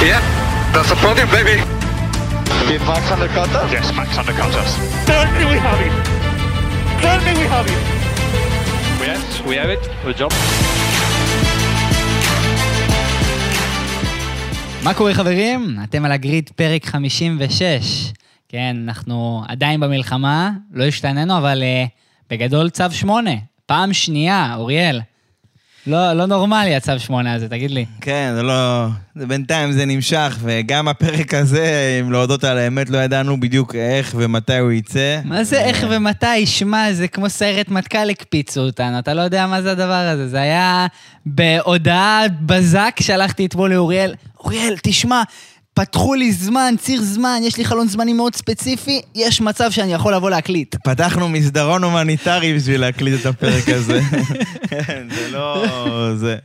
Yeah, that's the podium, baby. Did Max undercut us? Yes, Max undercut us. Certainly we have it. Certainly we have it. Yes, we have it. Good job. מה קורה חברים? אתם על הגריד פרק 56. כן, אנחנו עדיין במלחמה, לא השתננו, אבל uh, בגדול צו 8. פעם שנייה, אוריאל. לא, לא נורמלי הצו 8 הזה, תגיד לי. כן, זה לא... זה בינתיים זה נמשך, וגם הפרק הזה, אם להודות על האמת, לא ידענו בדיוק איך ומתי הוא יצא. מה זה איך ומתי? שמע, זה כמו סיירת מטכ"ל הקפיצו אותנו, אתה לא יודע מה זה הדבר הזה. זה היה בהודעה בזק, שלחתי אתמול לאוריאל, אוריאל, תשמע, פתחו לי זמן, ציר זמן, יש לי חלון זמנים מאוד ספציפי, יש מצב שאני יכול לבוא להקליט. פתחנו מסדרון הומניטרי בשביל להקליט את הפרק הזה. כן, זה לא... זה...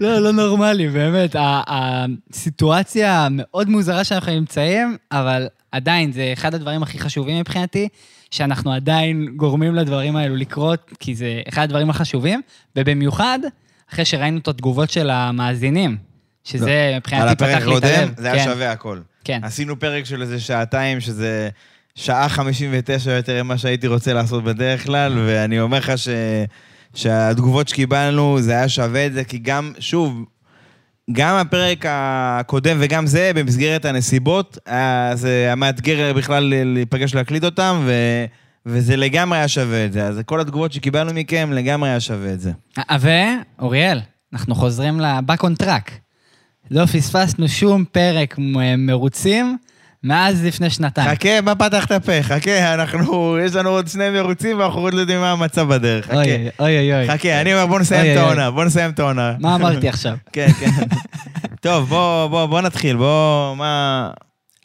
לא, לא נורמלי, באמת. ה- הסיטואציה המאוד מוזרה שאנחנו נמצאים, אבל עדיין, זה אחד הדברים הכי חשובים מבחינתי, שאנחנו עדיין גורמים לדברים האלו לקרות, כי זה אחד הדברים החשובים, ובמיוחד, אחרי שראינו את התגובות של המאזינים, שזה לא. על מבחינתי פתח הפרק לי את הקודם, הלב. זה היה כן, שווה הכל. כן. עשינו פרק של איזה שעתיים, שזה שעה 59 יותר ממה שהייתי רוצה לעשות בדרך כלל, ואני אומר לך ש... שהתגובות שקיבלנו, זה היה שווה את זה, כי גם, שוב, גם הפרק הקודם וגם זה, במסגרת הנסיבות, היה- זה היה מאתגר בכלל להיפגש להקליט אותם, ו... וזה לגמרי היה שווה את זה. אז כל התגובות שקיבלנו מכם, לגמרי היה שווה את זה. ואוריאל, אנחנו חוזרים ל-back on track. לא פספסנו שום פרק מרוצים מאז לפני שנתיים. חכה, מה פתחת פה? חכה, אנחנו, יש לנו עוד שני מרוצים ואנחנו עוד לא יודעים מה המצב בדרך. חכה. אוי, אוי, אוי, אוי. חכה, אני אומר, בוא אוי, נסיים את אוי, אוי. העונה, בוא נסיים את העונה. מה אמרתי עכשיו? כן, כן. טוב, בוא, בוא, בוא נתחיל, בוא, מה...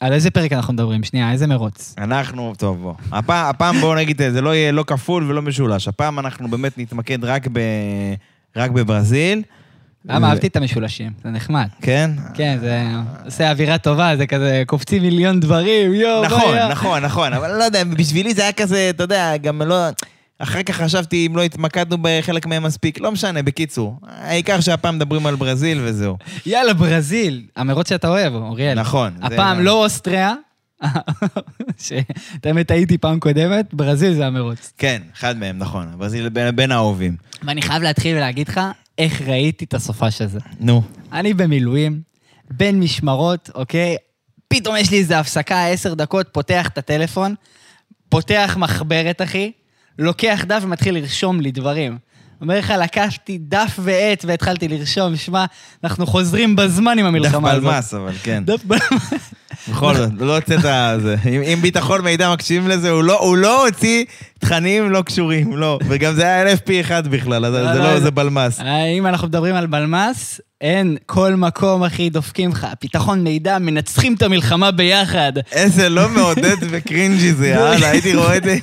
על איזה פרק אנחנו מדברים? שנייה, איזה מרוץ? אנחנו... טוב, בוא. הפעם, הפעם בואו נגיד, זה לא יהיה לא כפול ולא משולש. הפעם אנחנו באמת נתמקד רק, ב, רק בברזיל. למה אהבתי את המשולשים? זה נחמד. כן? כן, זה עושה אווירה טובה, זה כזה, קופצים מיליון דברים, יואו, מה נכון? נכון, נכון, אבל לא יודע, בשבילי זה היה כזה, אתה יודע, גם לא... אחר כך חשבתי אם לא התמקדנו בחלק מהם מספיק, לא משנה, בקיצור. העיקר שהפעם מדברים על ברזיל וזהו. יאללה, ברזיל, המרוץ שאתה אוהב, אוריאל. נכון. זה- הפעם לא אוסטריה, שאתה האמת הייתי פעם קודמת, ברזיל זה המרוץ. כן, אחד מהם, נכון. ברזיל בין, בין האהובים. ואני חייב להתחיל ולהגיד לך איך ראיתי את הסופש הזה. נו. אני במילואים, בין משמרות, אוקיי? פתאום יש לי איזו הפסקה, עשר דקות, פותח את הטלפון, פותח מחברת, אחי, לוקח דף ומתחיל לרשום לי דברים. אומר לך, לקחתי דף ועט והתחלתי לרשום, שמע, אנחנו חוזרים בזמן עם דף המלחמה הזאת. בלמ"ס, אבל כן. דף בלמ"ס. בכל זאת, לא הוצאת זה. אם ביטחון מידע מקשיבים לזה, הוא לא- הוא לא הוציא תכנים לא קשורים, לא. וגם זה היה LFP1 בכלל, אז זה לא, זה בלמ"ס. אה, אם אנחנו מדברים על בלמ"ס, אין, כל מקום, אחי, דופקים לך. ביטחון מידע, מנצחים את המלחמה ביחד. איזה לא מעודד וקרינג'י זה, יאללה, הייתי רואה את זה.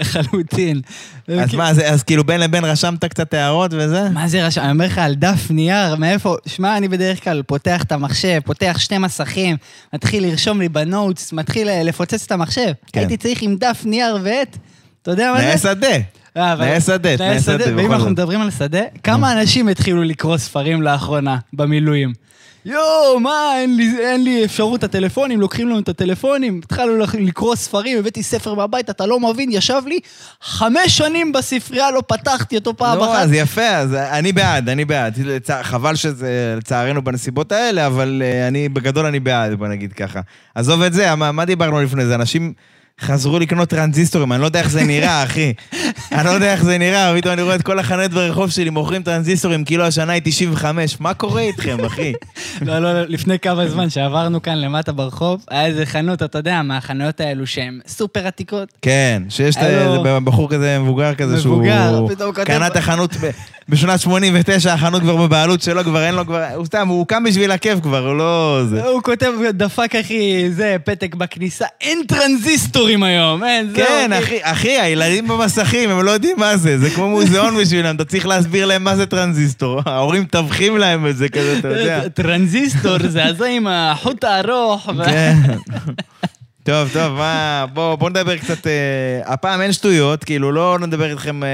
לחלוטין. אז מה, זה- אז כאילו בין לבין רשמת קצת הערות וזה? מה זה רשם? אני אומר לך על דף נייר, מאיפה? שמע, אני בדרך כלל פותח את המחשב, פותח שני מסכים, מתחיל לרשום לי בנוטס, מתחיל אה, לפוצץ את המחשב. כן. הייתי צריך עם דף נייר ועט, אתה יודע מה זה? תנאי שדה. אה, תנאי שדה, תנאי שדה, ואם אנחנו. מדברים על שדה, כמה אנשים התחילו לקרוא ספרים לאחרונה במילואים? יואו, מה, אין לי, אין לי אפשרות, הטלפונים, לוקחים לנו את הטלפונים, התחלנו לק- לקרוא ספרים, הבאתי ספר מהבית, אתה לא מבין, ישב לי חמש שנים בספרייה, לא פתחתי אותו פעם לא, אחת. אז יפה, אז אני בעד, אני בעד. חבל שזה לצערנו בנסיבות האלה, אבל אה, אני, בגדול אני בעד, בוא נגיד ככה. עזוב את זה, מה, מה דיברנו לפני זה? אנשים חזרו לקנות טרנזיסטורים, אני לא יודע איך זה נראה, אחי. אני לא יודע איך זה נראה, פתאום אני רואה את כל החנויות ברחוב שלי מוכרים טרנזיסטורים, כאילו השנה היא 95. מה קורה איתכם, אחי? לא, לא, לא, לפני כמה זמן שעברנו כאן למטה ברחוב, היה איזה חנות, אתה יודע, מהחנויות האלו שהן סופר עתיקות. כן, שיש בחור כזה מבוגר כזה שהוא... קנה את החנות בשנת 89, החנות כבר בבעלות שלו, כבר אין לו כבר... הוא סתם, הוא קם בשביל הכיף כבר, הוא לא... הוא כותב, דפק אחי, זה, פתק בכניסה, אין טרנזיסטורים היום, אין, זהו. כן, אחי, אחי, הילדים במסכים, הם לא יודעים מה זה, זה כמו מוזיאון בשבילם, אתה צריך להסביר להם מה זה טרנזיסטור. ההורים טבחים להם את זה כזה, אתה יודע. טרנזיסטור זה הזה עם החוט הארוך. כן. טוב, טוב, מה... בואו בוא נדבר קצת... אה, הפעם אין שטויות, כאילו, לא נדבר איתכם... אה,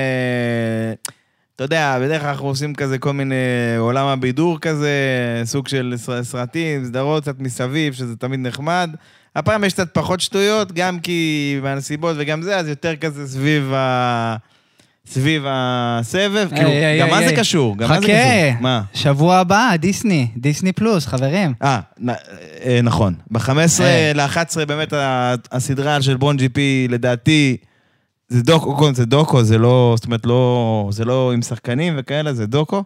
אתה יודע, בדרך כלל אנחנו עושים כזה כל מיני עולם הבידור כזה, סוג של סר- סרטים, סדרות קצת מסביב, שזה תמיד נחמד. הפעם יש קצת פחות שטויות, גם כי מהנסיבות וגם זה, אז יותר כזה סביב ה... סביב הסבב, כאילו, היי, גם מה זה. קשור? גם מה זה חכה. קשור? מה? שבוע הבא, דיסני, דיסני פלוס, חברים. אה, נ- אה, נכון. ב-15 אה. ל-11 באמת הסדרה של ברון ג'י פי, לדעתי, זה דוקו, קודם זה דוקו, זה לא, זאת אומרת, לא, זה לא עם שחקנים וכאלה, זה דוקו.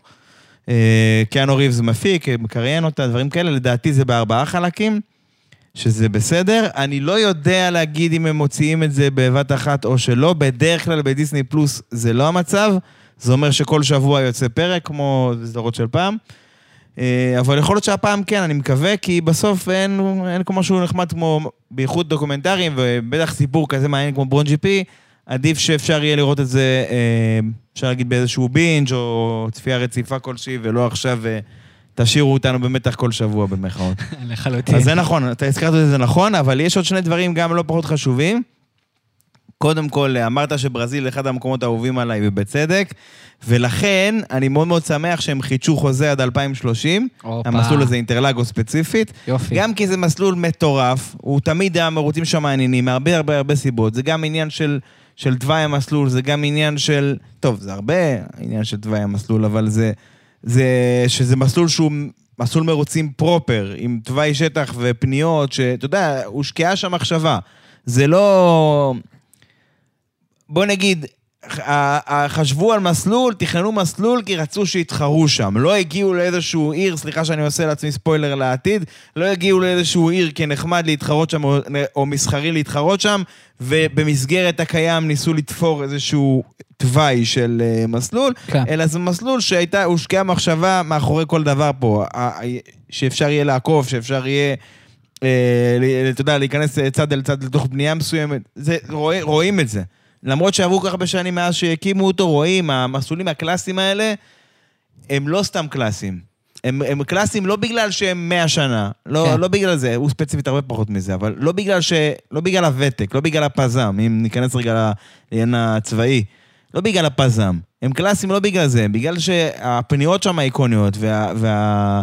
אה, קיאנו ריבס מפיק, מקריין אותה, דברים כאלה, לדעתי זה בארבעה חלקים, שזה בסדר. אני לא יודע להגיד אם הם מוציאים את זה בבת אחת או שלא, בדרך כלל בדיסני פלוס זה לא המצב. זה אומר שכל שבוע יוצא פרק, כמו סדרות של פעם. אה, אבל יכול להיות שהפעם כן, אני מקווה, כי בסוף אין, אין כמו משהו נחמד כמו, בייחוד דוקומנטריים, ובטח סיפור כזה מעניין כמו ברון ג'י פי, עדיף שאפשר יהיה לראות את זה, אה, אפשר להגיד באיזשהו בינג' או צפייה רציפה כלשהי, ולא עכשיו אה, תשאירו אותנו במתח כל שבוע במרכאות. לחלוטין. אז זה נכון, אתה הזכרת את זה נכון, אבל יש עוד שני דברים גם לא פחות חשובים. קודם כל, אמרת שברזיל אחד המקומות האהובים עליי, ובצדק, ולכן אני מאוד מאוד שמח שהם חידשו חוזה עד 2030. הופה. המסלול הזה אינטרלגו ספציפית. יופי. גם כי זה מסלול מטורף, הוא תמיד היה מרוצים שם מעניינים, מהרבה הרבה הרבה סיבות. זה גם עניין של, של תוואי המסלול, זה גם עניין של... טוב, זה הרבה עניין של תוואי המסלול, אבל זה... זה שזה מסלול שהוא מסלול מרוצים פרופר, עם תוואי שטח ופניות, שאתה יודע, הושקעה שם מחשבה. זה לא... בוא נגיד, חשבו על מסלול, תכננו מסלול כי רצו שיתחרו שם. לא הגיעו לאיזשהו עיר, סליחה שאני עושה לעצמי ספוילר לעתיד, לא הגיעו לאיזשהו עיר כי נחמד להתחרות שם או, או מסחרי להתחרות שם, ובמסגרת הקיים ניסו לתפור איזשהו תוואי של uh, מסלול, כן. אלא זה מסלול שהייתה, הושקעה מחשבה מאחורי כל דבר פה, שאפשר יהיה לעקוף, שאפשר יהיה... אה, אתה יודע, להיכנס צד אל צד לתוך בנייה מסוימת, זה, רואים, רואים את זה. למרות שעברו כל כך הרבה שנים מאז שהקימו אותו, רואים, המסלולים הקלאסיים האלה, הם לא סתם קלאסיים. הם, הם קלאסיים לא בגלל שהם 100 שנה, לא, כן. לא בגלל זה, הוא ספציפית הרבה פחות מזה, אבל לא בגלל, ש, לא בגלל הוותק, לא בגלל הפזם, אם ניכנס רגע לעניין הצבאי, לא בגלל הפזם. הם קלאסיים לא בגלל זה, בגלל שהפניות שם איקוניות, וה, וה,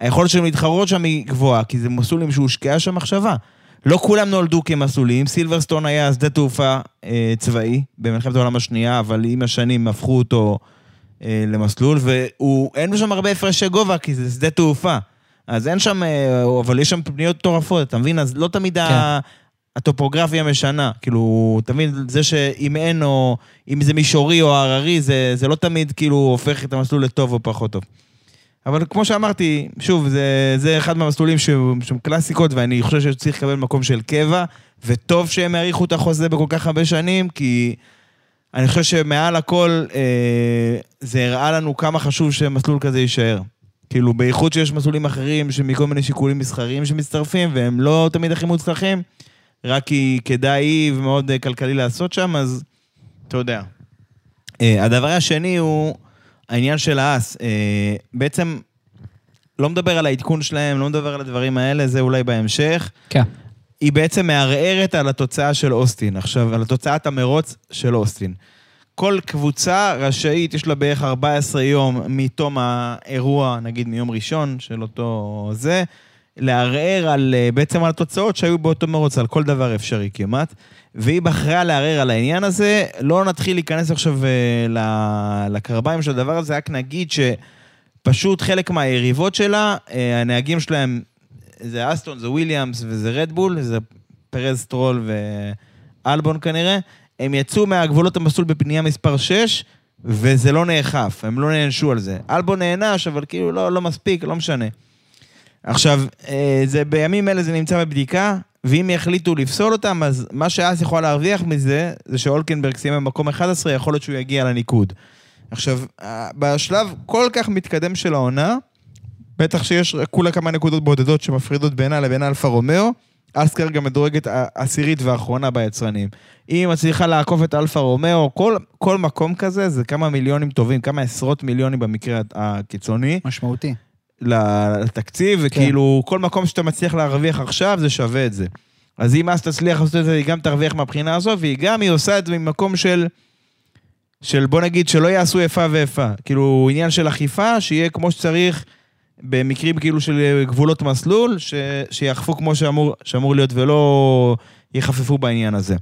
היכולת שלהם להתחרות שם היא גבוהה, כי זה מסלולים שהושקעה שם מחשבה. לא כולם נולדו כמסלולים, סילברסטון היה שדה תעופה אה, צבאי במלחמת העולם השנייה, אבל עם השנים הפכו אותו אה, למסלול, ואין שם הרבה הפרשי גובה, כי זה שדה תעופה. אז אין שם, אה, אבל יש שם פניות מטורפות, אתה מבין? אז לא תמיד כן. ה... הטופוגרפיה משנה. כאילו, אתה מבין, זה שאם אין, או אם זה מישורי או הררי, זה, זה לא תמיד כאילו הופך את המסלול לטוב או פחות טוב. אבל כמו שאמרתי, שוב, זה, זה אחד מהמסלולים שהם קלאסיקות, ואני חושב שצריך לקבל מקום של קבע, וטוב שהם האריכו את החוזה בכל כך הרבה שנים, כי אני חושב שמעל הכל, אה, זה הראה לנו כמה חשוב שמסלול כזה יישאר. כאילו, בייחוד שיש מסלולים אחרים שמכל מיני שיקולים מסחריים שמצטרפים, והם לא תמיד הכי מוצלחים, רק כי כדאי ומאוד אה, כלכלי לעשות שם, אז אתה יודע. אה, הדבר השני הוא העניין של האס. אה, בעצם, לא מדבר על העדכון שלהם, לא מדבר על הדברים האלה, זה אולי בהמשך. כן. היא בעצם מערערת על התוצאה של אוסטין. עכשיו, על תוצאת המרוץ של אוסטין. כל קבוצה רשאית, יש לה בערך 14 יום מתום האירוע, נגיד מיום ראשון של אותו זה, לערער על, אה, בעצם על התוצאות שהיו באותו מרוץ, על כל דבר אפשרי כמעט. והיא בחרה לערער על העניין הזה. לא נתחיל להיכנס עכשיו אה, לקרביים של הדבר הזה, רק נגיד שפשוט חלק מהיריבות שלה, אה, הנהגים שלהם זה אסטון, זה וויליאמס וזה רדבול, זה פרז, סטרול ואלבון כנראה, הם יצאו מהגבולות המסלול בפנייה מספר 6, וזה לא נאכף, הם לא נענשו על זה. אלבון נענש, אבל כאילו לא, לא מספיק, לא משנה. עכשיו, אה, זה, בימים אלה זה נמצא בבדיקה, ואם יחליטו לפסול אותם, אז מה שהאס יכול להרוויח מזה, זה שהולקנברג סיים במקום 11, יכול להיות שהוא יגיע לניקוד. עכשיו, אה, בשלב כל כך מתקדם של העונה, בטח שיש כולה כמה נקודות בודדות שמפרידות בינה לבין אלפה רומאו. האס כרגע מדורגת העשירית והאחרונה ביצרנים. היא מצליחה לעקוף את אלפה רומאו, כל, כל מקום כזה זה כמה מיליונים טובים, כמה עשרות מיליונים במקרה הקיצוני, משמעותי. לתקציב, וכאילו כל מקום שאתה מצליח להרוויח עכשיו זה שווה את זה. אז אם האס תצליח לעשות את זה, היא גם תרוויח מהבחינה הזו, והיא גם, היא עושה את זה ממקום של... של בוא נגיד שלא יעשו איפה ואיפה. כאילו, עניין של אכיפה, שיהיה כמו שצריך במקרים כאילו של גבולות מסלול, ש... שיאכפו כמו שאמור, שאמור להיות ולא יחפפו בעניין הזה.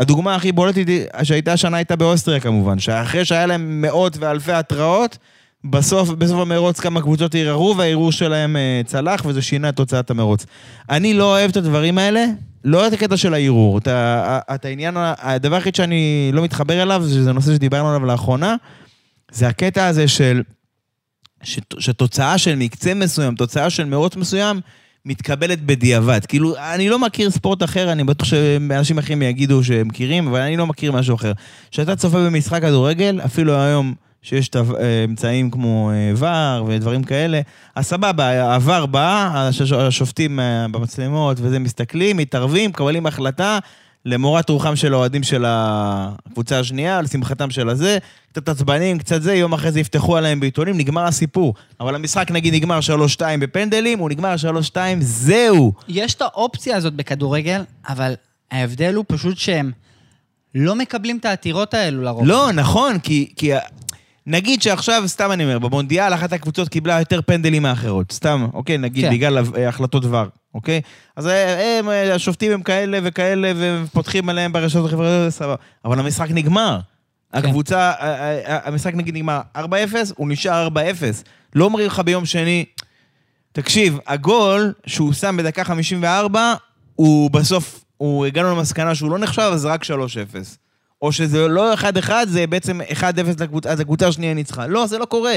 הדוגמה הכי בולטת שהייתה השנה הייתה באוסטריה כמובן, שאחרי שהיה להם מאות ואלפי התראות, בסוף, בסוף המרוץ כמה קבוצות ערערו והערעור שלהם אה, צלח וזה שינה את תוצאת המרוץ. אני לא אוהב את הדברים האלה, לא את הקטע של הערעור. את, את העניין, הדבר היחיד שאני לא מתחבר אליו, שזה נושא שדיברנו עליו לאחרונה, זה הקטע הזה של... שת- שתוצאה של מקצה מסוים, תוצאה של מרוץ מסוים, מתקבלת בדיעבד. כאילו, אני לא מכיר ספורט אחר, אני בטוח שאנשים אחרים יגידו שהם מכירים, אבל אני לא מכיר משהו אחר. כשאתה צופה במשחק כדורגל, אפילו היום שיש את האמצעים כמו אה, ור ודברים כאלה, אז סבבה, הוור בא, הש- השופטים אה, במצלמות וזה מסתכלים, מתערבים, מקבלים החלטה. למורת רוחם של האוהדים של הקבוצה השנייה, לשמחתם של הזה, קצת עצבנים, קצת זה, יום אחרי זה יפתחו עליהם בעיתונים, נגמר הסיפור. אבל המשחק נגיד נגמר 3-2 בפנדלים, הוא נגמר 3-2, זהו. יש את האופציה הזאת בכדורגל, אבל ההבדל הוא פשוט שהם לא מקבלים את העתירות האלו לרוב. לא, נכון, כי, כי נגיד שעכשיו, סתם אני אומר, במונדיאל אחת הקבוצות קיבלה יותר פנדלים מאחרות, סתם, אוקיי, נגיד, כן. כן. בגלל החלטות ור, אוקיי? אז אה, הם, אה, השופטים הם כאלה וכאלה, ופותחים עליהם ברשתות החברתיות, סבבה. אבל המשחק נגמר. הקבוצה, אה, אה, המשחק נגיד נגמר 4-0, הוא נשאר 4-0. לא אומרים לך ביום שני, תקשיב, הגול שהוא שם בדקה 54, הוא בסוף, הוא הגענו למסקנה שהוא לא נחשב, אז רק 3-0. או שזה לא 1-1, זה בעצם 1-0 לקבוצה, אז הקבוצה השנייה ניצחה. לא, זה לא קורה.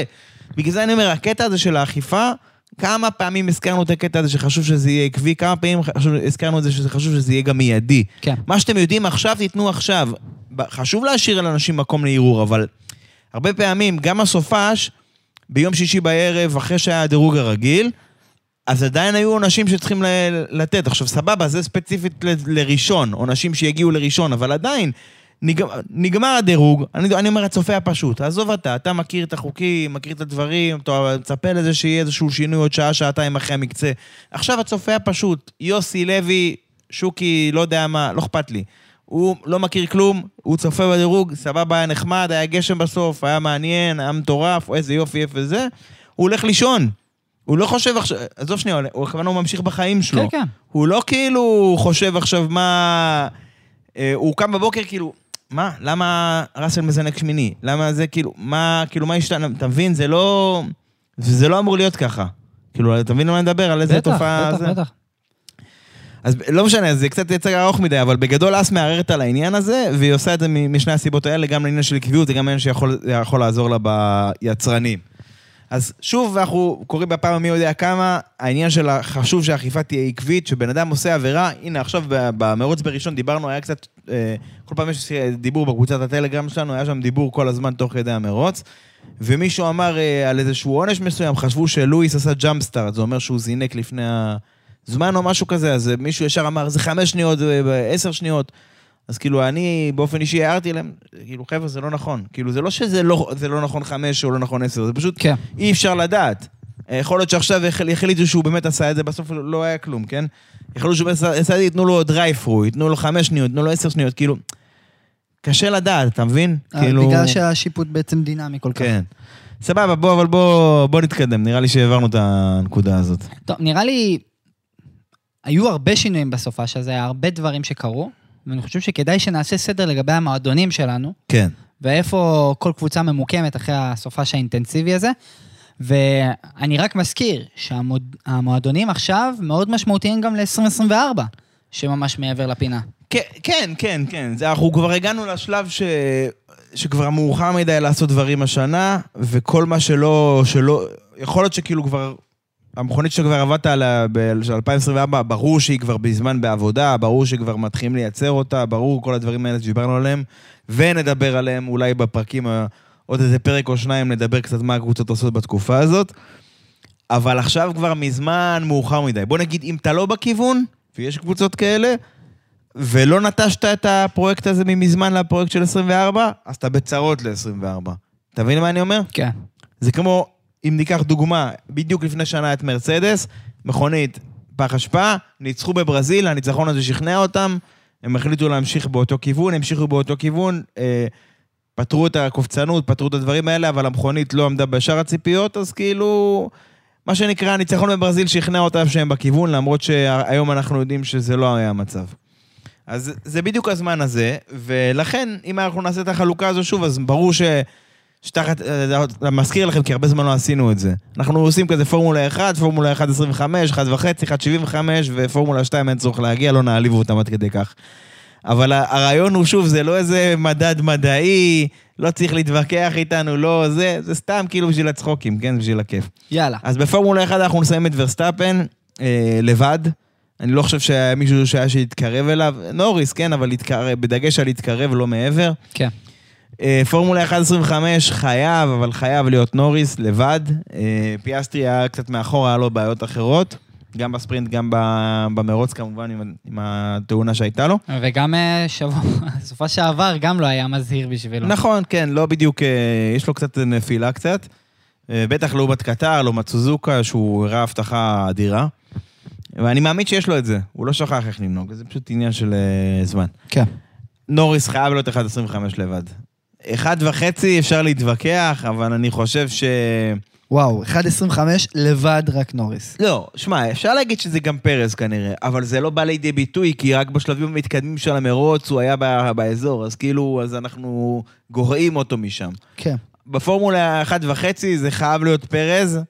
בגלל זה אני אומר, הקטע הזה של האכיפה, כמה פעמים הזכרנו את הקטע הזה שחשוב שזה יהיה עקבי, כמה פעמים חשוב, הזכרנו את זה שחשוב שזה יהיה גם מיידי. כן. מה שאתם יודעים עכשיו, תיתנו עכשיו. חשוב להשאיר לאנשים מקום לערעור, אבל הרבה פעמים, גם הסופש, ביום שישי בערב, אחרי שהיה הדירוג הרגיל, אז עדיין היו עונשים שצריכים לתת. עכשיו, סבבה, זה ספציפית ל- לראשון, עונשים שיגיעו לראשון, אבל עדיין, נגמר, נגמר הדירוג, אני, אני אומר הצופה הפשוט, עזוב אתה, אתה מכיר את החוקים, מכיר את הדברים, אתה מצפה לזה שיהיה איזשהו שינוי עוד שעה, שעתיים אחרי המקצה. עכשיו הצופה הפשוט, יוסי לוי, שוקי, לא יודע מה, לא אכפת לי. הוא לא מכיר כלום, הוא צופה בדירוג, סבבה, היה נחמד, היה גשם בסוף, היה מעניין, היה מטורף, איזה יופי, איפה זה. הוא הולך לישון. הוא לא חושב עכשיו, עזוב שנייה, הוא כמובן הוא ממשיך בחיים שלו. כן, כן. הוא לא כאילו חושב עכשיו מה... אה, הוא קם בבוקר כאילו, מה? למה ראסל מזנק שמיני? למה זה כאילו, מה, כאילו, מה השתנה? אתה מבין? זה לא... זה לא אמור להיות ככה. כאילו, אתה מבין על מה אני מדבר? על איזה בטח, תופעה... בטח, זה? בטח. אז לא משנה, זה קצת יצא ארוך מדי, אבל בגדול אס מערערת על העניין הזה, והיא עושה את זה משני הסיבות האלה, גם לעניין של עקביות, זה גם עניין שיכול יכול לעזור לה ביצרנים. אז שוב, אנחנו קוראים בפעם מי יודע כמה, העניין של חשוב שהאכיפה תהיה עקבית, שבן אדם עושה עבירה, הנה עכשיו במרוץ בראשון דיברנו, היה קצת, אה, כל פעם יש דיבור בקבוצת הטלגרם שלנו, היה שם דיבור כל הזמן תוך כדי המרוץ, ומישהו אמר אה, על איזשהו עונש מסוים, חשבו שלואיס עשה ג'אמפ סטארט, זה אומר שהוא זינק לפני הזמן או משהו כזה, אז מישהו ישר אמר, זה חמש שניות, זה עשר שניות. אז כאילו, אני באופן אישי הערתי להם, כאילו, חבר'ה, זה לא נכון. כאילו, זה לא שזה לא, זה לא נכון חמש או לא נכון עשר, זה פשוט כן. אי אפשר לדעת. אה, יכול להיות שעכשיו יחליטו שהוא באמת עשה את זה, בסוף לא לא היה כלום, כן? יכול להיות שהוא עשה את זה, ייתנו לו דרייפרו, ייתנו לו חמש שניות, ייתנו לו עשר שניות, כאילו... קשה לדעת, אתה מבין? כאילו... אה, בגלל שהשיפוט בעצם דינמי כל כך. כן. סבבה, בוא, אבל בוא, בוא נתקדם, נראה לי שהעברנו את הנקודה הזאת. טוב, נראה לי... היו הרבה שינויים בסופה הזה, הרבה דברים שקרו, ואני חושב שכדאי שנעשה סדר לגבי המועדונים שלנו, כן. ואיפה כל קבוצה ממוקמת אחרי הסופש האינטנסיבי הזה. ואני רק מזכיר שהמועדונים עכשיו מאוד משמעותיים גם ל-2024, שממש מעבר לפינה. כן, כן, כן, כן. זה, אנחנו כבר הגענו לשלב ש... שכבר מאוחר מדי לעשות דברים השנה, וכל מה שלא... שלא... יכול להיות שכאילו כבר... המכונית שכבר עבדת עליה ב-2024, ברור שהיא כבר בזמן בעבודה, ברור שכבר מתחילים לייצר אותה, ברור כל הדברים האלה שדיברנו עליהם, ונדבר עליהם אולי בפרקים, ה- עוד איזה פרק או שניים, נדבר קצת מה הקבוצות עושות בתקופה הזאת. אבל עכשיו כבר מזמן מאוחר מדי. בוא נגיד, אם אתה לא בכיוון, ויש קבוצות כאלה, ולא נטשת את הפרויקט הזה ממזמן לפרויקט של 24, אז אתה בצרות ל-24. אתה מבין מה אני אומר? כן. זה כמו, אם ניקח דוגמה, בדיוק לפני שנה את מרצדס, מכונית פח אשפה, ניצחו בברזיל, הניצחון הזה שכנע אותם, הם החליטו להמשיך באותו כיוון, המשיכו באותו כיוון, אה, פתרו את הקופצנות, פתרו את הדברים האלה, אבל המכונית לא עמדה בשאר הציפיות, אז כאילו, מה שנקרא, הניצחון בברזיל שכנע אותם שהם בכיוון, למרות שהיום אנחנו יודעים שזה לא היה המצב. אז זה בדיוק הזמן הזה, ולכן, אם אנחנו נעשה את החלוקה הזו שוב, אז ברור ש... שתחת, אני מזכיר לכם, כי הרבה זמן לא עשינו את זה. אנחנו עושים כזה פורמולה 1, פורמולה 1.25, 1.5, 1.75, ופורמולה 2 אין צורך להגיע, לא נעליב אותם עד כדי כך. אבל הרעיון הוא, שוב, זה לא איזה מדד מדעי, לא צריך להתווכח איתנו, לא זה, זה סתם כאילו בשביל הצחוקים, כן? בשביל הכיף. יאללה. אז בפורמולה 1 אנחנו נסיים את ורסטאפן אה, לבד. אני לא חושב שהיה מישהו שהיה שיתקרב אליו. נוריס, כן, אבל להתקרב, בדגש על להתקרב, לא מעבר. כן. אה, פורמולה 1.25 חייב, אבל חייב להיות נוריס לבד. אה, פיאסטרי היה קצת מאחור, היה לו בעיות אחרות. גם בספרינט, גם במרוץ כמובן, עם, עם התאונה שהייתה לו. וגם אה, שבוע, סופה שעבר גם לא היה מזהיר בשבילו. נכון, כן, לא בדיוק, יש לו קצת נפילה קצת. בטח לעומת קטר, לעומת סוזוקה, שהוא הראה הבטחה אדירה. ואני מאמין שיש לו את זה, הוא לא שכח איך לנהוג, זה פשוט עניין של זמן. כן. נוריס חייב להיות 1.25 לבד. אחד וחצי אפשר להתווכח, אבל אני חושב ש... וואו, 1.25 לבד רק נוריס. לא, שמע, אפשר להגיד שזה גם פרס כנראה, אבל זה לא בא לידי ביטוי, כי רק בשלבים המתקדמים של המרוץ הוא היה באזור, אז כאילו, אז אנחנו גורעים אותו משם. כן. בפורמולה 1.5 זה חייב להיות פרז,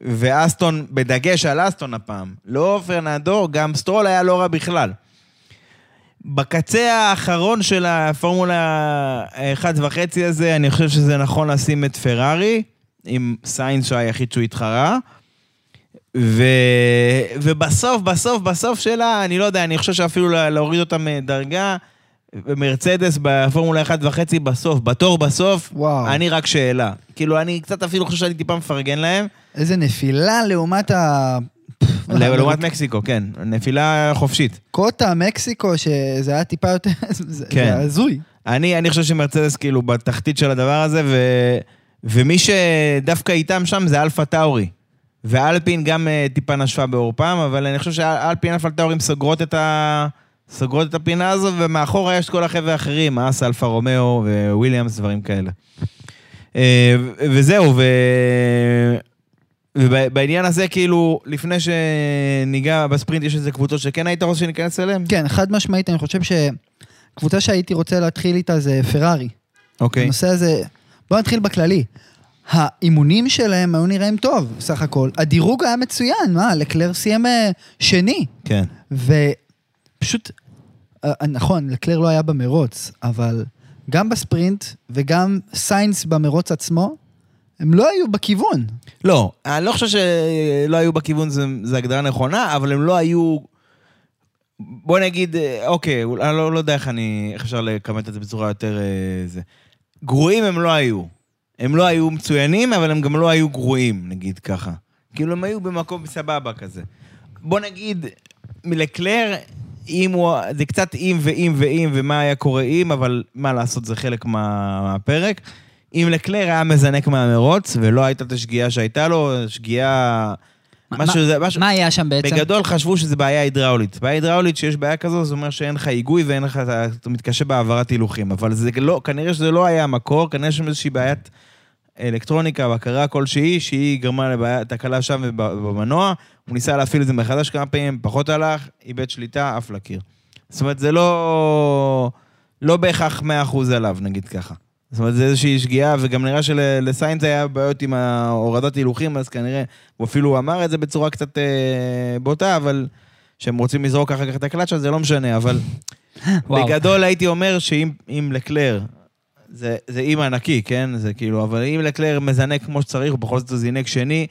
ואסטון, בדגש על אסטון הפעם. לא פרננדו, גם סטרול היה לא רע בכלל. בקצה האחרון של הפורמולה 1.5 הזה, אני חושב שזה נכון לשים את פרארי, עם סיינס שהוא היחיד שהוא התחרה. ו... ובסוף, בסוף, בסוף שלה, אני לא יודע, אני חושב שאפילו להוריד אותם דרגה, מרצדס בפורמולה 1.5 בסוף, בתור בסוף, וואו. אני רק שאלה. כאילו, אני קצת אפילו חושב שאני טיפה מפרגן להם. איזה נפילה לעומת ה... לעומת מקסיקו, כן. נפילה חופשית. קוטה, מקסיקו, שזה היה טיפה יותר... זה כן. הזוי. אני, אני חושב שמרצדס כאילו בתחתית של הדבר הזה, ומי שדווקא איתם שם זה אלפה טאורי. ואלפין גם uh, טיפה נשפה בעורפם, אבל אני חושב שאלפין אלפה טאורים סוגרות את, ה... סוגרות את הפינה הזו, ומאחורה יש כל החבר'ה האחרים, האס, אלפה רומאו וויליאמס, דברים כאלה. Uh, וזהו. ובעניין הזה, כאילו, לפני שניגע בספרינט, יש איזה קבוצות שכן היית רוצה שניכנס אליהן? כן, חד משמעית, אני חושב שקבוצה שהייתי רוצה להתחיל איתה זה פרארי. אוקיי. הנושא הזה, בוא נתחיל בכללי. האימונים שלהם היו נראים טוב, סך הכל. הדירוג היה מצוין, מה, לקלר סיים אה, שני. כן. ופשוט, אה, נכון, לקלר לא היה במרוץ, אבל גם בספרינט וגם סיינס במרוץ עצמו, הם לא היו בכיוון. לא, אני לא חושב שלא היו בכיוון, זו הגדרה נכונה, אבל הם לא היו... בוא נגיד, אוקיי, אני לא, לא יודע איך אני... איך אפשר לכמת את זה בצורה יותר... אה, זה. גרועים הם לא היו. הם לא היו מצוינים, אבל הם גם לא היו גרועים, נגיד ככה. כאילו, הם היו במקום סבבה כזה. בוא נגיד, מלקלר, אם הוא... זה קצת אם ואם ואם ומה היה קורה אם, אבל מה לעשות, זה חלק מה, מהפרק. אם לקלר היה מזנק מהמרוץ, ולא הייתה את השגיאה שהייתה לו, שגיאה... משהו, זה, משהו... מה היה שם בעצם? בגדול חשבו שזה בעיה הידראולית. בעיה הידראולית, שיש בעיה כזו, זה אומר שאין לך היגוי ואין לך, אתה מתקשה בהעברת הילוכים. אבל זה לא, כנראה שזה לא היה המקור, כנראה שם איזושהי בעיית אלקטרוניקה, בקרה כלשהי, שהיא גרמה לבעיה, תקלה שם במנוע. הוא ניסה להפעיל את זה מחדש כמה פעמים, פחות הלך, איבד שליטה, עף לקיר. זאת אומרת, זה לא, לא בהכרח 100% עליו, נגיד ככה. זאת אומרת, זה איזושהי שגיאה, וגם נראה שלסיינס היה בעיות עם ההורדת הילוכים, אז כנראה, הוא אפילו אמר את זה בצורה קצת אה, בוטה, אבל שהם רוצים לזרוק אחר כך את הקלאצ'ה, זה לא משנה, אבל בגדול הייתי אומר שאם לקלר, זה, זה אימא ענקי, כן? זה כאילו, אבל אם לקלר מזנק כמו שצריך, הוא בכל זאת הוא זינק שני,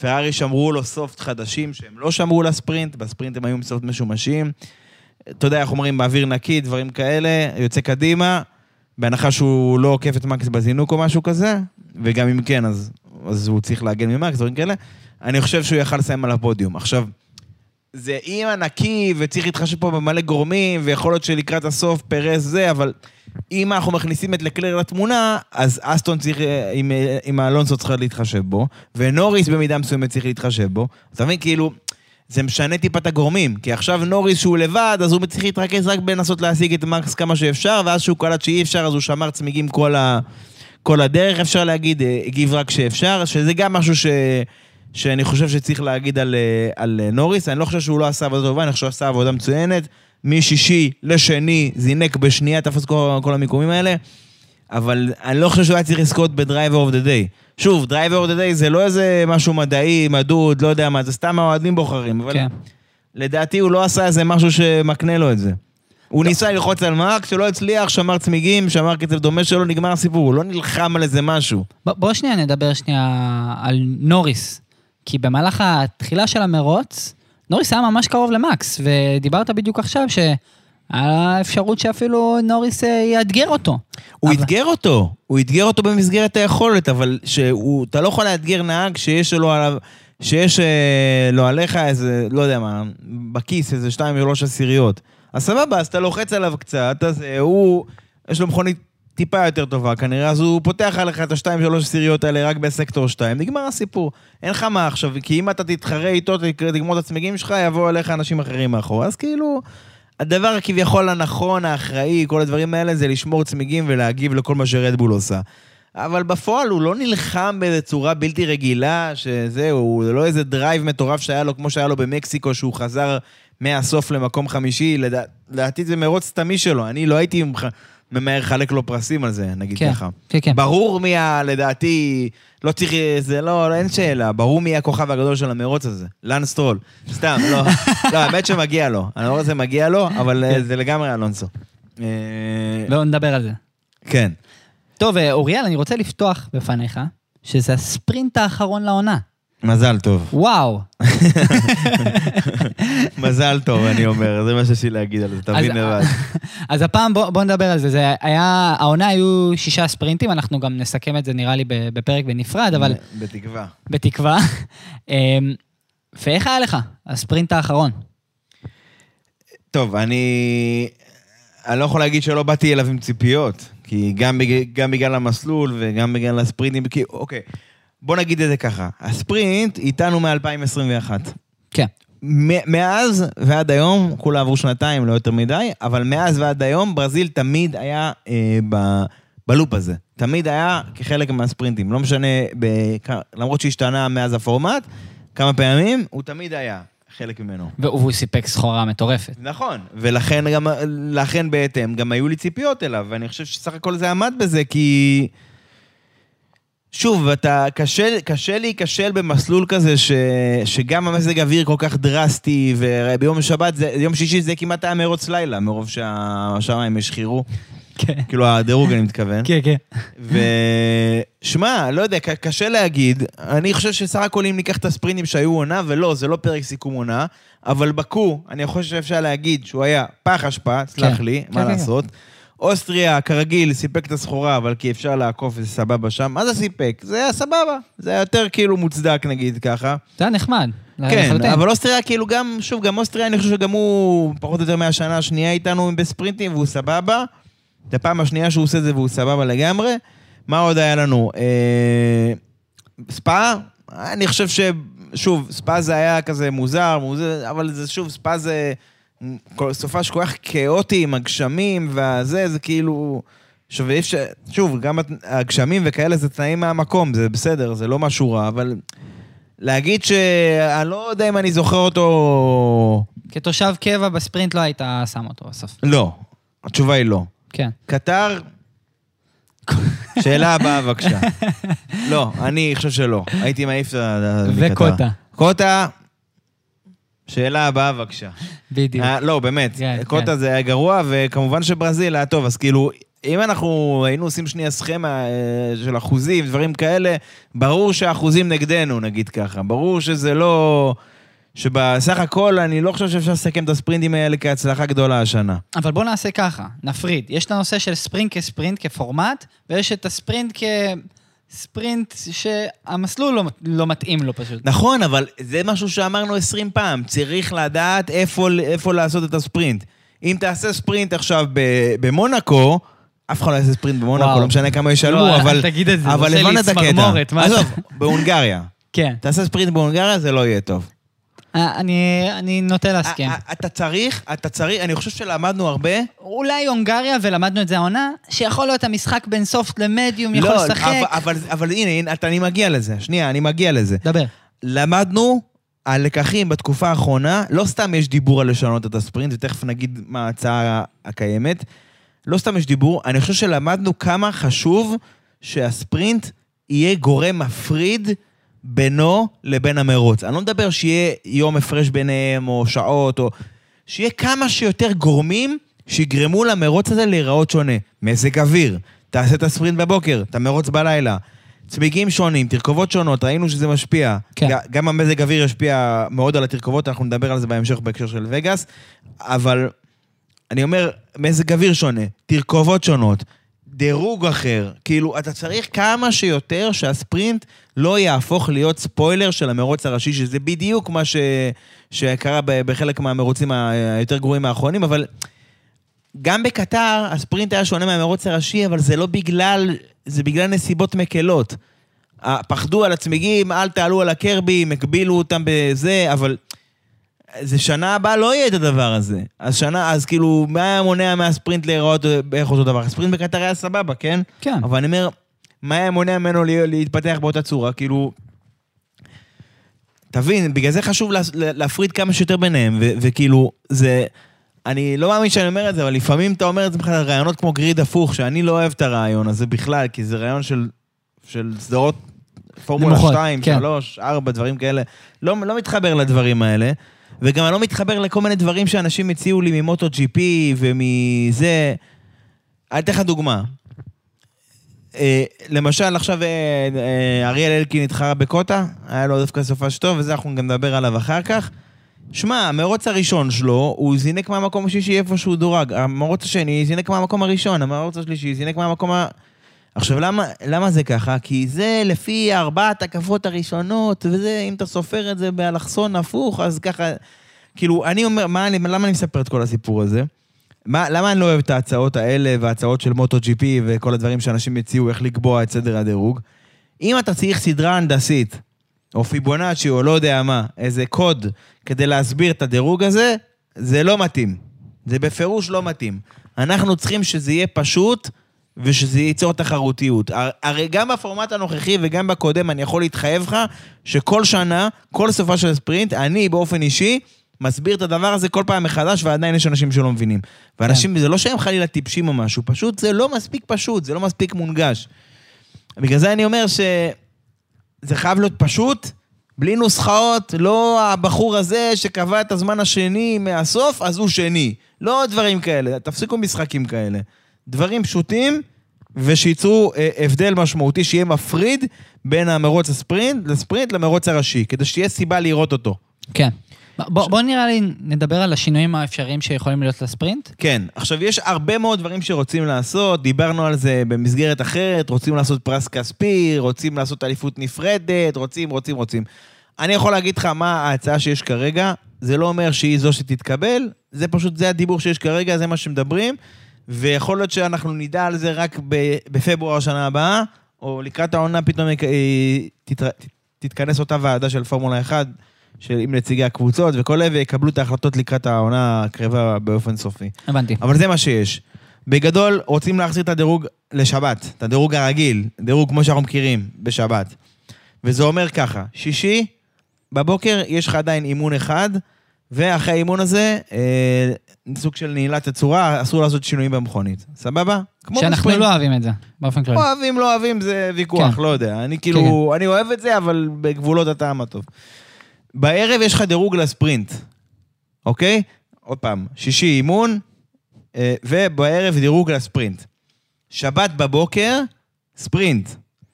פרארי שמרו לו סופט חדשים שהם לא שמרו לספרינט, בספרינט הם היו סופט משומשים. אתה יודע, איך אומרים, באוויר נקי, דברים כאלה, יוצא קדימה. בהנחה שהוא לא עוקף את מקס בזינוק או משהו כזה, וגם אם כן, אז, אז הוא צריך להגן ממקס, דברים כאלה, אני חושב שהוא יכל לסיים על הפודיום. עכשיו, זה אי ענקי, וצריך להתחשב פה במלא גורמים, ויכול להיות שלקראת הסוף פרס זה, אבל אם אנחנו מכניסים את לקלר לתמונה, אז אסטון צריך, עם, עם האלונסו צריך להתחשב בו, ונוריס במידה מסוימת צריך להתחשב בו. אתה מבין, כאילו, זה משנה טיפה את הגורמים. כי עכשיו נוריס שהוא לבד, אז הוא צריך להתרכז רק בלנסות להשיג את מקס כמה שאפשר, ואז שהוא קלט שאי אפשר, אז הוא שמר צמיגים כל, ה... כל הדרך, אפשר להגיד, אה, הגיב רק כשאפשר, שזה גם משהו ש... שאני חושב שצריך להגיד על, אה, על אה, נוריס. אני לא חושב שהוא לא עשה עבודה טובה, אני חושב שהוא עשה עבודה מצוינת. משישי לשני, זינק בשנייה, תפס כל, כל המיקומים האלה. אבל אני לא חושב שהוא היה צריך לזכות ב driver of the day. שוב, driver of the day זה לא איזה משהו מדעי, מדוד, לא יודע מה, זה סתם האוהדים בוחרים. אבל כן. לדעתי הוא לא עשה איזה משהו שמקנה לו את זה. הוא ניסה ללחוץ על מרק, שלא הצליח, שמר צמיגים, שמר קצב דומה שלו, נגמר הסיפור. הוא לא נלחם על איזה משהו. ב- בוא שנייה נדבר שנייה על נוריס. כי במהלך התחילה של המרוץ, נוריס היה ממש קרוב למקס, ודיברת בדיוק עכשיו שהאפשרות שאפילו נוריס אה, יאתגר אותו. הוא אבל- אתגר אותו, הוא אתגר אותו במסגרת היכולת, אבל שהוא, אתה לא יכול לאתגר נהג שיש לו עליו, שיש אה, לו עליך איזה, לא יודע מה, בכיס איזה שתיים שלוש עשיריות. אז סבבה, אז אתה לוחץ עליו קצת, אז אה, הוא, יש לו מכונית טיפה יותר טובה כנראה, אז הוא פותח עליך את השתיים שלוש עשיריות האלה רק בסקטור שתיים, נגמר הסיפור. אין לך מה עכשיו, כי אם אתה תתחרה איתו, תגמור את הצמיגים שלך, יבואו אליך אנשים אחרים מאחור. אז כאילו... הדבר כביכול הנכון, האחראי, כל הדברים האלה, זה לשמור צמיגים ולהגיב לכל מה שרדבול עושה. אבל בפועל הוא לא נלחם באיזה צורה בלתי רגילה, שזהו, זה לא איזה drive מטורף שהיה לו, כמו שהיה לו במקסיקו, שהוא חזר מהסוף למקום חמישי. לדע- לדעתי זה מרוץ סתמי שלו, אני לא הייתי ממהר לחלק לו פרסים על זה, נגיד כן, ככה. כן, כן. ברור מי ה... לדעתי, לא צריך... זה לא, לא, אין שאלה. ברור מי הכוכב הגדול של המרוץ הזה. לן סטרול. סתם, לא. לא, האמת שמגיע לו. אני לא רואה שזה מגיע לו, אבל אה, זה לגמרי אלונסו. לא נדבר על זה. כן. טוב, אה, אוריאל, אני רוצה לפתוח בפניך, שזה הספרינט האחרון לעונה. מזל טוב. וואו. מזל טוב, אני אומר. זה מה שיש לי להגיד על זה, תבין לבד. אז הפעם בוא, בוא נדבר על זה. זה היה, העונה היו שישה ספרינטים, אנחנו גם נסכם את זה נראה לי בפרק בנפרד, אבל בתקווה. בתקווה. אמ, ואיך היה לך, הספרינט האחרון? טוב, אני... אני לא יכול להגיד שלא באתי אליו עם ציפיות, כי גם, בג... גם בגלל המסלול וגם בגלל הספרינטים, כי אוקיי, בוא נגיד את זה ככה, הספרינט איתנו מ-2021. כן. מאז ועד היום, כולה עברו שנתיים, לא יותר מדי, אבל מאז ועד היום ברזיל תמיד היה אה, ב... בלופ הזה. תמיד היה כחלק מהספרינטים. לא משנה, בכ... למרות שהשתנה מאז הפורמט, כמה פעמים, הוא תמיד היה חלק ממנו. והוא סיפק סחורה מטורפת. נכון, ולכן גם, בהתאם, גם היו לי ציפיות אליו, ואני חושב שסך הכל זה עמד בזה, כי... שוב, אתה, קשה, קשה להיכשל במסלול כזה ש, שגם המזג אוויר כל כך דרסטי, וביום שבת, זה, יום שישי זה כמעט היה מרוץ לילה, מרוב שהשמיים השחירו. כן. כאילו, הדירוג אני מתכוון. כן, כן. ושמע, לא יודע, קשה להגיד. אני חושב שסך הכל אם ניקח את הספרינטים שהיו עונה, ולא, זה לא פרק סיכום עונה, אבל בקו, אני חושב שאפשר להגיד שהוא היה פח אשפה, סלח כן. לי, כן, מה כן, לעשות. אוסטריה, כרגיל, סיפק את הסחורה, אבל כי אפשר לעקוף וזה סבבה שם. מה זה סיפק? זה היה סבבה. זה היה יותר כאילו מוצדק, נגיד ככה. זה היה נחמד. כן, לחלוטין. אבל אוסטריה כאילו גם, שוב, גם אוסטריה, אני חושב שגם הוא פחות או יותר מהשנה השנייה איתנו בספרינטים, והוא סבבה. זו הפעם השנייה שהוא עושה את זה והוא סבבה לגמרי. מה עוד היה לנו? אה, ספא, אני חושב ש... שוב, ספא זה היה כזה מוזר, מוזר, אבל זה שוב, ספא זה כל- סופה שכל כך כאוטי עם הגשמים והזה, זה כאילו... שוב, אי אפשר, שוב, גם הגשמים וכאלה זה תנאים מהמקום, זה בסדר, זה לא משהו רע, אבל להגיד שאני לא יודע אם אני זוכר אותו... כתושב קבע בספרינט לא היית שם אותו בסוף. לא, התשובה היא לא. כן. קטר, שאלה הבאה בבקשה. לא, אני חושב שלא. הייתי מעיף את ה... וקוטה. קוטה, שאלה הבאה בבקשה. בדיוק. אה, לא, באמת, כן, קוטה כן. זה היה גרוע, וכמובן שברזיל היה טוב, אז כאילו, אם אנחנו היינו עושים שנייה סכמה אה, של אחוזים, דברים כאלה, ברור שהאחוזים נגדנו, נגיד ככה. ברור שזה לא... שבסך הכל, אני לא חושב שאפשר לסכם את הספרינטים האלה כהצלחה גדולה השנה. אבל בוא נעשה ככה, נפריד. יש את הנושא של ספרינט כספרינט, כפורמט, ויש את הספרינט כספרינט שהמסלול לא, לא מתאים לו פשוט. נכון, אבל זה משהו שאמרנו 20 פעם, צריך לדעת איפה, איפה לעשות את הספרינט. אם תעשה ספרינט עכשיו במונקו, אף אחד לא יעשה ספרינט במונקו, וואו. לא משנה כמה ישלמו, לא, אבל... תגיד את זה, זה אבל עושה לי הבנת את הקטע. צמרמורת, עזוב, בהונגריה. כן. תעשה ספרינט בהונגריה, זה לא יהיה טוב. אה, אני, אני נוטה להסכים. אה, אה, אתה צריך, אתה צריך, אני חושב שלמדנו הרבה. אולי הונגריה, ולמדנו את זה העונה, שיכול להיות המשחק בין סופט למדיום, יכול לא, לשחק. אבל, אבל, אבל הנה, הנה, אתה, אני מגיע לזה. שנייה, אני מגיע לזה. דבר. למדנו הלקחים בתקופה האחרונה, לא סתם יש דיבור על לשנות את הספרינט, ותכף נגיד מה ההצעה הקיימת. לא סתם יש דיבור, אני חושב שלמדנו כמה חשוב שהספרינט יהיה גורם מפריד בינו לבין המרוץ. אני לא מדבר שיהיה יום הפרש ביניהם, או שעות, או... שיהיה כמה שיותר גורמים שיגרמו למרוץ הזה להיראות שונה. מזג אוויר, תעשה את הספרינט בבוקר, את המרוץ בלילה. צמיגים שונים, תרכובות שונות, ראינו שזה משפיע. כן. גם המזג אוויר ישפיע מאוד על התרכובות, אנחנו נדבר על זה בהמשך בהקשר של וגאס, אבל אני אומר, מזג אוויר שונה, תרכובות שונות, דירוג אחר. כאילו, אתה צריך כמה שיותר שהספרינט לא יהפוך להיות ספוילר של המרוץ הראשי, שזה בדיוק מה ש... שקרה בחלק מהמרוצים היותר גרועים האחרונים, אבל גם בקטר הספרינט היה שונה מהמרוץ הראשי, אבל זה לא בגלל, זה בגלל נסיבות מקלות. פחדו על הצמיגים, אל תעלו על הקרבים, הגבילו אותם בזה, אבל זה שנה הבאה לא יהיה את הדבר הזה. אז שנה, אז כאילו, מה היה מונע מהספרינט להיראות בערך אותו דבר? הספרינט בקטר היה סבבה, כן? כן. אבל אני אומר, מה היה מונע ממנו לה- להתפתח באותה צורה? כאילו... תבין, בגלל זה חשוב לה- להפריד כמה שיותר ביניהם, ו- וכאילו, זה... אני לא מאמין שאני אומר את זה, אבל לפעמים אתה אומר את זה בכלל רעיונות כמו גריד הפוך, שאני לא אוהב את הרעיון הזה בכלל, כי זה רעיון של, של סדרות פורמולה נמוכות, 2, כן. 3, 4, דברים כאלה. לא, לא מתחבר לדברים האלה, וגם אני לא מתחבר לכל מיני דברים שאנשים הציעו לי ממוטו ג'י פי ומזה. אני אתן לך דוגמה. אה, למשל, עכשיו אה, אה, אריאל אלקין התחרה בקוטה, היה לו דווקא סופש טוב, וזה אנחנו גם נדבר עליו אחר כך. שמע, המרוץ הראשון שלו, הוא זינק מהמקום השישי איפה שהוא דורג. המרוץ השני זינק מהמקום הראשון, המרוץ השלישי זינק מהמקום ה... עכשיו, למה, למה זה ככה? כי זה לפי ארבעת הקפות הראשונות, וזה, אם אתה סופר את זה באלכסון הפוך, אז ככה... כאילו, אני אומר, מה, אני- למה אני מספר את כל הסיפור הזה? מה, למה אני לא אוהב את ההצעות האלה וההצעות של מוטו פי וכל הדברים שאנשים הציעו איך לקבוע את סדר הדירוג? אם אתה צריך סדרה הנדסית, או פיבונאצ'י, או לא יודע מה, איזה קוד, כדי להסביר את הדירוג הזה, זה לא מתאים. זה בפירוש לא מתאים. אנחנו צריכים שזה יהיה פשוט, ושזה ייצור תחרותיות. הר- הרי גם בפורמט הנוכחי וגם בקודם, אני יכול להתחייב לך שכל שנה, כל סופה של הספרינט, אני באופן אישי, מסביר את הדבר הזה כל פעם מחדש, ועדיין יש אנשים שלא מבינים. ואנשים, זה לא שהם חלילה טיפשים או משהו, פשוט זה לא מספיק פשוט, זה לא מספיק מונגש. בגלל זה אני אומר שזה חייב להיות פשוט, בלי נוסחאות, לא הבחור הזה שקבע את הזמן השני מהסוף, אז הוא שני. לא דברים כאלה, תפסיקו משחקים כאלה. דברים פשוטים, ושייצרו אה, הבדל משמעותי, שיהיה מפריד בין המרוץ הספרינט לספרינט למרוץ הראשי, כדי שתהיה סיבה לראות אותו. כן. בוא, בוא נראה לי, נדבר על השינויים האפשריים שיכולים להיות לספרינט. כן, עכשיו יש הרבה מאוד דברים שרוצים לעשות, דיברנו על זה במסגרת אחרת, רוצים לעשות פרס כספי, רוצים לעשות אליפות נפרדת, רוצים, רוצים, רוצים. אני יכול להגיד לך מה ההצעה שיש כרגע, זה לא אומר שהיא זו שתתקבל, זה פשוט, זה הדיבור שיש כרגע, זה מה שמדברים, ויכול להיות שאנחנו נדע על זה רק בפברואר השנה הבאה, או לקראת העונה פתאום תתר- תתכנס אותה ועדה של פורמולה 1, של, עם נציגי הקבוצות וכל אלה, ויקבלו את ההחלטות לקראת העונה הקרבה באופן סופי. הבנתי. אבל זה מה שיש. בגדול, רוצים להחזיר את הדירוג לשבת, את הדירוג הרגיל, דירוג כמו שאנחנו מכירים, בשבת. וזה אומר ככה, שישי, בבוקר יש לך עדיין אימון אחד, ואחרי האימון הזה, אה, סוג של נעילת הצורה, אסור לעשות שינויים במכונית. סבבה? כמו שאנחנו בספרינט. לא אוהבים את זה, באופן כללי. אוהבים, לא אוהבים, זה ויכוח, כן. לא יודע. אני כאילו, אני אוהב את זה, אבל בגבולות הטעם הטוב. בערב יש לך דירוג לספרינט, אוקיי? עוד פעם, שישי אימון, אה, ובערב דירוג לספרינט. שבת בבוקר, ספרינט.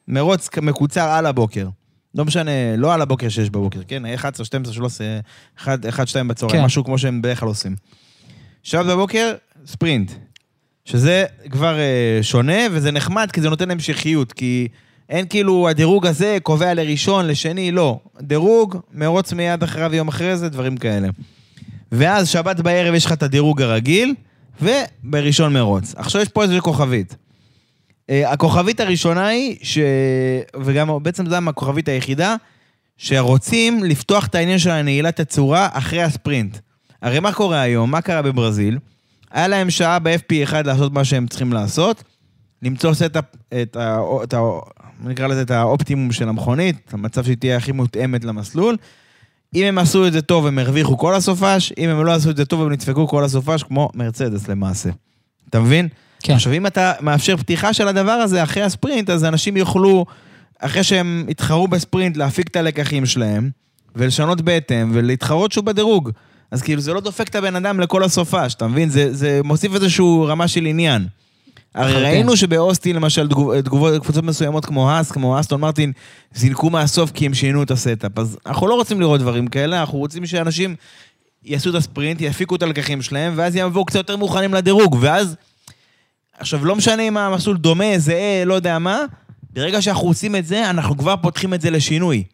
מרוץ מקוצר על הבוקר. לא משנה, לא על הבוקר שיש בבוקר, כן? 11, 12, 13, 1, 1 2 בצהריים, כן. משהו כמו שהם בדרך כלל עושים. שבת בבוקר, ספרינט. שזה כבר אה, שונה, וזה נחמד, כי זה נותן המשכיות, כי אין כאילו, הדירוג הזה קובע לראשון, לשני, לא. דירוג, מרוץ מיד אחריו יום אחרי זה, דברים כאלה. ואז שבת בערב יש לך את הדירוג הרגיל, ובראשון מרוץ. עכשיו יש פה איזושהי כוכבית. אה, הכוכבית הראשונה היא, ש... וגם בעצם זו הכוכבית היחידה, שרוצים לפתוח את העניין של הנעילת הצורה אחרי הספרינט. הרי מה קורה היום? מה קרה בברזיל? היה להם שעה ב-FP1 לעשות מה שהם צריכים לעשות, למצוא setup, את ה... את ה נקרא לזה את האופטימום של המכונית, המצב שהיא תהיה הכי מותאמת למסלול. אם הם עשו את זה טוב, הם הרוויחו כל הסופש, אם הם לא עשו את זה טוב, הם נדפקו כל הסופש, כמו מרצדס למעשה. אתה מבין? כן. עכשיו, אם אתה מאפשר פתיחה של הדבר הזה אחרי הספרינט, אז אנשים יוכלו, אחרי שהם יתחרו בספרינט, להפיק את הלקחים שלהם, ולשנות בהתאם, ולהתחרות שוב בדירוג. אז כאילו, זה לא דופק את הבן אדם לכל הסופש, אתה מבין? זה, זה מוסיף איזושהי רמה של עניין. הרי. ראינו שבאוסטין, למשל, תגוב- תגובות, קבוצות מסוימות כמו האס, כמו אסטון מרטין, זינקו מהסוף כי הם שינו את ה setup. אז אנחנו לא רוצים לראות דברים כאלה, אנחנו רוצים שאנשים יעשו את הספרינט, יפיקו את הלקחים שלהם, ואז יבואו קצת יותר מוכנים לדירוג, ואז... עכשיו, לא משנה אם המסלול דומה, זהה, לא יודע מה, ברגע שאנחנו עושים את זה, אנחנו כבר פותחים את זה לשינוי.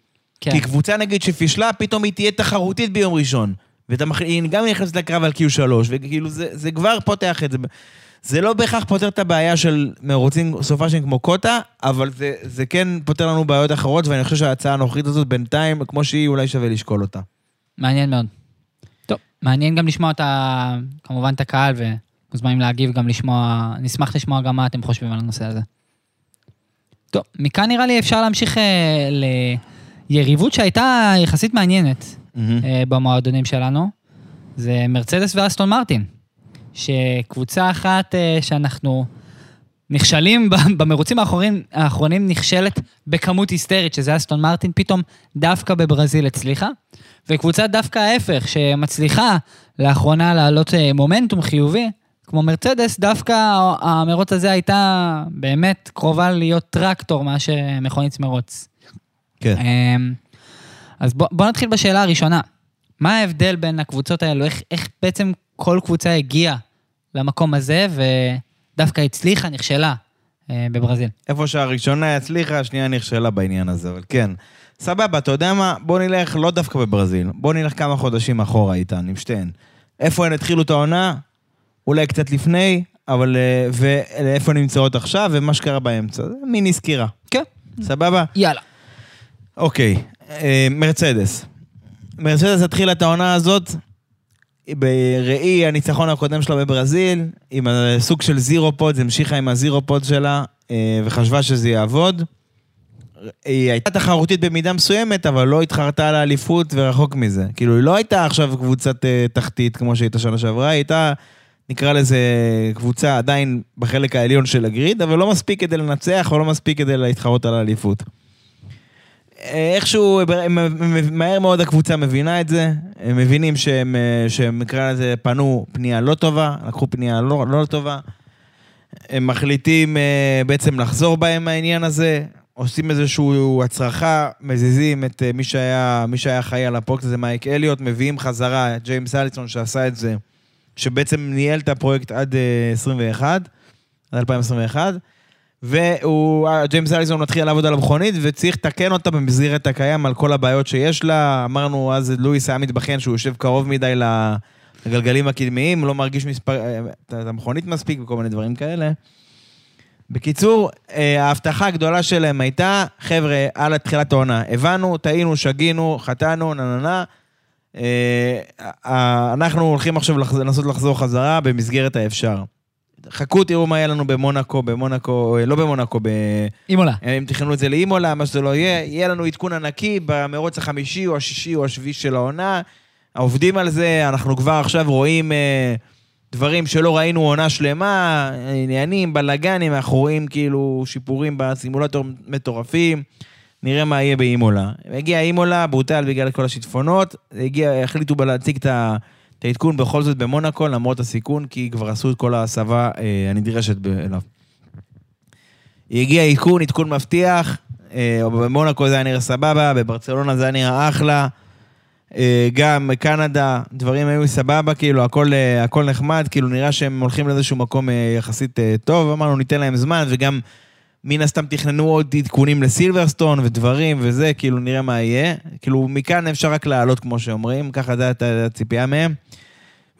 כן. כי קבוצה נגיד שפישלה, פתאום היא תהיה תחרותית ביום ראשון. והיא גם נכנסת לקרב על Q3, וכאילו זה, זה כבר פותח את זה. זה לא בהכרח פותר את הבעיה של מרוצים סופאשים כמו קוטה, אבל זה, זה כן פותר לנו בעיות אחרות, ואני חושב שההצעה הנוכחית הזאת בינתיים, כמו שהיא, אולי שווה לשקול אותה. מעניין מאוד. טוב, מעניין גם לשמוע את ה... כמובן את הקהל, ומוזמנים להגיב גם לשמוע, נשמח לשמוע גם מה אתם חושבים על הנושא הזה. טוב, מכאן נראה לי אפשר להמשיך אה, ליריבות שהייתה יחסית מעניינת במועדונים שלנו. זה מרצדס ואסטון מרטין, שקבוצה אחת אה, שאנחנו נכשלים במרוצים האחרונים, האחרונים נכשלת בכמות היסטרית, שזה אסטון מרטין, פתאום דווקא בברזיל הצליחה. וקבוצה דווקא ההפך, שמצליחה לאחרונה להעלות אה, מומנטום חיובי, כמו מרצדס, דווקא המרוץ הזה הייתה באמת קרובה להיות טרקטור מאשר מכונית מרוץ. כן. אז בוא, בוא נתחיל בשאלה הראשונה. מה ההבדל בין הקבוצות האלו? איך, איך בעצם כל קבוצה הגיעה למקום הזה ודווקא הצליחה, נכשלה אה, בברזיל? איפה שהראשונה הצליחה, השנייה נכשלה בעניין הזה, אבל כן. סבבה, אתה יודע מה? בוא נלך לא דווקא בברזיל, בוא נלך כמה חודשים אחורה איתן, עם שתיהן. איפה הן התחילו את העונה? אולי קצת לפני, אבל... אה, ואיפה נמצאות עכשיו, ומה שקרה באמצע. מיני סקירה. כן. סבבה? יאללה. אוקיי, מרצדס. מרצדס התחילה את העונה הזאת בראי הניצחון הקודם שלה בברזיל, עם הסוג של zero pod, המשיכה עם ה zero pod שלה, אה, וחשבה שזה יעבוד. היא הייתה תחרותית במידה מסוימת, אבל לא התחרתה על האליפות ורחוק מזה. כאילו, היא לא הייתה עכשיו קבוצת אה, תחתית כמו שהייתה שנה שעברה, היא הייתה, נקרא לזה, קבוצה עדיין בחלק העליון של ה grid, אבל לא מספיק כדי לנצח או לא מספיק כדי להתחרות על האליפות. איכשהו, מהר מאוד הקבוצה מבינה את זה, הם מבינים שהם, אה, שהם נקרא לזה, פנו פנייה לא טובה, לקחו פנייה לא, לא טובה, הם מחליטים אה, בעצם לחזור בהם מהעניין הזה, עושים איזושהי הצרחה, מזיזים את אה, מי שהיה, מי שהיה אחראי על הפרויקט הזה, מייק אליוט, מביאים חזרה את ג'יימס אליסון שעשה את זה, שבעצם ניהל את הפרויקט עד אה, 21, עד 2021, והוא, ג'יימס אליסון מתחיל לעבוד על המכונית, וצריך לתקן אותה במסגרת הקיים על כל הבעיות שיש לה. אמרנו, אז לואיס היה מתבכיין שהוא יושב קרוב מדי לגלגלים הקדמיים, לא מרגיש מספר, את המכונית מספיק וכל מיני דברים כאלה. בקיצור, אה, ההבטחה הגדולה שלהם הייתה, חבר'ה, על תחילת העונה, הבנו, טעינו, שגינו, חטאנו, נה נה נה. אה, אה, אנחנו הולכים עכשיו לנסות לחזור חזרה במסגרת האפשר. חכו, תראו מה יהיה לנו במונאקו, במונאקו, לא במונאקו, ב... אימולה. הם תכננו את זה לאימולה, מה שזה לא יהיה, יהיה לנו עדכון ענקי במרוץ החמישי או השישי או השביעי של העונה. עובדים על זה, אנחנו כבר עכשיו רואים אה, דברים שלא ראינו עונה שלמה, עניינים, בלאגנים, אנחנו רואים כאילו שיפורים בסימולטור מטורפים. נראה מה יהיה באימולה. הגיע אימולה, בוטל בגלל כל השיטפונות, הגיע, החליטו להציג את ה- את העדכון בכל זאת במונאקו, למרות הסיכון, כי כבר עשו את כל ההסבה אה, הנדרשת אליו. הגיע עדכון, עדכון מבטיח, אה, במונאקו זה היה נראה סבבה, בברצלונה זה היה נראה אחלה. אה, גם קנדה, דברים היו סבבה, כאילו, הכל, אה, הכל נחמד, כאילו, נראה שהם הולכים לאיזשהו מקום אה, יחסית טוב, אמרנו, ניתן להם זמן, וגם מן הסתם תכננו עוד עדכונים לסילברסטון ודברים וזה, כאילו, נראה מה יהיה. כאילו, מכאן אפשר רק לעלות, כמו שאומרים, ככה זה הציפייה מהם.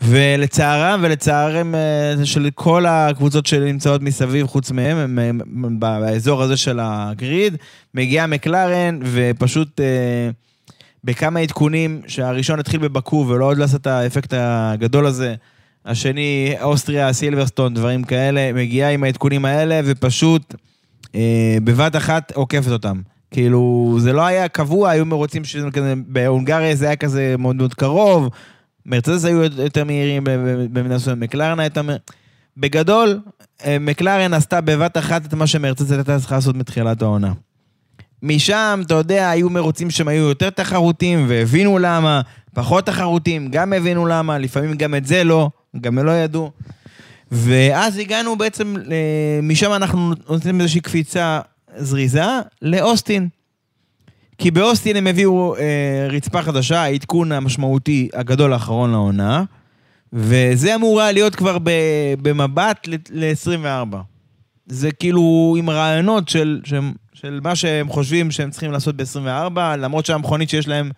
ולצערם ולצערם אה, של כל הקבוצות שנמצאות מסביב, חוץ מהם, הם, הם, הם באזור הזה של הגריד, מגיעה מקלרן ופשוט אה, בכמה עדכונים, שהראשון התחיל בבקו ולא עוד עשה את האפקט הגדול הזה. השני, אוסטריה, סילברסטון, דברים כאלה, מגיעה עם העדכונים האלה ופשוט אה, בבת אחת עוקפת אותם. כאילו, זה לא היה קבוע, היו מרוצים שזה כזה, בהונגריה זה היה כזה מאוד מאוד קרוב, מרצדס היו יותר מהירים במידה מסוימת, מקלרנה הייתה... בגדול, אה, מקלרן עשתה בבת אחת את מה שמרצדס הייתה צריכה לעשות מתחילת העונה. משם, אתה יודע, היו מרוצים שהם היו יותר תחרותיים והבינו למה, פחות תחרותיים, גם הבינו למה, לפעמים גם את זה לא, גם לא ידעו. ואז הגענו בעצם, אה, משם אנחנו נותנים איזושהי קפיצה זריזה לאוסטין. כי באוסטין הם הביאו אה, רצפה חדשה, העדכון המשמעותי הגדול האחרון לעונה, וזה אמור היה להיות כבר ב, במבט ל-24. זה כאילו עם רעיונות של, של, של מה שהם חושבים שהם צריכים לעשות ב-24, למרות שהמכונית שיש להם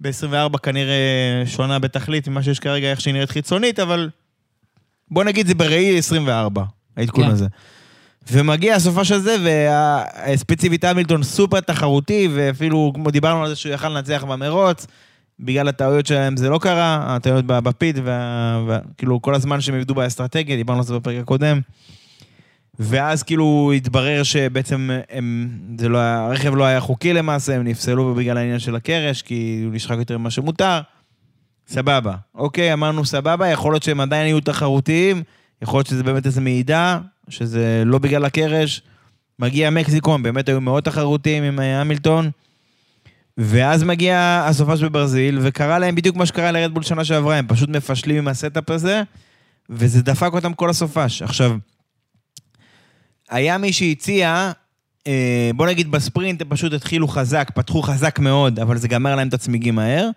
ב-24 כנראה שונה בתכלית ממה שיש כרגע, איך שהיא נראית חיצונית, אבל בוא נגיד זה בראי 24, העדכון כן. הזה. ומגיע הסופה של זה, וספציפית המילטון סופר תחרותי, ואפילו, כמו דיברנו על זה שהוא יכל לנצח במרוץ, בגלל הטעויות שלהם זה לא קרה, הטעויות בפיד, וכאילו כל הזמן שהם עבדו באסטרטגיה, דיברנו על זה בפרק הקודם. ואז כאילו התברר שבעצם הם, זה לא היה, הרכב לא היה חוקי למעשה, הם נפסלו בגלל העניין של הקרש, כי הוא נשחק יותר ממה שמותר. סבבה. אוקיי, אמרנו סבבה, יכול להיות שהם עדיין יהיו תחרותיים, יכול להיות שזה באמת איזו מעידה, שזה לא בגלל הקרש. מגיע מקסיקו, הם באמת היו מאוד תחרותיים עם אה, המילטון. ואז מגיע הסופש בברזיל, וקרה להם בדיוק מה שקרה לרדבול שנה שעברה, הם פשוט מפשלים עם ה setup הזה, וזה דפק אותם כל הסופש. עכשיו, היה מי שהציע, אה, בוא נגיד בספרינט הם פשוט התחילו חזק, פתחו חזק מאוד, אבל זה גמר להם את הצמיגים מהר,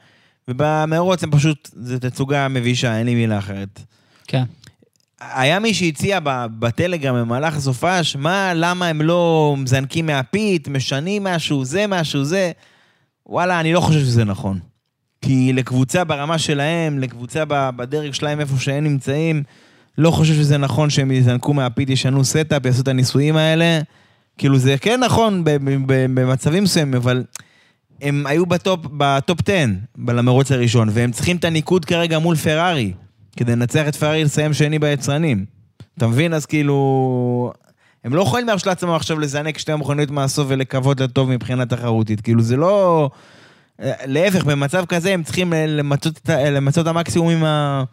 ובמרוץ הם פשוט, זו תצוגה מבישה, אין לי מילה אחרת. כן. היה מי שהציע בטלגרם במהלך הסופש, מה, למה הם לא מזנקים מה pit, משנים משהו, זה משהו, זה. וואלה, אני לא חושב שזה נכון. כי לקבוצה ברמה שלהם, לקבוצה בדרג שלהם איפה שהם נמצאים, לא חושב שזה נכון שהם יזנקו מה pit, ישנו setup, יעשו את הניסויים האלה. כאילו זה כן נכון במצבים מסוימים, אבל הם היו ב top, ב top 10 למרוץ הראשון, והם צריכים את הניקוד כרגע מול פרארי, כדי לנצח את פרארי לסיים שני ביצרנים. אתה מבין? אז כאילו... הם לא יכולים להרשות לעצמם עכשיו לזנק שתי מכוניות מהסוף ולקוות לטוב מבחינה תחרותית. כאילו זה לא... להפך, במצב כזה הם צריכים למצות, את למצות את המקסימום עם, ה...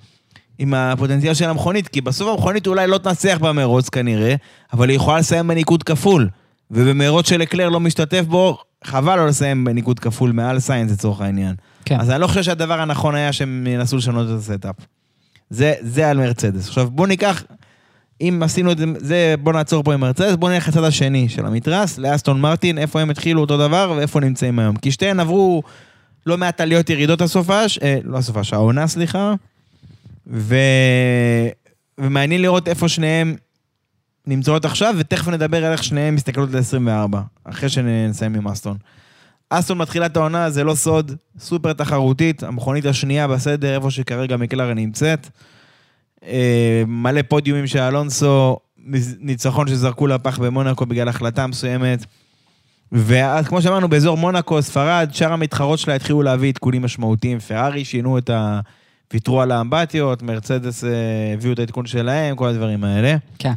עם הפוטנציאל של המכונית, כי בסוף המכונית אולי לא תנצח במרוץ כנראה, אבל היא יכולה לסיים בניקוד כפול. ובמרוץ שלקלר לא משתתף בו, חבל לא לסיים בניקוד כפול מעל סיינס לצורך העניין. כן. אז אני לא חושב שהדבר הנכון היה שהם ינסו לשנות את ה setup. זה, זה על מרצדס. עכשיו בואו ניקח, אם עשינו את זה, בואו נעצור פה עם מרצדס, בואו נלך לצד השני של המתרס, לאסטון מרטין, איפה הם התחילו אותו דבר ואיפה נמצאים היום. כי שתיהן עברו לא מעט עליות ירידות הסופש, אה, לא הסופש, העונה, סליחה, ו... ומעניין לראות איפה שניהם נמצאות עכשיו, ותכף נדבר על איך שניהם מסתכלות ל-24, אחרי שנסיים עם אסטון. אסטון מתחילה את העונה, זה לא סוד, סופר תחרותית, המכונית השנייה בסדר, איפה שכרגע מקלרה נמצאת. אה, מלא פודיומים של אלונסו, ניצחון שזרקו לפח במונקו בגלל החלטה מסוימת. ואז כמו שאמרנו, באזור מונקו, ספרד, שאר המתחרות שלה התחילו להביא עדכונים משמעותיים. פרארי שינו את ה... ויתרו על האמבטיות, מרצדס אה, הביאו את העדכון שלהם, כל הדברים האלה. כן.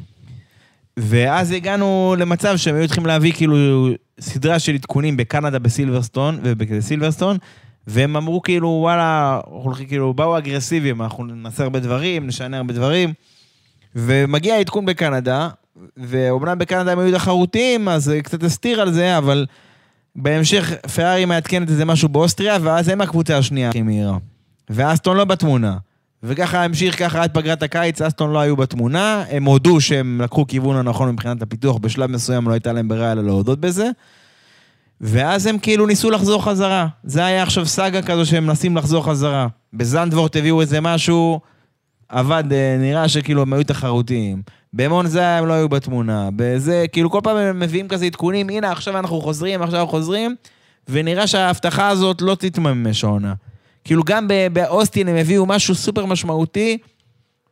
ואז הגענו למצב שהם היו צריכים להביא כאילו סדרה של עדכונים בקנדה בסילברסטון, ובסילברסטון, והם אמרו כאילו, וואלה, הולכים, כאילו, באו אגרסיביים, אנחנו נעשה הרבה דברים, נשנה הרבה דברים. ומגיע עדכון בקנדה, ואומנם בקנדה הם היו תחרותיים, אז קצת הסתיר על זה, אבל בהמשך פרארי מעדכנת איזה משהו באוסטריה, ואז הם הקבוצה השנייה הכי מהירה. ואסטון לא בתמונה. וככה המשיך ככה עד פגרת הקיץ, אסטון לא היו בתמונה, הם הודו שהם לקחו כיוון הנכון מבחינת הפיתוח, בשלב מסוים לא הייתה להם ברירה אלא להודות בזה. ואז הם כאילו ניסו לחזור חזרה. זה היה עכשיו סאגה כזו שהם מנסים לחזור חזרה. בזנדוורט הביאו איזה משהו, עבד, אה, נראה שכאילו הם היו תחרותיים. במונזה הם לא היו בתמונה. בזה, כאילו כל פעם הם מביאים כזה עדכונים, הנה עכשיו אנחנו חוזרים, עכשיו אנחנו חוזרים, ונראה שההבטחה הזאת לא תתממש העונה. כאילו גם באוסטין הם הביאו משהו סופר משמעותי,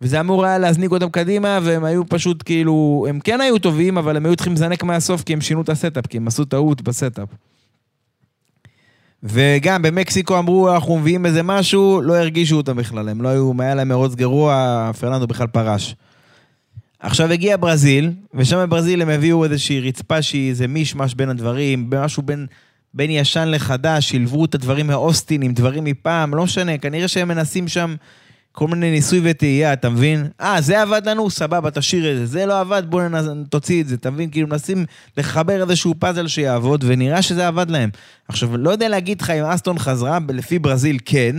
וזה אמור היה להזניק אותם קדימה, והם היו פשוט כאילו, הם כן היו טובים, אבל הם היו צריכים לזנק מהסוף כי הם שינו את ה setup, כי הם עשו טעות ב setup. וגם במקסיקו אמרו, אנחנו מביאים איזה משהו, לא הרגישו אותם בכלל, הם לא היו, היה להם מרוץ גרוע, פרננדו בכלל פרש. עכשיו הגיע ברזיל, ושם בברזיל הם הביאו איזושהי רצפה שהיא איזה מישמש בין הדברים, משהו בין, בין ישן לחדש, שילבו את הדברים מאוסטין עם דברים מפעם, לא משנה, כנראה שהם מנסים שם כל מיני ניסוי וטעייה, אתה מבין? אה, זה עבד לנו, סבבה, תשאיר את זה. זה לא עבד, בוא ננס... תוציא את זה, אתה מבין? כאילו מנסים לחבר איזשהו פאזל שיעבוד, ונראה שזה עבד להם. עכשיו, לא יודע להגיד לך אם אסטון חזרה, לפי ברזיל כן,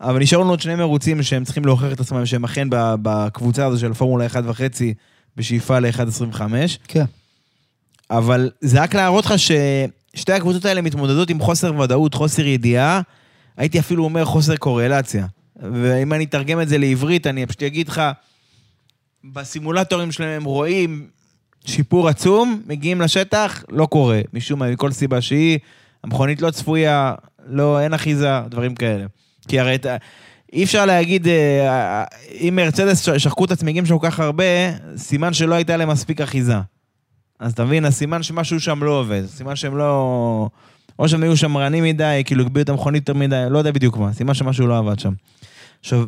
אבל נשארו לנו עוד שני מרוצים שהם צריכים להוכיח את עצמם שהם אכן בקבוצה הזו של פורמולה 1.5 בשאיפה ל-1.25. כן. אבל זה רק להראות לך ששתי הקבוצות האלה מתמודדות עם חוסר ודאות, חוסר ידיעה, הייתי אפילו אומר חוסר קורלציה. ואם אני אתרגם את זה לעברית, אני פשוט אגיד לך, בסימולטורים שלהם הם רואים שיפור עצום, מגיעים לשטח, לא קורה, משום מה, מכל סיבה שהיא, המכונית לא צפויה, לא, אין אחיזה, דברים כאלה. כי הרי את ה- אי אפשר להגיד, אה, אם מרצדס שחקו את הצמיגים שם כל כך הרבה, סימן שלא הייתה להם מספיק אחיזה. אז אתה מבין, הסימן שמשהו שם לא עובד, סימן שהם לא... או שהם היו שמרנים מדי, כאילו הגביאו את המכונית יותר מדי, לא יודע בדיוק מה, סימן שמשהו לא עבד שם. עכשיו,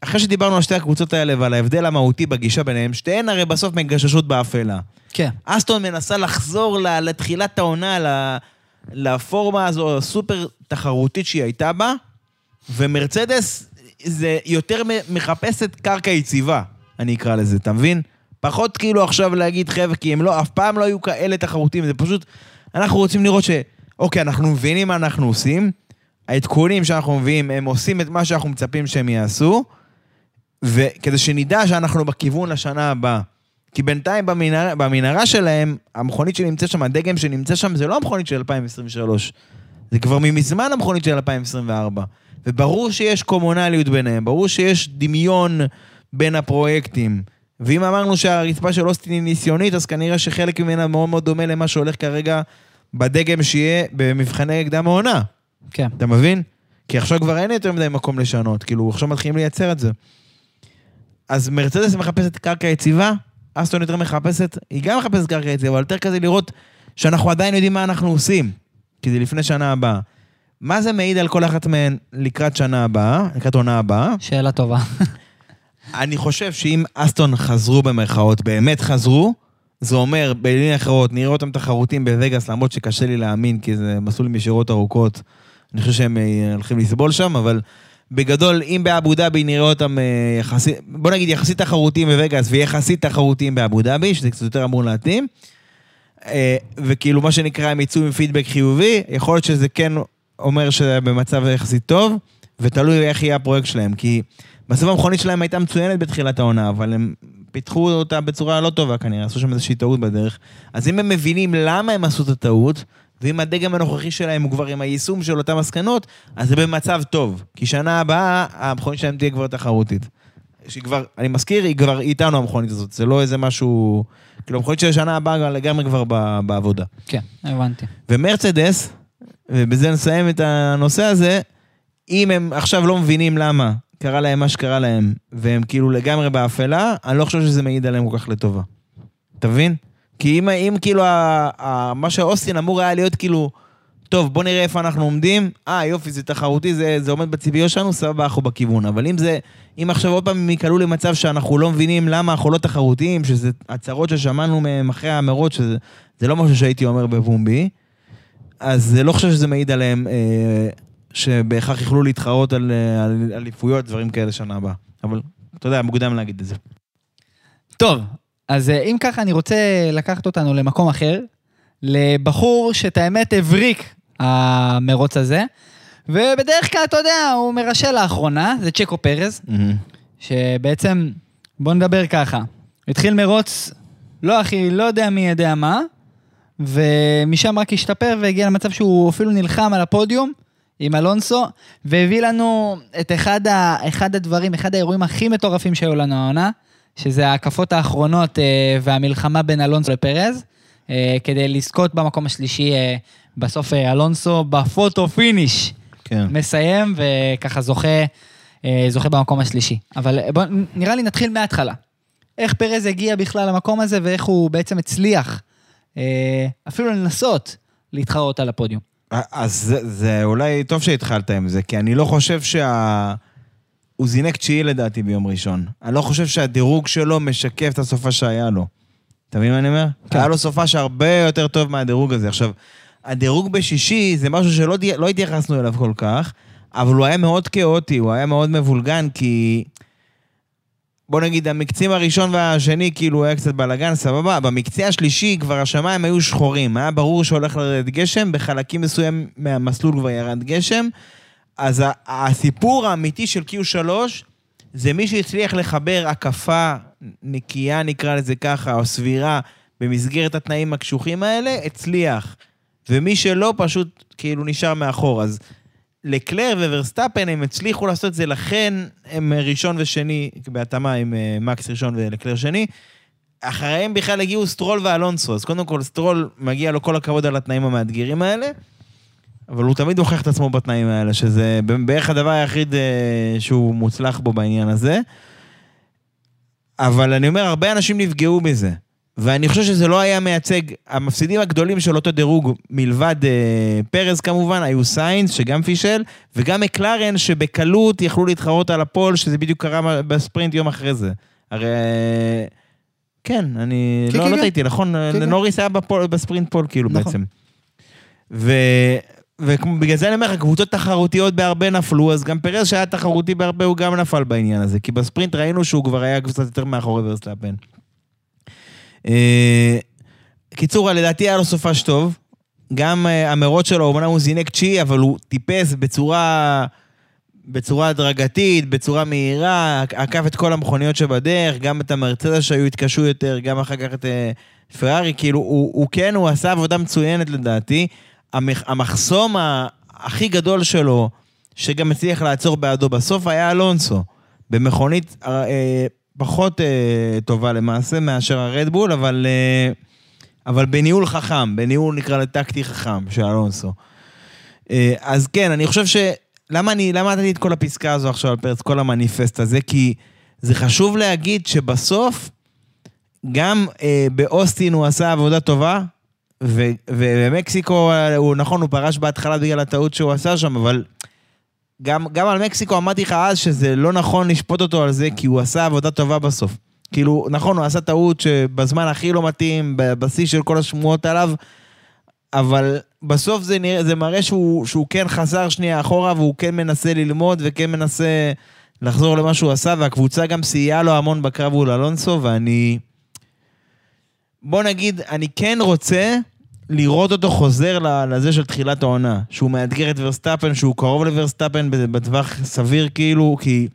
אחרי שדיברנו על שתי הקבוצות האלה ועל ההבדל המהותי בגישה ביניהם, שתיהן הרי בסוף מגששות באפלה. כן. אסטון מנסה לחזור לתחילת העונה, לפורמה הזו הסופר תחרותית שהיא הייתה בה, ומרצדס זה יותר מחפשת קרקע יציבה, אני אקרא לזה, אתה מבין? פחות כאילו עכשיו להגיד חבר'ה, כי הם לא, אף פעם לא היו כאלה תחרותיים, זה פשוט, אנחנו רוצים לראות ש... אוקיי, אנחנו מבינים מה אנחנו עושים, העדכונים שאנחנו מביאים, הם עושים את מה שאנחנו מצפים שהם יעשו, וכדי שנדע שאנחנו בכיוון לשנה הבאה. כי בינתיים במנהרה, במנהרה שלהם, המכונית שנמצאת שם, הדגם שנמצא שם, זה לא המכונית של 2023. זה כבר ממזמן המכונית של 2024. וברור שיש קומונליות ביניהם, ברור שיש דמיון בין הפרויקטים. ואם אמרנו שהרצפה של אוסטין היא ניסיונית, אז כנראה שחלק ממנה מאוד מאוד דומה למה שהולך כרגע בדגם שיהיה במבחני קדם העונה. כן. אתה מבין? כי עכשיו כבר אין יותר מדי מקום לשנות, כאילו עכשיו מתחילים לייצר את זה. אז מרצדס מחפשת קרקע יציבה, אסטון יותר מחפשת, היא גם מחפשת קרקע יציבה, אבל יותר כזה לראות שאנחנו עדיין יודעים מה אנחנו עושים, כי זה לפני שנה הבאה. מה זה מעיד על כל אחת מהן לקראת שנה הבאה, לקראת עונה הבאה? שאלה טובה. אני חושב שאם אסטון חזרו במרכאות, באמת חזרו, זה אומר, במילים אחרות, נראה אותם תחרותים בווגאס, למרות שקשה לי להאמין, כי זה מסלול עם ישירות ארוכות. אני חושב שהם אה, הולכים לסבול שם, אבל בגדול, אם באבו דאבי נראה אותם אה, יחסית, בוא נגיד יחסית תחרותיים בווגאס ויחסית תחרותיים באבו דאבי, שזה קצת יותר אמור להתאים, אה, וכאילו מה שנקרא, הם יצאו עם פידבק חיובי, יכול להיות שזה כן אומר שזה במצב יחסית טוב, ותלוי איך יהיה הפרויקט שלהם, כי בסוף המכונית שלהם הייתה מצוינת בתחילת העונה, אבל הם פיתחו אותה בצורה לא טובה כנראה, עשו שם איזושהי טעות בדרך. אז אם הם מבינים למה הם עשו את הטעות, ואם הדגם הנוכחי שלהם הוא כבר עם היישום של אותן מסקנות, אז זה במצב טוב. כי שנה הבאה, המכונית שלהם תהיה כבר תחרותית. שהיא כבר, אני מזכיר, היא כבר איתנו המכונית הזאת, זה לא איזה משהו... כאילו, המכונית של השנה הבאה לגמרי כבר ב- בעבודה. כן, הבנתי. ומרצדס, ובזה נסיים את הנושא הזה, אם הם עכשיו לא מבינים למה קרה להם מה שקרה להם, והם כאילו לגמרי באפלה, אני לא חושב שזה מעיד עליהם כל כך לטובה. אתה מבין? כי אם, אם כאילו ה, ה, מה שאוסטין אמור היה להיות כאילו, טוב, בוא נראה איפה אנחנו עומדים, אה יופי, זה תחרותי, זה, זה עומד בציפיות שלנו, סבבה, אנחנו בכיוון. אבל אם זה, אם עכשיו עוד פעם הם ייקלעו למצב שאנחנו לא מבינים למה אנחנו לא תחרותיים, שזה הצהרות ששמענו מהם אחרי המרוץ, שזה זה לא משהו שהייתי אומר בפומבי, אז לא חושב שזה מעיד עליהם אה, שבהכרח יוכלו להתחרות על אה, על אליפויות, דברים כאלה שנה הבאה. אבל אתה יודע, מוקדם להגיד את זה. טוב, אז אה, אם ככה, אני רוצה לקחת אותנו למקום אחר, לבחור שאת האמת הבריק המרוץ הזה, ובדרך כלל, אתה יודע, הוא מרשל לאחרונה, זה צ'קו פרז, שבעצם, בוא נדבר ככה, התחיל מרוץ, לא הכי, לא יודע מי יודע מה, ומשם רק השתפר והגיע למצב שהוא אפילו נלחם על הפודיום עם אלונסו, והביא לנו את אחד, ה, אחד הדברים, אחד האירועים הכי מטורפים שהיו לנו העונה, שזה ההקפות האחרונות אה, והמלחמה בין אלונסו לפרז, אה, כדי לזכות במקום השלישי, אה, בסוף אה, אלונסו ב photo finish. כן. מסיים וככה זוכה, אה, זוכה במקום השלישי. אבל אה, בוא, נראה לי נתחיל מההתחלה. איך פרז הגיע בכלל למקום הזה ואיך הוא בעצם הצליח אה, אפילו לנסות להתחרות על הפודיום. אז זה, זה אולי טוב שהתחלת עם זה, כי אני לא חושב שה... הוא זינק תשיעי לדעתי ביום ראשון. אני לא חושב שהדירוג שלו משקף את הסופש שהיה לו. אתה מבין מה אני אומר? כן. היה לו סופה שהרבה יותר טוב מהדירוג הזה. עכשיו, הדירוג בשישי זה משהו שלא לא התייחסנו אליו כל כך, אבל הוא היה מאוד כאוטי, הוא היה מאוד מבולגן, כי... בוא נגיד, המקצים הראשון והשני כאילו היה קצת בלאגן, סבבה. במקצה השלישי כבר השמיים היו שחורים. היה ברור שהולך לרדת גשם, בחלקים מסוים מהמסלול כבר ירד גשם. אז הסיפור האמיתי של Q3 זה מי שהצליח לחבר הקפה נקייה, נקרא לזה ככה, או סבירה, במסגרת התנאים הקשוחים האלה, הצליח. ומי שלא, פשוט כאילו נשאר מאחור. אז לקלר וורסטאפן, הם הצליחו לעשות את זה, לכן הם ראשון ושני, בהתאמה עם אה, מקס ראשון ולקלר שני. אחריהם בכלל הגיעו סטרול ואלונסו, אז קודם כל סטרול מגיע לו כל הכבוד על התנאים המאתגרים האלה, אבל הוא תמיד הוכיח את עצמו בתנאים האלה, שזה בערך הדבר היחיד אה, שהוא מוצלח בו בעניין הזה. אבל אני אומר, הרבה אנשים נפגעו מזה. ואני חושב שזה לא היה מייצג, המפסידים הגדולים של אותו דירוג, מלבד אה, פרז כמובן, היו סיינס, שגם פישל, וגם מקלרן, שבקלות יכלו להתחרות על ה pole, שזה בדיוק קרה בספרינט יום אחרי זה. הרי... אה, כן, אני כן, לא, כן, לא כן. טעיתי, נכון? כן. נוריס היה ב pole, ב sprint pole, כאילו, נכון. בעצם. ו... ובגלל זה אני אומר לך, קבוצות תחרותיות בהרבה נפלו, אז גם פרז שהיה תחרותי בהרבה, הוא גם נפל בעניין הזה. כי בספרינט ראינו שהוא כבר היה קצת יותר מאחורי ורסטאפן. אה, קיצור, לדעתי היה לו סופש טוב. גם אה, המרוץ שלו, אמנם הוא זינק תשיעי, אבל הוא טיפס בצורה, בצורה הדרגתית, בצורה מהירה, עקף את כל המכוניות שבדרך, גם את המרצדס שהיו התקשו יותר, גם אחר כך את אה, פרארי, כאילו, הוא, הוא כן, הוא עשה עבודה מצוינת לדעתי. המח, המחסום הכי גדול שלו, שגם הצליח לעצור בעדו בסוף, היה אלונסו. במכונית אה, אה, פחות אה, טובה למעשה מאשר הרדבול, אבל, אה, אבל בניהול חכם, בניהול נקרא לטקטי חכם של אלונסו. אה, אז כן, אני חושב ש... למה אני, למה נתתי את כל הפסקה הזו עכשיו על פרץ, כל המניפסט הזה? כי זה חשוב להגיד שבסוף, גם אה, באוסטין הוא עשה עבודה טובה, ובמקסיקו, אה, הוא נכון, הוא פרש בהתחלה בגלל הטעות שהוא עשה שם, אבל גם, גם על מקסיקו אמרתי לך אז שזה לא נכון לשפוט אותו על זה, כי הוא עשה עבודה טובה בסוף. כאילו, נכון, הוא עשה טעות שבזמן הכי לא מתאים, בשיא של כל השמועות עליו, אבל בסוף זה, נראה, זה מראה שהוא, שהוא כן חזר שנייה אחורה, והוא כן מנסה ללמוד, וכן מנסה לחזור למה שהוא עשה, והקבוצה גם סייעה לו המון בקרב מול אלונסו, ואני... בוא נגיד, אני כן רוצה לראות אותו חוזר לזה של תחילת העונה. שהוא מאתגר את ורסטאפן, שהוא קרוב לוורסטאפן בטווח סביר כאילו, כי,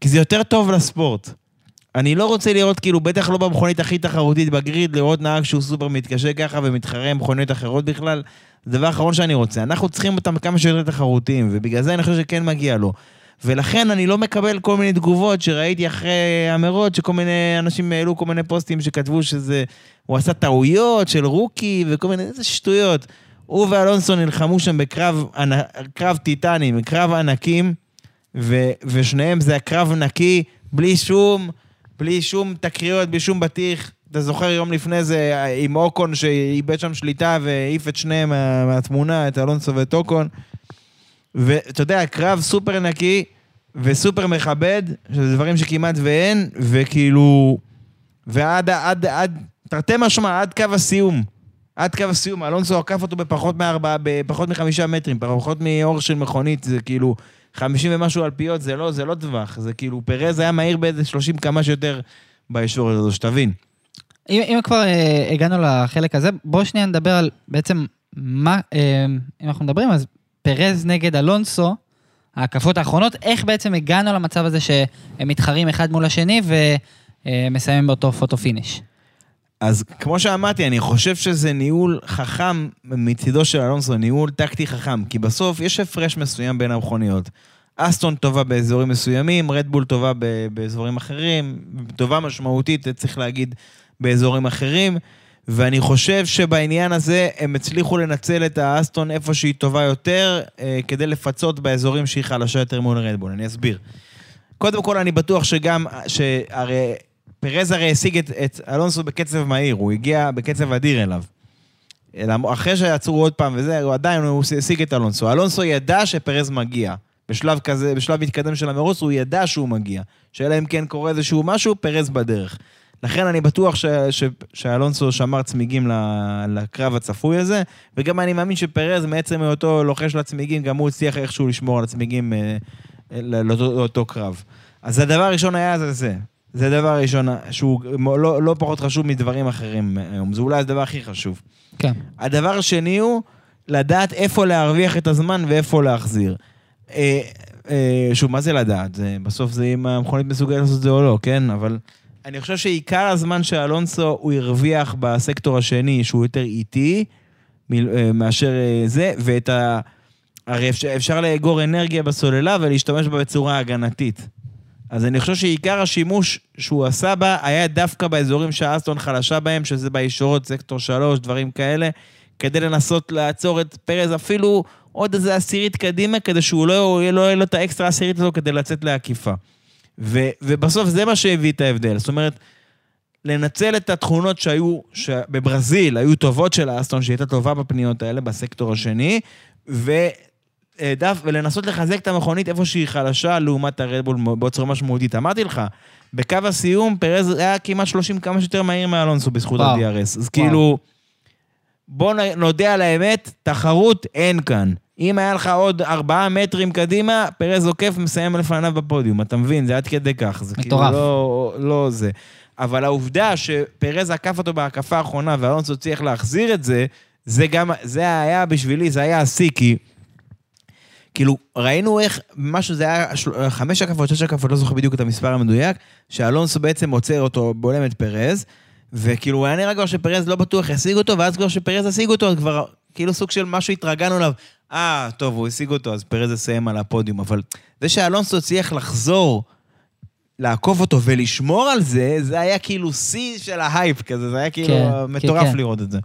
כי זה יותר טוב לספורט. אני לא רוצה לראות, כאילו, בטח לא במכונית הכי תחרותית ב grid, לראות נהג שהוא סופר מתקשה ככה ומתחרה עם מכוניות אחרות בכלל. זה הדבר האחרון שאני רוצה. אנחנו צריכים אותם כמה שיותר תחרותיים, ובגלל זה אני חושב שכן מגיע לו. ולכן אני לא מקבל כל מיני תגובות שראיתי אחרי המרוץ, שכל מיני אנשים העלו כל מיני פוסטים שכתבו שזה... הוא עשה טעויות של רוקי וכל מיני... איזה שטויות. הוא ואלונסו נלחמו שם בקרב קרב טיטנים, קרב ענקים, ו, ושניהם זה הקרב נקי, בלי שום, בלי שום תקריות, בלי שום בטיח. אתה זוכר יום לפני זה עם אוקון שאיבד שם שליטה והעיף את שניהם מה, מהתמונה, את אלונסו ואת אוקון. ואתה יודע, קרב סופר נקי וסופר מכבד, שזה דברים שכמעט ואין, וכאילו... ועד, עד, עד, תרתי משמע, עד קו הסיום. עד קו הסיום, אלונסו עקף אותו בפחות מארבעה, בפחות מחמישה מטרים, פחות מאור של מכונית, זה כאילו חמישים ומשהו אלפיות, זה לא, זה לא טווח, זה כאילו, פרז היה מהיר באיזה שלושים כמה שיותר בישורת הזו, שתבין. אם, אם כבר אה, הגענו לחלק הזה, בואו שנייה נדבר על בעצם מה, אה, אם אנחנו מדברים, אז פרז נגד אלונסו, ההקפות האחרונות, איך בעצם הגענו למצב הזה שהם מתחרים אחד מול השני ומסיימים באותו photo finish. אז כמו שאמרתי, אני חושב שזה ניהול חכם מצידו של אלונסו, ניהול טקטי חכם, כי בסוף יש הפרש מסוים בין המכוניות. אסטון טובה באזורים מסוימים, רדבול טובה באזורים אחרים, טובה משמעותית, צריך להגיד, באזורים אחרים, ואני חושב שבעניין הזה הם הצליחו לנצל את האסטון איפה שהיא טובה יותר, אה, כדי לפצות באזורים שהיא חלשה יותר מול רדבול. אני אסביר. קודם כל, אני בטוח שגם, שהרי פרז הרי השיג את, את אלונסו בקצב מהיר, הוא הגיע בקצב אדיר אליו. אחרי שעצרו עוד פעם וזה, הוא עדיין, הוא השיג את אלונסו. אלונסו ידע שפרז מגיע. בשלב כזה, בשלב מתקדם של המרוץ, הוא ידע שהוא מגיע. שאלא אם כן קורה איזשהו משהו, פרז בדרך. לכן אני בטוח ש, ש, שאלונסו שמר צמיגים לקרב הצפוי הזה, וגם אני מאמין שפרז, מעצם היותו לוחש לצמיגים, גם הוא הצליח איכשהו לשמור על הצמיגים אה, ל- לאותו, לאותו קרב. אז הדבר הראשון היה זה זה. זה הדבר הראשון שהוא לא, לא פחות חשוב מדברים אחרים היום. זה אולי הדבר הכי חשוב. כן. הדבר השני הוא לדעת איפה להרוויח את הזמן ואיפה להחזיר. אה, אה, שוב, מה זה לדעת? זה, בסוף זה אם המכונית מסוגלת לעשות את זה או לא, כן? אבל אני חושב שעיקר הזמן שאלונסו הוא הרוויח בסקטור השני, שהוא יותר איטי, אה, מאשר אה, זה, ואת ה... הרי אפשר, אפשר לאגור אנרגיה בסוללה ולהשתמש בה בצורה הגנתית. אז אני חושב שעיקר השימוש שהוא עשה בה היה דווקא באזורים שהאסטון חלשה בהם, שזה בישורות, סקטור 3, דברים כאלה, כדי לנסות לעצור את פרז אפילו עוד איזה עשירית קדימה, כדי שהוא לא, לא יהיה לו את האקסטרה עשירית הזו כדי לצאת לעקיפה. ו, ובסוף זה מה שהביא את ההבדל. זאת אומרת, לנצל את התכונות שהיו, שבברזיל היו טובות של האסטון, שהיא הייתה טובה בפניות האלה, בסקטור השני, ו... דף, ולנסות לחזק את המכונית איפה שהיא חלשה לעומת הרדבול בצורה משמעותית. אמרתי לך, בקו הסיום פרז היה כמעט 30 כמה שיותר מהיר מאלונסו בזכות וואו. ה-DRS. אז כאילו, בוא נודה על האמת, תחרות אין כאן. אם היה לך עוד ארבעה מטרים קדימה, פרז עוקף מסיים לפניו בפודיום, אתה מבין? זה עד כדי כך. זה מטורף. כאילו לא, לא זה. אבל העובדה שפרז עקף אותו בהקפה האחרונה ואלונסו הצליח להחזיר את זה, זה גם, זה היה בשבילי, זה היה השיא, כי כאילו, ראינו איך, משהו זה היה חמש הקפות, שש הקפות, לא זוכר בדיוק את המספר המדויק, שאלונסו בעצם עוצר אותו, בולם את פרז, וכאילו, הוא היה נראה כבר שפרז לא בטוח ישיג אותו, ואז כבר שפרז ישיג אותו, אז כבר כאילו סוג של משהו התרגלנו אליו. אה, טוב, הוא השיג אותו, אז פרז יסיים על הפודיום. אבל זה שאלונסו הצליח לחזור, לעקוף אותו ולשמור על זה, זה היה כאילו שיא של ההייפ כזה, זה היה כאילו כן, מטורף כן, כן. לראות את זה.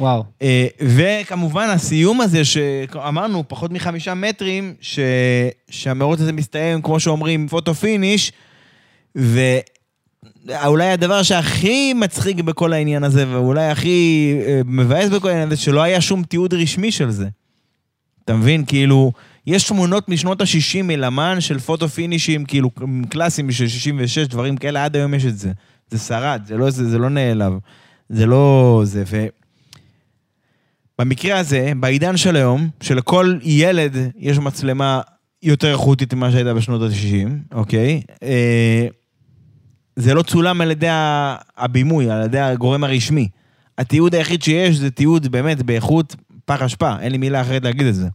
וואו. אה, וכמובן, הסיום הזה, שאמרנו, פחות מחמישה מטרים, ש... שהמרוץ הזה מסתיים, כמו שאומרים, photo finish, ואולי הדבר שהכי מצחיק בכל העניין הזה, ואולי הכי אה, מבאס בכל העניין הזה, שלא היה שום תיעוד רשמי של זה. אתה מבין? כאילו, יש תמונות משנות ה-60 מלמן של פוטו פינישים, כאילו, קלאסיים של 66, דברים כאלה, עד היום יש את זה. זה שרד, זה לא, זה, זה לא נעלב. זה לא... זה, ו... במקרה הזה, בעידן של היום, שלכל ילד יש מצלמה יותר איכותית ממה שהייתה בשנות ה-90, אוקיי? אה, זה לא צולם על ידי הבימוי, על ידי הגורם הרשמי. התיעוד היחיד שיש זה תיעוד באמת באיכות פח אשפה, אין לי מילה אחרת להגיד את זה.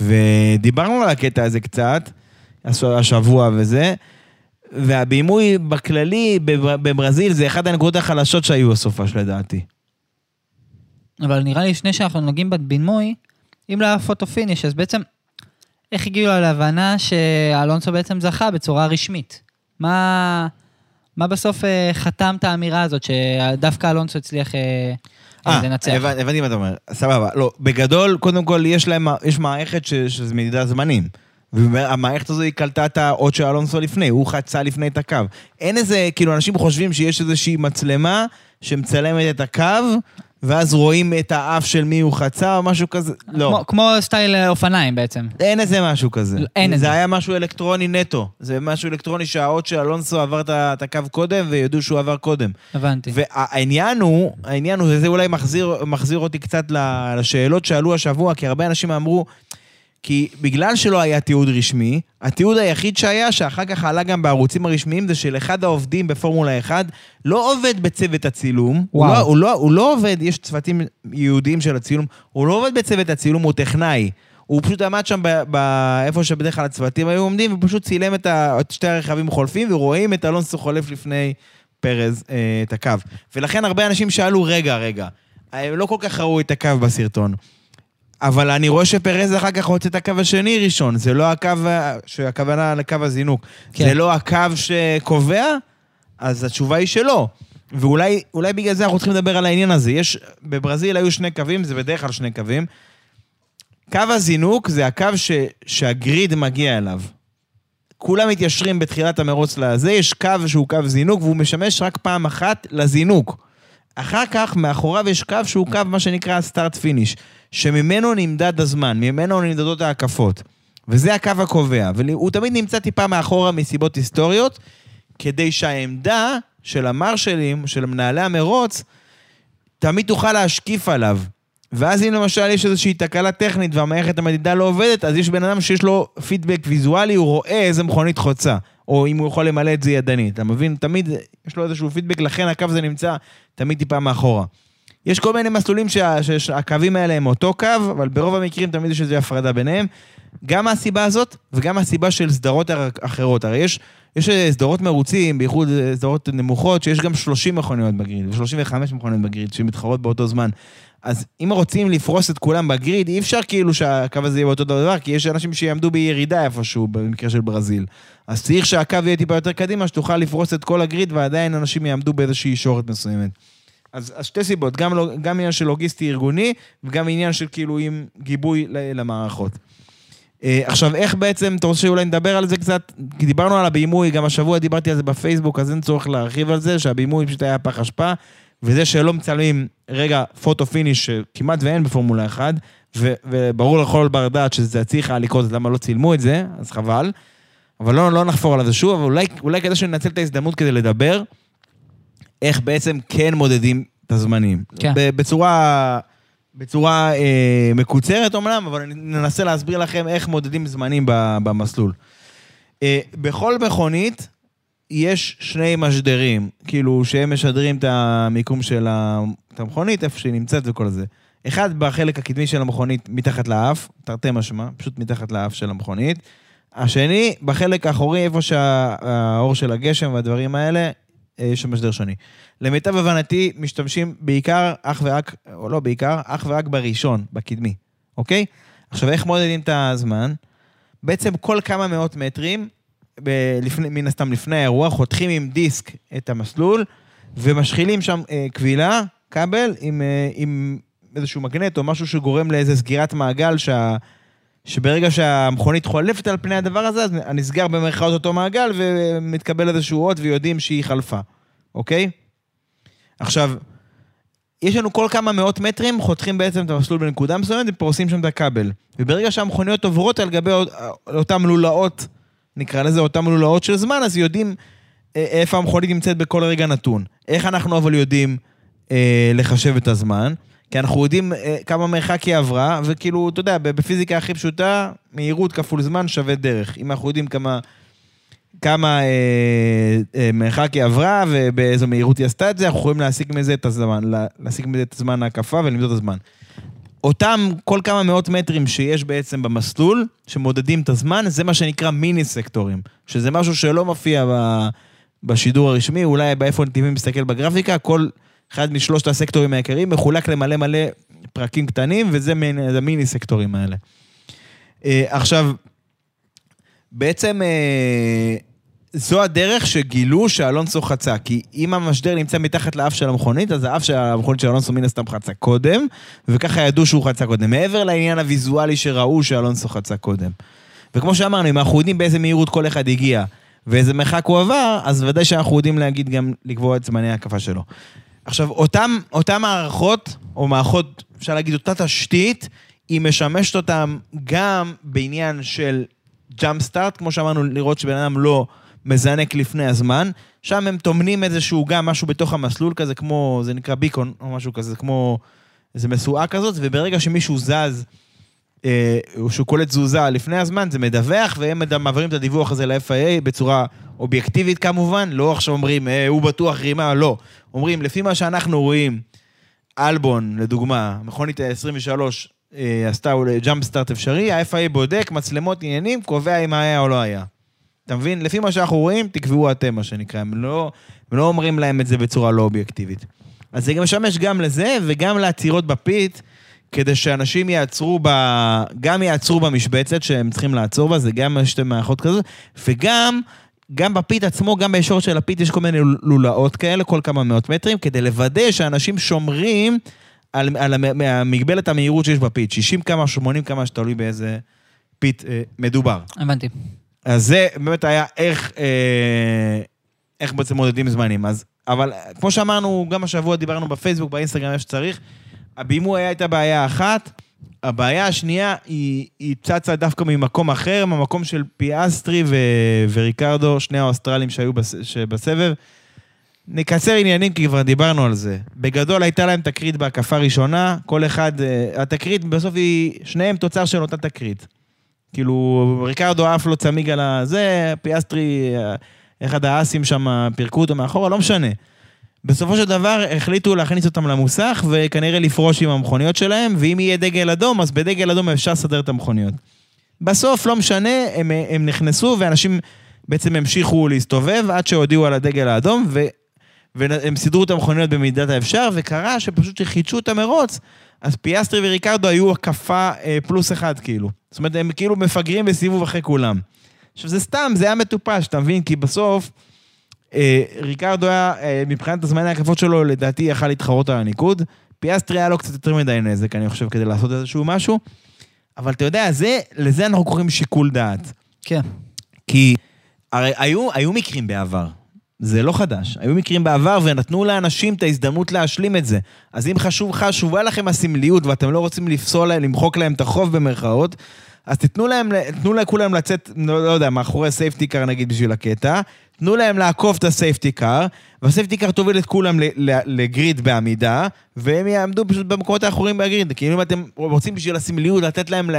ודיברנו על הקטע הזה קצת, הש- השבוע וזה, והבימוי בכללי בבר- בברזיל זה אחת הנקודות החלשות שהיו בסופה לדעתי. אבל נראה לי לפני שאנחנו נוגעים בבינמוי, אם לא היה פוטו פיניש, אז בעצם, איך הגיעו להבנה שאלונסו בעצם זכה בצורה רשמית? מה, מה בסוף אה, חתם את האמירה הזאת, שדווקא אלונסו הצליח אה, לנצח? הבנ- הבנתי מה אתה אומר, סבבה. לא, בגדול, קודם כל, יש להם, יש מערכת ש- שזה מדידת זמנים. והמערכת הזו היא קלטה את האות של אלונסו לפני, הוא חצה לפני את הקו. אין איזה, כאילו, אנשים חושבים שיש איזושהי מצלמה שמצלמת את הקו, ואז רואים את האף של מי הוא חצה או משהו כזה. לא. כמו, כמו סטייל אה, אופניים בעצם. אין איזה משהו כזה. לא, אין את זה. היה משהו אלקטרוני נטו. זה משהו אלקטרוני שהאות של אלונסו עבר את הקו קודם, וידעו שהוא עבר קודם. הבנתי. והעניין הוא, העניין הוא, וזה אולי מחזיר, מחזיר אותי קצת לשאלות שעלו השבוע, כי הרבה אנשים אמרו, כי בגלל שלא היה תיעוד רשמי, התיעוד היחיד שהיה, שאחר כך עלה גם בערוצים הרשמיים, זה של אחד העובדים בפורמולה 1, לא עובד בצוות הצילום. הוא וואו. לא, הוא, לא, הוא לא עובד, יש צוותים ייעודיים של הצילום, הוא לא עובד בצוות הצילום, הוא טכנאי. הוא פשוט עמד שם ב- ב- איפה שבדרך כלל הצוותים היו עומדים, ופשוט צילם את, ה, את שתי הרכבים חולפים, ורואים את אלונסו חולף לפני פרז אה, את הקו. ולכן הרבה אנשים שאלו, רגע, רגע, הם לא כל כך ראו את הקו בסרטון. אבל אני רואה שפרז אחר כך רוצה את הקו השני ראשון, זה לא הקו, שהכוונה לקו הזינוק. כן. זה לא הקו שקובע, אז התשובה היא שלא. ואולי אולי בגלל זה אנחנו צריכים לדבר על העניין הזה. יש, בברזיל היו שני קווים, זה בדרך כלל שני קווים. קו הזינוק זה הקו ש, שה grid מגיע אליו. כולם מתיישרים בתחילת המרוץ לזה, יש קו שהוא קו זינוק, והוא משמש רק פעם אחת לזינוק. אחר כך, מאחוריו יש קו שהוא קו, מה שנקרא start finish, שממנו נמדד הזמן, ממנו נמדדות ההקפות. וזה הקו הקובע, והוא תמיד נמצא טיפה מאחורה מסיבות היסטוריות, כדי שהעמדה של המרשלים, של מנהלי המרוץ, תמיד תוכל להשקיף עליו. ואז אם למשל יש איזושהי תקלה טכנית והמערכת המדידה לא עובדת, אז יש בן אדם שיש לו פידבק ויזואלי, הוא רואה איזה מכונית חוצה. או אם הוא יכול למלא את זה ידנית. אתה מבין? תמיד יש לו איזשהו פידבק, לכן הקו הזה נמצא תמיד טיפה מאחורה. יש כל מיני מסלולים שה, שהקווים האלה הם אותו קו, אבל ברוב המקרים תמיד יש איזו הפרדה ביניהם. גם מהסיבה הזאת, וגם מהסיבה של סדרות אחרות. הרי יש, יש סדרות מרוצים, בייחוד סדרות נמוכות, שיש גם 30 מכוניות בגריד, ו-35 מכוניות בגריד, שמתחרות באותו זמן. אז אם רוצים לפרוס את כולם בגריד, אי אפשר כאילו שהקו הזה יהיה באותו דבר, כי יש אנשים שיעמדו בירידה איפשהו, במקרה של ברזיל. אז צריך שהקו יהיה טיפה יותר קדימה, שתוכל לפרוס את כל הגריד, ועדיין אנשים יעמדו באיזושהי ישורת מסוימת. אז, אז שתי סיבות, גם, לא, גם עניין של לוגיסטי ארגוני, וגם עניין של כאילו עם גיבוי למערכות. אה, עכשיו, איך בעצם, אתה רוצה שאולי נדבר על זה קצת? כי דיברנו על הבימוי, גם השבוע דיברתי על זה בפייסבוק, אז אין צורך להרחיב על זה, שהבימוי פשוט היה פח אשפה, וזה שלא מצלמים רגע פוטו פיניש שכמעט ואין בפורמולה 1, ו- וברור לכל בר דעת שזה צריך היה לקרות, אז למה לא צילמו את זה, אז חבל. אבל לא, לא נחפור על זה שוב, אבל אולי, אולי כדאי שננצל את ההזדמנות כדי לדבר איך בעצם כן מודדים את הזמנים. כן. בצורה, בצורה אה, מקוצרת אומנם, אבל ננסה להסביר לכם איך מודדים זמנים במסלול. אה, בכל מכונית יש שני משדרים, כאילו, שהם משדרים את המיקום של המכונית, איפה שהיא נמצאת וכל זה. אחד בחלק הקדמי של המכונית, מתחת לאף, תרתי משמע, פשוט מתחת לאף של המכונית. השני, בחלק האחורי, איפה שהאור של הגשם והדברים האלה, אה, יש משדר שני. למיטב הבנתי, משתמשים בעיקר, אך ורק, או לא בעיקר, אך ורק בראשון, בקדמי, אוקיי? עכשיו, איך מודדים את הזמן? בעצם כל כמה מאות מטרים, לפני, מן הסתם לפני האירוע, חותכים עם דיסק את המסלול, ומשחילים שם אה, קבילה, כבל, עם, אה, עם איזשהו מגנט או משהו שגורם לאיזה סגירת מעגל שה... שברגע שהמכונית חולפת על פני הדבר הזה, אז נסגר במרכאות אותו מעגל ומתקבל איזשהו אות ויודעים שהיא חלפה, אוקיי? עכשיו, יש לנו כל כמה מאות מטרים, חותכים בעצם את המסלול בנקודה מסוימת ופורסים שם את הכבל. וברגע שהמכוניות עוברות על גבי אותן לולאות, נקרא לזה אותן לולאות של זמן, אז יודעים אה, איפה המכונית נמצאת בכל רגע נתון. איך אנחנו אבל יודעים אה, לחשב את הזמן? כי אנחנו יודעים אה, כמה מרחק היא עברה, וכאילו, אתה יודע, בפיזיקה הכי פשוטה, מהירות כפול זמן שווה דרך. אם אנחנו יודעים כמה, כמה אה, אה, מרחק היא עברה ובאיזו מהירות היא עשתה את זה, אנחנו יכולים להסיק מזה את הזמן, להסיק מזה את הזמן ההקפה ולמדוד את הזמן. אותם כל כמה מאות מטרים שיש בעצם במסלול, שמודדים את הזמן, זה מה שנקרא מיני סקטורים, שזה משהו שלא מופיע ב, בשידור הרשמי, אולי באיפה נתיבים מסתכל בגרפיקה, כל... אחד משלושת הסקטורים העיקריים, מחולק למלא מלא פרקים קטנים, וזה המיני סקטורים האלה. אה, עכשיו, בעצם אה, זו הדרך שגילו שאלונסו חצה, כי אם המשדר נמצא מתחת לאף של המכונית, אז האף של המכונית של אלונסו מן הסתם חצה קודם, וככה ידעו שהוא חצה קודם, מעבר לעניין הוויזואלי שראו שאלונסו חצה קודם. וכמו שאמרנו, אם אנחנו יודעים באיזה מהירות כל אחד הגיע, ואיזה מרחק הוא עבר, אז ודאי שאנחנו יודעים להגיד גם לקבוע את זמני ההקפה שלו. עכשיו, אותם, אותם מערכות, או מערכות, אפשר להגיד, אותה תשתית, היא משמשת אותם גם בעניין של ג'אמפ סטארט, כמו שאמרנו, לראות שבן אדם לא מזנק לפני הזמן. שם הם טומנים איזשהו גם משהו בתוך המסלול כזה, כמו, זה נקרא ביקון, או משהו כזה, כמו איזה משואה כזאת, וברגע שמישהו זז, אה, או שהוא קולט תזוזה לפני הזמן, זה מדווח, והם מעבירים את הדיווח הזה ל-FIA בצורה אובייקטיבית כמובן, לא עכשיו אומרים, אה, הוא בטוח רימה, לא. אומרים, לפי מה שאנחנו רואים, אלבון, לדוגמה, מכונית ה-23 אה, עשתה אולי jump start אפשרי, ה-FIA בודק, מצלמות עניינים, קובע אם היה או לא היה. אתה מבין? לפי מה שאנחנו רואים, תקבעו אתם, מה שנקרא. הם לא, הם לא אומרים להם את זה בצורה לא אובייקטיבית. אז זה גם משמש גם לזה, וגם לעצירות ב pit, כדי שאנשים יעצרו ב... גם יעצרו במשבצת שהם צריכים לעצור בה, זה גם שתי מערכות כזאת, וגם גם ב pit עצמו, גם בישורת של ה pit יש כל מיני לולאות כאלה, כל כמה מאות מטרים, כדי לוודא שאנשים שומרים על, על מגבלת המהירות שיש ב pit, 60 כמה, 80 כמה, שתלוי באיזה pit אה, מדובר. הבנתי. אז זה באמת היה איך, אה, איך בעצם מודדים זמנים. אז אבל כמו שאמרנו, גם השבוע דיברנו בפייסבוק, באינסטגרם, איך שצריך, הבימוי היה הייתה בעיה אחת, הבעיה השנייה היא, היא צצה דווקא ממקום אחר, מהמקום של פיאסטרי ו, וריקרדו, שני האוסטרלים שהיו בס, שבסבב. נקצר עניינים כי כבר דיברנו על זה. בגדול הייתה להם תקרית בהקפה ראשונה, כל אחד, אה, התקרית בסוף היא, שניהם תוצר של אותה תקרית. כאילו, ריקרדו עף לו צמיג על הזה, פיאסטרי, אה, אחד האסים שם פירקו אותו מאחורה, לא משנה. בסופו של דבר החליטו להכניס אותם למוסך וכנראה לפרוש עם המכוניות שלהם, ואם יהיה דגל אדום, אז בדגל אדום אפשר לסדר את המכוניות. בסוף, לא משנה, הם, הם נכנסו ואנשים בעצם המשיכו להסתובב עד שהודיעו על הדגל האדום, ו, והם סידרו את המכוניות במידת האפשר, וקרה שפשוט חידשו את המרוץ, אז פיאסטרי וריקרדו היו הקפה אה, פלוס אחד כאילו. זאת אומרת, הם כאילו מפגרים בסיבוב אחרי כולם. עכשיו, זה סתם, זה היה מטופש, אתה מבין? כי בסוף... אה, ריקרדו היה, אה, מבחינת הזמני ההקפות שלו, לדעתי יכל להתחרות על הניקוד. פיאסטרי היה לו קצת יותר מדי נזק, אני חושב, כדי לעשות איזשהו משהו. אבל אתה יודע, זה, לזה אנחנו קוראים שיקול דעת. כן. כי הרי היו, היו מקרים בעבר, זה לא חדש. היו מקרים בעבר ונתנו לאנשים את ההזדמנות להשלים את זה. אז אם חשוב, חשובה לכם הסמליות ואתם לא רוצים לפסול למחוק להם את החוב במרכאות, אז תתנו להם, תנו לכולם לצאת, לא, לא יודע, מאחורי safety car נגיד בשביל הקטע, תנו להם לעקוף את ה safety car, וה safety car תוביל את כולם ל grid בעמידה, והם יעמדו פשוט במקומות האחוריים בגריד. כאילו אם אתם רוצים בשביל הסמליות לתת להם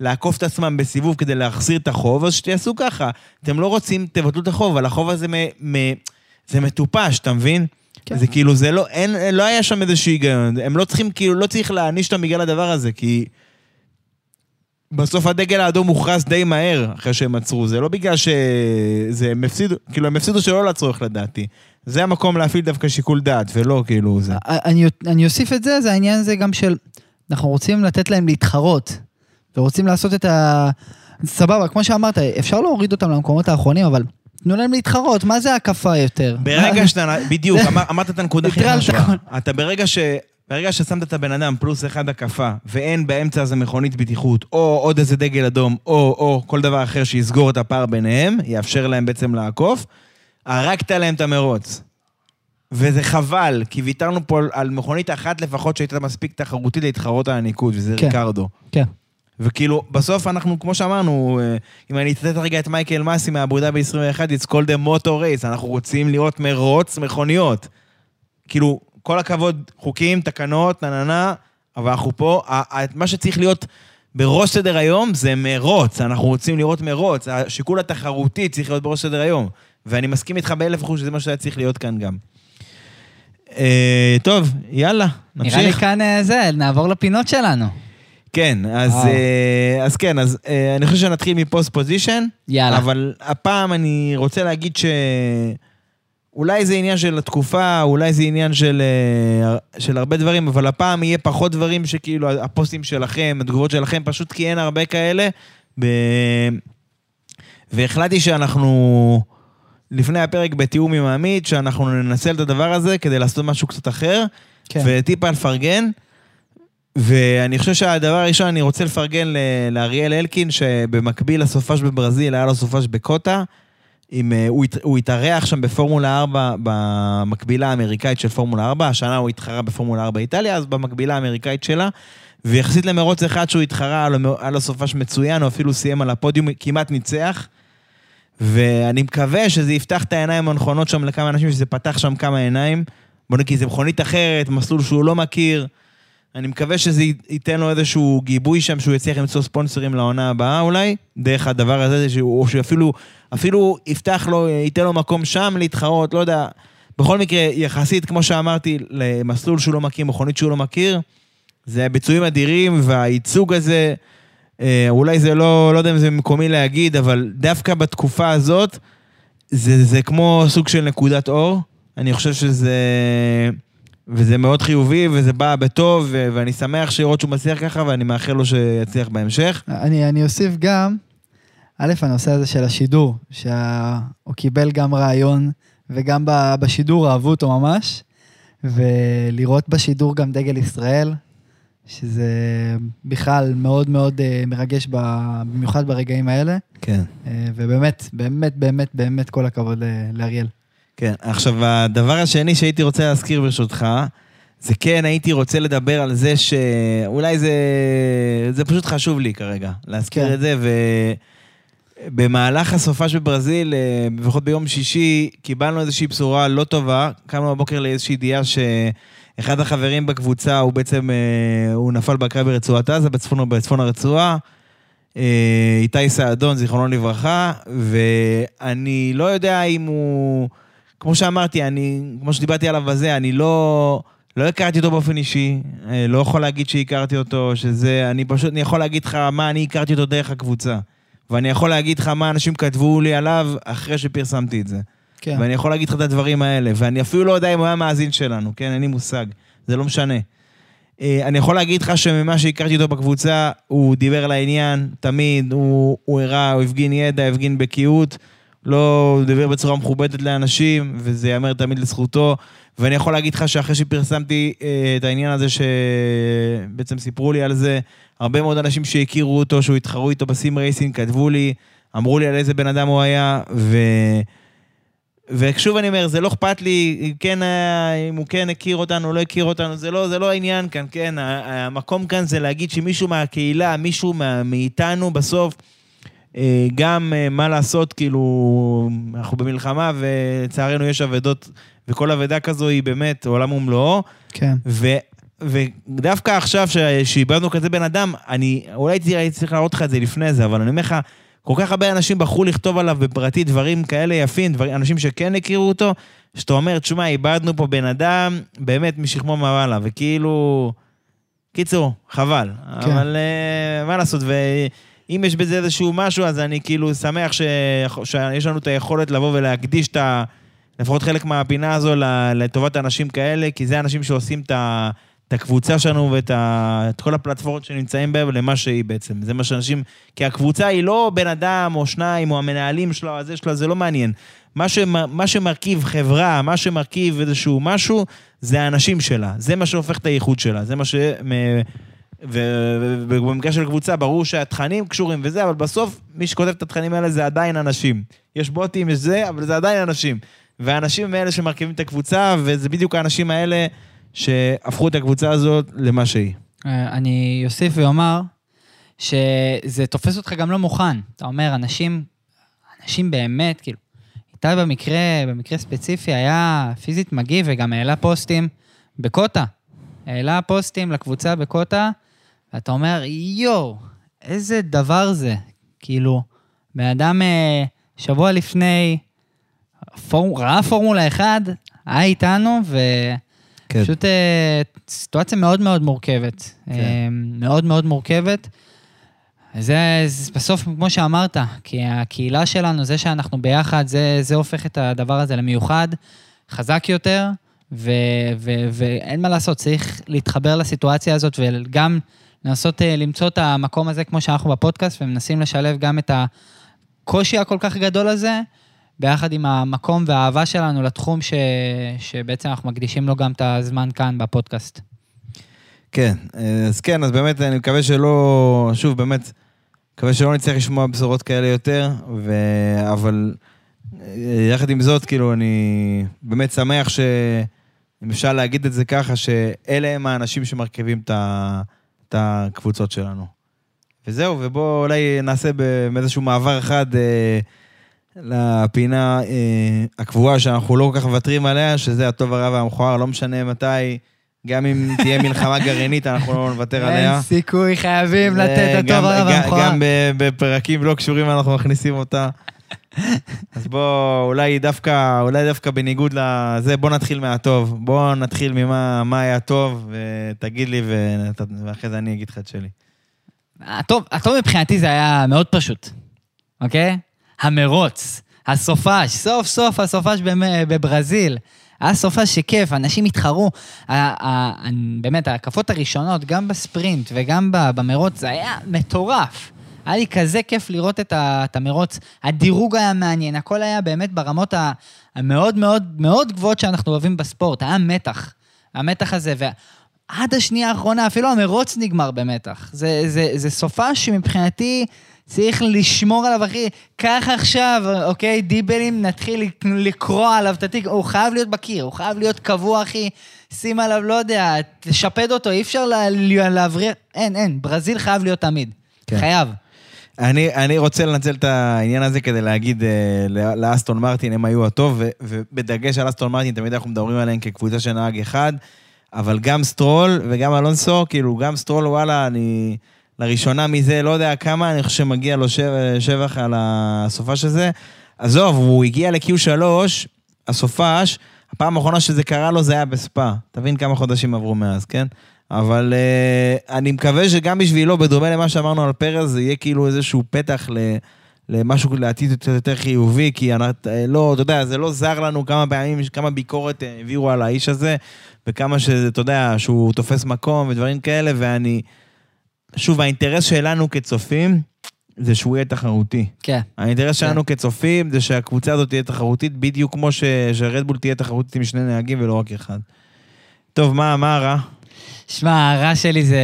לעקוף את עצמם בסיבוב כדי להחזיר את החוב, אז שתעשו ככה. אתם לא רוצים, תבטלו את החוב, אבל החוב הזה מ, מ, זה מטופש, אתה מבין? כן. זה כאילו, זה לא, אין, לא היה שם איזשהו היגיון. הם לא צריכים, כאילו, לא צריך להעניש אותם בגלל הדבר הזה, כי... בסוף הדגל האדום הוכרז די מהר אחרי שהם עצרו, זה לא בגלל שזה, הם הפסידו, כאילו הם הפסידו שלא לצורך לדעתי. זה המקום להפעיל דווקא שיקול דעת, ולא כאילו זה. אני, אני אוסיף את זה, זה העניין הזה גם של, אנחנו רוצים לתת להם להתחרות, ורוצים לעשות את ה... סבבה, כמו שאמרת, אפשר להוריד אותם למקומות האחרונים, אבל תנו להם להתחרות, מה זה הקפה יותר? ברגע שאתה, בדיוק, אמר, אמרת את הנקודה הכי חשובה. אתה ברגע ש... ברגע ששמת את הבן אדם פלוס אחד הקפה, ואין באמצע איזה מכונית בטיחות, או עוד איזה דגל אדום, או, או כל דבר אחר שיסגור את הפער ביניהם, יאפשר להם בעצם לעקוף, הרגת להם את המרוץ. וזה חבל, כי ויתרנו פה על מכונית אחת לפחות שהייתה מספיק תחרותית להתחרות על הניקוד, וזה כן, ריקרדו. כן. וכאילו, בסוף אנחנו, כמו שאמרנו, אה, אם אני אצטט רגע את מייקל מאסי מהבודה ב-21, it's called a motor race, אנחנו רוצים לראות מרוץ מכוניות. כאילו, כל הכבוד, חוקים, תקנות, נה נה נה, אבל אנחנו פה, מה שצריך להיות בראש סדר היום זה מרוץ, אנחנו רוצים לראות מרוץ, השיקול התחרותי צריך להיות בראש סדר היום. ואני מסכים איתך באלף אחוז שזה מה שהיה צריך להיות כאן גם. אה, טוב, יאללה, נמשיך. נראה לי כאן אה, זה, נעבור לפינות שלנו. כן, אז, אה, אז כן, אז אה, אני חושב שנתחיל מפוסט פוזיישן. יאללה. אבל הפעם אני רוצה להגיד ש... אולי זה עניין של התקופה, אולי זה עניין של, אה, של הרבה דברים, אבל הפעם יהיה פחות דברים שכאילו הפוסטים שלכם, התגובות שלכם, פשוט כי אין הרבה כאלה. ב... והחלטתי שאנחנו, לפני הפרק בתיאום עם עמית, שאנחנו ננצל את הדבר הזה כדי לעשות משהו קצת אחר, כן. וטיפה לפרגן. ואני חושב שהדבר הראשון, אני רוצה לפרגן לאריאל אלקין, שבמקביל לסופש בברזיל, היה לו סופש בקוטה. עם, אה, הוא, הוא התארח שם בפורמולה 4, במקבילה האמריקאית של פורמולה 4, השנה הוא התחרה בפורמולה 4 איטליה, אז במקבילה האמריקאית שלה, ויחסית למרוץ אחד שהוא התחרה, היה לו סופש מצוין, הוא אפילו סיים על הפודיום, כמעט ניצח. ואני מקווה שזה יפתח את העיניים הנכונות שם לכמה אנשים, שזה פתח שם כמה עיניים. בוא נגיד, זה מכונית אחרת, מסלול שהוא לא מכיר. אני מקווה שזה ייתן לו איזשהו גיבוי שם, שהוא יצליח למצוא ספונסרים לעונה הבאה אולי, דרך הדבר הזה, או שאפילו אפילו יפתח לו, ייתן לו מקום שם להתחרות, לא יודע. בכל מקרה, יחסית, כמו שאמרתי, למסלול שהוא לא מכיר, מכונית שהוא לא מכיר, זה ביצועים אדירים, והייצוג הזה, אה, אולי זה לא, לא יודע אם זה מקומי להגיד, אבל דווקא בתקופה הזאת, זה, זה כמו סוג של נקודת אור. אני חושב שזה... וזה מאוד חיובי, וזה בא בטוב, ואני שמח לראות שהוא מצליח ככה, ואני מאחל לו שיצליח בהמשך. אני, אני אוסיף גם, א', הנושא הזה של השידור, שהוא קיבל גם רעיון, וגם בשידור אהבו אותו ממש, ולראות בשידור גם דגל ישראל, שזה בכלל מאוד מאוד אה, מרגש, במיוחד ברגעים האלה. כן. אה, ובאמת, באמת, באמת, באמת כל הכבוד לאריאל. כן, עכשיו, הדבר השני שהייתי רוצה להזכיר ברשותך, זה כן, הייתי רוצה לדבר על זה שאולי זה, זה פשוט חשוב לי כרגע, להזכיר כן. את זה, ובמהלך הסופש בברזיל, אה, לפחות ביום שישי, קיבלנו איזושהי בשורה לא טובה. קמנו בבוקר לאיזושהי ידיעה שאחד החברים בקבוצה, הוא בעצם, אה, הוא נפל בקרב ברצועת עזה, בצפון, בצפון הרצועה. אה, איתי סעדון, זיכרונו לברכה, ואני לא יודע אם הוא... כמו שאמרתי, אני, כמו שדיברתי עליו בזה, אני לא, לא הכרתי אותו באופן אישי, אה, לא יכול להגיד שהכרתי אותו, שזה, אני פשוט, אני יכול להגיד לך מה אני הכרתי אותו דרך הקבוצה. ואני יכול להגיד לך מה אנשים כתבו לי עליו אחרי שפרסמתי את זה. כן. ואני יכול להגיד לך את הדברים האלה, ואני אפילו לא יודע אם הוא היה מאזין שלנו, כן? אין לי מושג, זה לא משנה. אה, אני יכול להגיד לך שממה שהכרתי אותו בקבוצה, הוא דיבר לעניין, תמיד, הוא, הוא הראה, הוא הפגין ידע, הפגין בקיאות, לא דיבר בצורה מכובדת לאנשים, וזה ייאמר תמיד לזכותו. ואני יכול להגיד לך שאחרי שפרסמתי אה, את העניין הזה, שבעצם סיפרו לי על זה, הרבה מאוד אנשים שהכירו אותו, שהוא התחרו איתו בסים רייסינג, כתבו לי, אמרו לי על איזה בן אדם הוא היה, ו... ושוב אני אומר, זה לא אכפת לי אם כן, היה- אם הוא כן הכיר אותנו, לא הכיר אותנו, זה לא, זה לא העניין כאן, כן? המקום כאן זה להגיד שמישהו מהקהילה, מישהו מאיתנו בסוף, אה, גם אה, מה לעשות, כאילו, אנחנו במלחמה ולצערנו יש אבדות, וכל אבדה כזו היא באמת עולם ומלואו. כן. ו, ודווקא עכשיו שאיבדנו כזה בן אדם, אני אולי הייתי צריך להראות לך את זה לפני זה, אבל אני אומר לך, כל כך הרבה אנשים בחרו לכתוב עליו בפרטי דברים כאלה יפים, דברים, אנשים שכן הכירו אותו, שאתה אומר, תשמע, איבדנו פה בן אדם באמת משכמו ומעלה, וכאילו... קיצור, חבל. כן. אבל uh, מה לעשות, ואם יש בזה איזשהו משהו, אז אני כאילו שמח ש... שיש לנו את היכולת לבוא ולהקדיש את ה... לפחות חלק מהפינה הזו לטובת אנשים כאלה, כי זה אנשים שעושים את, ה... את הקבוצה שלנו ואת ה... את כל הפלטפורמות שנמצאים בהם למה שהיא בעצם. זה מה שאנשים... כי הקבוצה היא לא בן אדם או שניים או המנהלים שלו, הזה שלו, זה לא מעניין. מה, שמ... מה שמרכיב חברה, מה שמרכיב איזשהו משהו, זה האנשים שלה. זה מה שהופך את הייחוד שלה. זה מה ש... ובמקרה של קבוצה, ברור שהתכנים קשורים וזה, אבל בסוף מי שכותב את התכנים האלה זה עדיין אנשים. יש בוטים, יש זה, אבל זה עדיין אנשים. והאנשים הם אלה שמרכיבים את הקבוצה, וזה בדיוק האנשים האלה שהפכו את הקבוצה הזאת למה שהיא. אה, אני אוסיף ואומר שזה תופס אותך גם לא מוכן. אתה אומר, אנשים, אנשים באמת, כאילו, איתי במקרה, במקרה ספציפי היה פיזית מגיב וגם העלה פוסטים בקוטה. העלה פוסטים לקבוצה בקוטה, ואתה אומר, יואו, איזה דבר זה. כאילו, בן אדם אה, שבוע לפני פור... ראה פורמולה 1, היה איתנו, ו... כן. פשוט אה, סיטואציה מאוד מאוד מורכבת. כן. אה, מאוד מאוד מורכבת. זה, זה בסוף, כמו שאמרת, כי הקהילה שלנו, זה שאנחנו ביחד, זה, זה הופך את הדבר הזה למיוחד, חזק יותר, ו, ו, ואין מה לעשות, צריך להתחבר לסיטואציה הזאת וגם לנסות אה, למצוא את המקום הזה, כמו שאנחנו בפודקאסט, ומנסים לשלב גם את הקושי הכל כך גדול הזה, ביחד עם המקום והאהבה שלנו לתחום ש... שבעצם אנחנו מקדישים לו גם את הזמן כאן בפודקאסט. כן, אז כן, אז באמת אני מקווה שלא, שוב, באמת, מקווה שלא נצטרך לשמוע בשורות כאלה יותר, ו... אבל אה, יחד עם זאת, כאילו, אני באמת שמח ש... אם אפשר להגיד את זה ככה, שאלה הם האנשים שמרכיבים את, ה... את הקבוצות שלנו. וזהו, ובואו אולי נעשה באיזשהו מעבר אחד אה, לפינה אה, הקבועה שאנחנו לא כל כך מוותרים עליה, שזה הטוב הרע והמכוער, לא משנה מתי, גם אם תהיה מלחמה גרעינית, אנחנו לא נוותר עליה. אין סיכוי, חייבים לתת הטוב הרע והמכוער. גם בפרקים לא קשורים אנחנו מכניסים אותה. אז בוא, אולי דווקא, אולי דווקא בניגוד לזה, בוא נתחיל מהטוב. בוא נתחיל ממה מה היה טוב, ותגיד לי, ואחרי זה אני אגיד לך את שלי. הטוב, הטוב מבחינתי זה היה מאוד פשוט, אוקיי? המרוץ, הסופש, סוף סוף הסופש בברזיל. היה סופש שכיף, אנשים התחרו. באמת, ההקפות הראשונות, גם בספרינט וגם במרוץ, זה היה מטורף. היה לי כזה כיף לראות את, המרוץ. הדירוג היה מעניין, הכל היה באמת ברמות המאוד מאוד מאוד גבוהות שאנחנו אוהבים בספורט. היה מתח. המתח הזה, ועד השנייה האחרונה, אפילו המרוץ נגמר במתח. זה, זה, זה סופה שמבחינתי צריך לשמור עליו, אחי. קח עכשיו, אוקיי, דיבלים, נתחיל לק- לקרוע עליו את התיק. הוא חייב להיות בקיר, הוא חייב להיות קבוע, אחי. שים עליו, לא יודע, תשפד אותו, אי אפשר לה- לה- להבריא... אין, אין, ברזיל חייב להיות תמיד. כן. חייב. אני, אני רוצה לנצל את העניין הזה כדי להגיד אה, לא- לאסטון מרטין, הם היו הטוב, ו, ובדגש על אסטון מרטין, תמיד אנחנו מדברים עליהם כקבוצה של נהג אחד, אבל גם סטרול וגם אלונסו, כאילו, גם סטרול, וואלה, אני... לראשונה מזה, לא יודע כמה, אני חושב שמגיע לו שבח, שבח על הסופש הזה. עזוב, הוא הגיע ל-Q3, הסופש, הפעם האחרונה שזה קרה לו זה היה בספא. תבין כמה חודשים עברו מאז, כן? אבל uh, אני מקווה שגם בשבילו, בדומה למה שאמרנו על פרז, זה יהיה כאילו איזשהו פתח ל... למשהו לעתיד יותר, יותר חיובי, כי אני, אה, לא, אתה יודע, זה לא זר לנו כמה פעמים, כמה ביקורת אה, העבירו על האיש הזה, וכמה שזה, אתה יודע, שהוא תופס מקום ודברים כאלה, ואני... שוב, האינטרס שלנו כצופים, זה שהוא יהיה תחרותי. כן. האינטרס שלנו כצופים זה שהקבוצה הזאת תהיה תחרותית, בדיוק כמו ש- שרדבול תהיה תחרותית עם שני נהגים ולא רק אחד. טוב, מה, מה הרע? שמע, הרע שלי זה...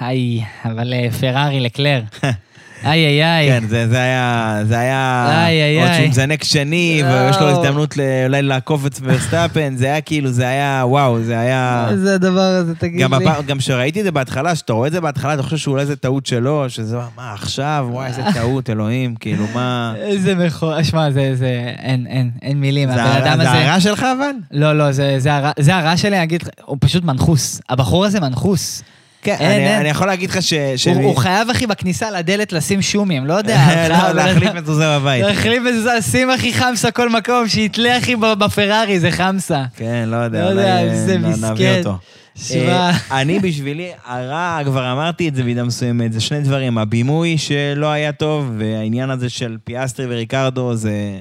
איי, אבל אה, פרארי לקלר. איי, איי, איי. כן, זה, זה היה, זה היה, איי, איי, עוד איי. שהוא מזנק שני, לא. ויש לו הזדמנות אולי לעקוף את ורסטאפן, זה היה כאילו, זה היה, וואו, זה היה... איזה הדבר הזה, תגיד גם, לי. הפעם, גם כשראיתי את זה בהתחלה, שאתה רואה את זה בהתחלה, אתה חושב שאולי זה טעות שלו, שזה, מה, עכשיו? וואי, איזה טעות, אלוהים, כאילו, מה... איזה מכוער, שמע, זה, זה, אין, אין, אין מילים. זה הבן הרע- אדם זה הזה... הרע שלך, אבל? לא, לא, זה, זה, הרע, זה הרע שלי, אני אגיד לך, הוא פשוט מנחוס. הבחור הזה מנחוס. כן, אין, אני, אין. אני יכול להגיד לך ש... ש- הוא, הוא חייב, אחי, בכניסה לדלת לשים שומים, לא יודע. לא, להחליף מזוזה בבית. להחליף מזוזה, שים אחי חמסה כל מקום, שיתלה אחי בפרארי, זה חמסה. כן, לא יודע, לא יודע, אה, איזה נביא מסכן. אותו. שמע, אה, אני בשבילי, הרע, כבר אמרתי את זה במידה מסוימת, זה שני דברים. הבימוי שלא היה טוב, והעניין הזה של פיאסטרי וריקרדו, זה...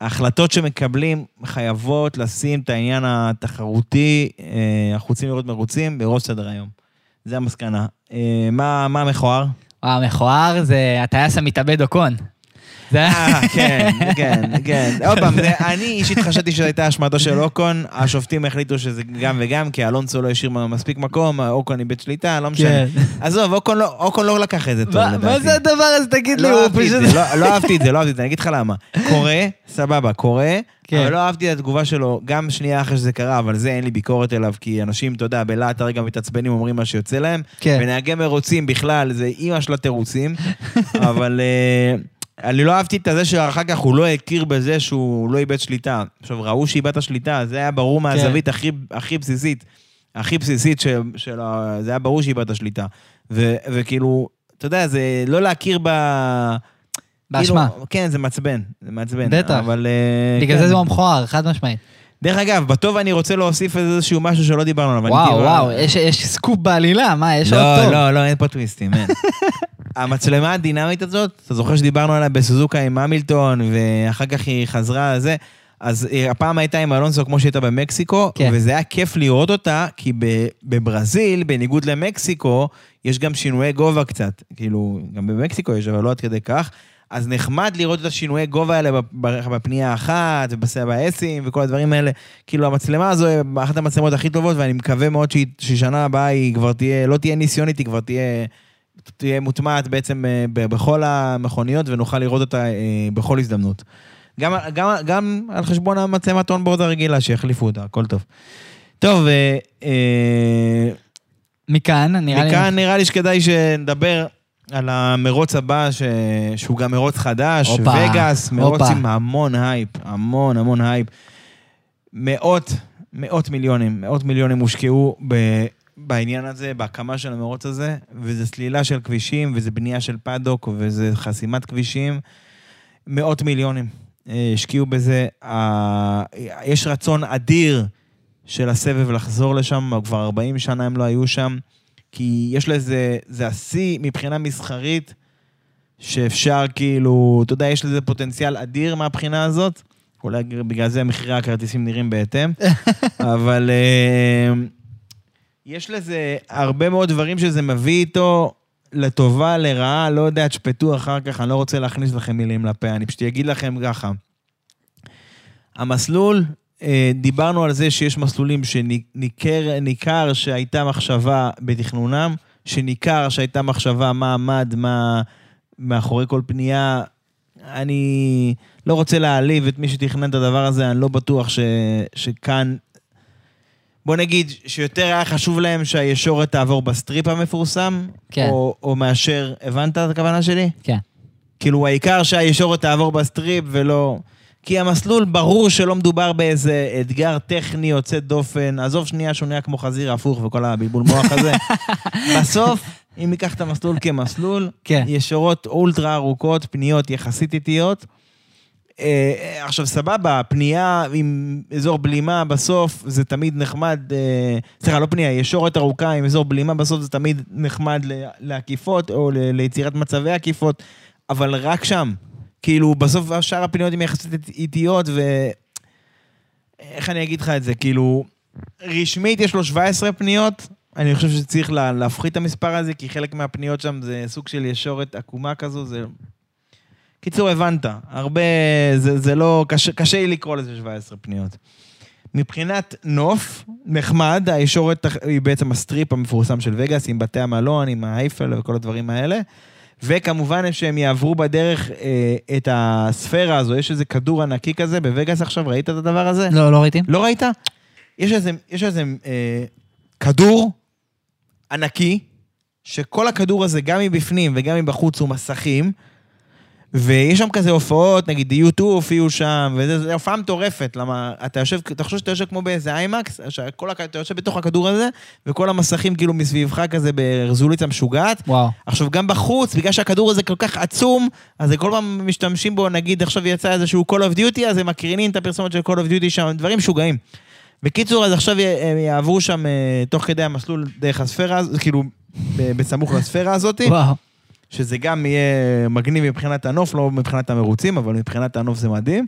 ההחלטות שמקבלים חייבות לשים את העניין התחרותי, אה, אנחנו רוצים לראות מרוצים, בראש סדר היום. זה המסקנה. אה, מה המכוער? וואו, מכוער זה הטייס המתאבד אוקון. זה היה... אה, כן, כן, כן. עוד פעם, אני אישית חשבתי שזו הייתה אשמתו של אוקון, השופטים החליטו שזה גם וגם, כי אלונסו לא השאיר מספיק מקום, אוקון איבד שליטה, לא משנה. כן. עזוב, אוקון לא- אוקון לא לקח את זה טוב, לדעתי. מה זה הדבר הזה, תגיד לי, לא הוא פשוט... זה, לא- לא אהבתי את זה, לא אהבתי את זה, אני אגיד לך למה. קורה, סבבה, קורה, כן. אבל לא אהבתי את התגובה שלו, גם שנייה אחרי שזה קרה, אבל זה אין לי ביקורת אליו, כי אנשים, אתה יודע, בלהט הרגע מתעצבנים, אומרים מה שיוצא להם, כן. ונהגי מרוצים בכלל, זה אימא של התירוצים, אבל אה, אני לא אהבתי את זה שאחר כך הוא לא הכיר בזה שהוא לא איבד שליטה. עכשיו, ראו שאיבד את השליטה, זה היה ברור מהזווית הכי, הכי בסיסית, הכי בסיסית של, של ה... זה היה ברור שאיבד את השליטה. ו, וכאילו, אתה יודע, זה לא להכיר ב... באשמה. כאילו, כן, זה מעצבן, זה מעצבן. בטח. אבל... אה, בגלל כן. זה זה מכוער, חד משמעית. דרך אגב, בטוב אני רוצה להוסיף איזשהו משהו שלא דיברנו עליו. וואו, כאילו- וואו, יש- יש סקופ בעלילה, מה, יש עוד לא, טוב. לא, לא, אין פה טוויסטים, אין. המצלמה הדינמית הזאת, אתה זוכר שדיברנו עליה בסוזוקה עם המילטון, ואחר כך היא חזרה לזה, אז היא- הפעם הייתה עם אלונסו כמו שהייתה במקסיקו, כן. וזה היה כיף לראות אותה, כי בברזיל, בניגוד למקסיקו, יש גם שינויי גובה קצת. כאילו, גם במקסיקו יש, אבל לא עד כדי כך. אז נחמד לראות את השינויי גובה האלה בפ- בפנייה האחת, ובאסים, וכל הדברים האלה. כאילו, המצלמה הזו היא אחת המצלמות הכי טובות, ואני מקווה מאוד ששנה הבאה היא כבר תהיה, לא תהיה ניסיונית, היא כבר תהיה, תהיה מוטמעת בעצם אה, בכל המכוניות, ונוכל לראות אותה אה, בכל הזדמנות. גם, גם, גם על חשבון המצלמת onboard הרגילה, שיחליפו אותה, הכל טוב. טוב, אה, אה, מכאן, נראה לי... מכאן נראה לי שכדאי שנדבר על המרוץ הבא, ש... שהוא גם מרוץ חדש, הופה, וגאס, מרוץ הופה. עם המון הייפ, המון המון הייפ. מאות, מאות מיליונים, מאות מיליונים הושקעו ב... בעניין הזה, בהקמה של המרוץ הזה, וזה סלילה של כבישים, וזה בנייה של פאדוק, וזה חסימת כבישים. מאות מיליונים אה, השקיעו בזה. יש רצון אדיר של הסבב לחזור לשם, כבר 40 שנה הם לא היו שם, כי יש לזה, זה השיא מבחינה מסחרית, שאפשר כאילו, אתה יודע, יש לזה פוטנציאל אדיר מהבחינה הזאת. אולי בגלל זה מחירי הכרטיסים נראים בהתאם, אבל אה, יש לזה הרבה מאוד דברים שזה מביא איתו לטובה, לרעה, לא יודע, תשפטו אחר כך, אני לא רוצה להכניס לכם מילים לפה, אני פשוט אגיד לכם ככה. המסלול, אה, דיברנו על זה שיש מסלולים שניכר ניכר שהייתה מחשבה בתכנונם, שניכר שהייתה מחשבה מה עמד, מה, מאחורי כל פנייה. אני לא רוצה להעליב את מי שתכנן את הדבר הזה, אני לא בטוח ש, שכאן... בוא נגיד שיותר היה חשוב להם שהישורת תעבור בסטריפ המפורסם, כן. או, או מאשר, הבנת את הכוונה שלי? כן. כאילו, העיקר שהישורת תעבור בסטריפ ולא... כי המסלול, ברור שלא מדובר באיזה אתגר טכני יוצא דופן. עזוב שנייה שהוא נהיה כמו חזיר הפוך וכל הבלבול מוח הזה. בסוף, אם ניקח את המסלול כמסלול, כן. ישורות אולטרה ארוכות, פניות יחסית איטיות. אה, עכשיו, סבבה, פנייה עם אזור בלימה בסוף זה תמיד נחמד, אה, סליחה, לא פנייה, ישורת ארוכה עם אזור בלימה בסוף זה תמיד נחמד לעקיפות או ל- ליצירת מצבי עקיפות, אבל רק שם. כאילו, בסוף שאר הפניות הן יחסית איטיות, ו... איך אני אגיד לך את זה? כאילו, רשמית יש לו 17 פניות, אני חושב שצריך לה, להפחית את המספר הזה, כי חלק מהפניות שם זה סוג של ישורת עקומה כזו, זה... קיצור, הבנת. הרבה... זה, זה לא... קשה, קשה לי לקרוא לזה 17 פניות. מבחינת נוף, נחמד, הישורת היא בעצם הסטריפ המפורסם של וגאס, עם בתי המלון, עם האייפל וכל הדברים האלה. וכמובן שהם יעברו בדרך אה, את הספירה הזו, יש איזה כדור ענקי כזה בווגאס עכשיו, ראית את הדבר הזה? לא, לא ראיתי. לא ראית? יש איזה, יש איזה אה, כדור ענקי, שכל הכדור הזה, גם מבפנים וגם מבחוץ, הוא מסכים, ויש שם כזה הופעות, נגיד U2 הופיעו שם, וזו הופעה מטורפת, למה אתה יושב, אתה חושב שאתה יושב כמו באיזה איימקס, שכל, אתה יושב בתוך הכדור הזה, וכל המסכים כאילו מסביבך כזה ברזולוציה משוגעת. וואו. עכשיו, גם בחוץ, בגלל שהכדור הזה כל כך עצום, אז כל פעם משתמשים בו, נגיד עכשיו יצא איזשהו Call of Duty, אז הם מקרינים את הפרסומת של Call of Duty שם, דברים משוגעים. בקיצור, אז עכשיו הם יעברו שם אה, תוך כדי המסלול דרך הספירה, כאילו, בסמוך לספירה הזאת, וואו. שזה גם יהיה מגניב מבחינת הנוף, לא מבחינת המרוצים, אבל מבחינת הנוף זה מדהים.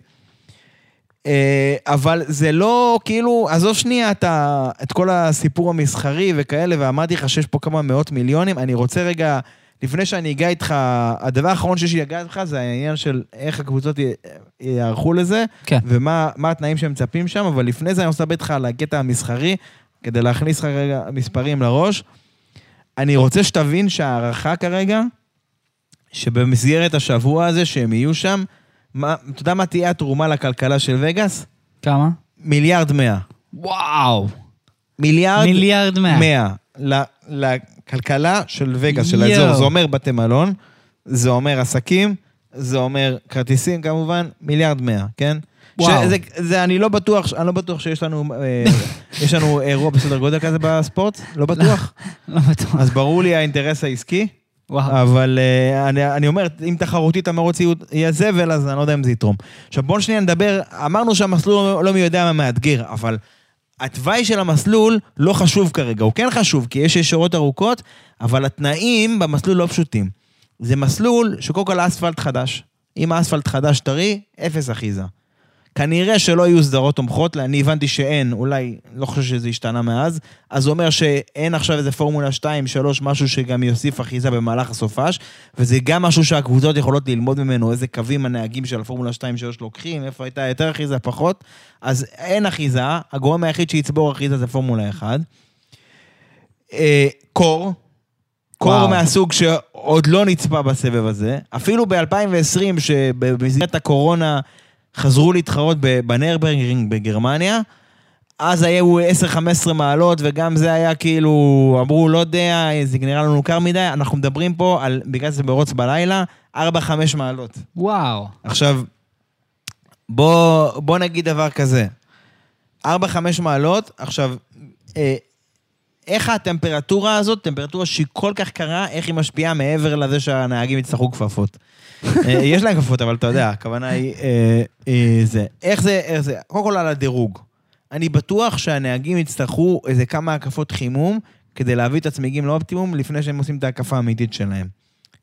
אה, אבל זה לא, כאילו, עזוב שנייה את, ה, את כל הסיפור המסחרי וכאלה, ואמרתי לך שיש פה כמה מאות מיליונים, אני רוצה רגע, לפני שאני אגע איתך, הדבר האחרון שיש לי לגעת איתך זה העניין של איך הקבוצות י- יערכו לזה, כן. ומה מה התנאים שהם מצפים שם, אבל לפני זה אני רוצה לדבר איתך על הקטע המסחרי, כדי להכניס לך רגע מספרים לראש. אני רוצה שתבין שההערכה כרגע, שבמסגרת השבוע הזה שהם יהיו שם, מה, אתה יודע מה תהיה התרומה לכלכלה של וגאס? כמה? מיליארד מאה. וואו. מיליארד מיליארד מאה. מאה. לכלכלה של וגאס, של. האזור. זה אומר בתי מלון, זה אומר עסקים, זה אומר כרטיסים כמובן, מיליארד מאה, כן? וואו. שזה, זה, אני לא בטוח, אני לא בטוח שיש לנו, אה, יש לנו אירוע בסדר גודל כזה בספורט, לא בטוח. לא בטוח. אז ברור לי האינטרס העסקי, וואו. אבל uh, אני, אני אומר, אם תחרותית המרוץ יהיה זבל, אז אני לא יודע אם זה יתרום. עכשיו בואו שנייה נדבר, אמרנו שהמסלול לא, לא מי יודע מה מאתגר, אבל התוואי של המסלול לא חשוב כרגע, הוא כן חשוב, כי יש ישורות ארוכות, אבל התנאים במסלול לא פשוטים. זה מסלול שקודם כל האספלט חדש. אם האספלט חדש טרי, אפס אחיזה. כנראה שלא יהיו סדרות תומכות, אני הבנתי שאין, אולי, לא חושב שזה השתנה מאז, אז זה אומר שאין עכשיו איזה פורמולה 2, 3, משהו שגם יוסיף אחיזה במהלך הסופש, וזה גם משהו שהקבוצות יכולות ללמוד ממנו, איזה קווים הנהגים של הפורמולה 2, 3 לוקחים, איפה הייתה יותר אחיזה, פחות, אז אין אחיזה, הגורם היחיד שיצבור אחיזה זה פורמולה 1. אה, קור, קור וואו. מהסוג שעוד לא נצפה בסבב הזה, אפילו ב-2020, שבמסגרת הקורונה חזרו להתחרות בנרברגרינג בגרמניה, אז היו 10-15 מעלות, וגם זה היה כאילו, אמרו, לא יודע, זה נראה לנו קר מדי, אנחנו מדברים פה על, בגלל שזה מרוץ בלילה, 4-5 מעלות. וואו. עכשיו, בוא, בוא נגיד דבר כזה. 4-5 מעלות, עכשיו, אה, איך הטמפרטורה הזאת, טמפרטורה שהיא כל כך קרה, איך היא משפיעה מעבר לזה שהנהגים יצטרכו כפפות? אה, יש להם כפפות, אבל אתה יודע, הכוונה היא אה, אה, זה. איך זה, איך זה? קודם כל על הדירוג. אני בטוח שהנהגים יצטרכו איזה כמה הקפות חימום כדי להביא את הצמיגים לאופטימום לפני שהם עושים את ההקפה האמיתית שלהם.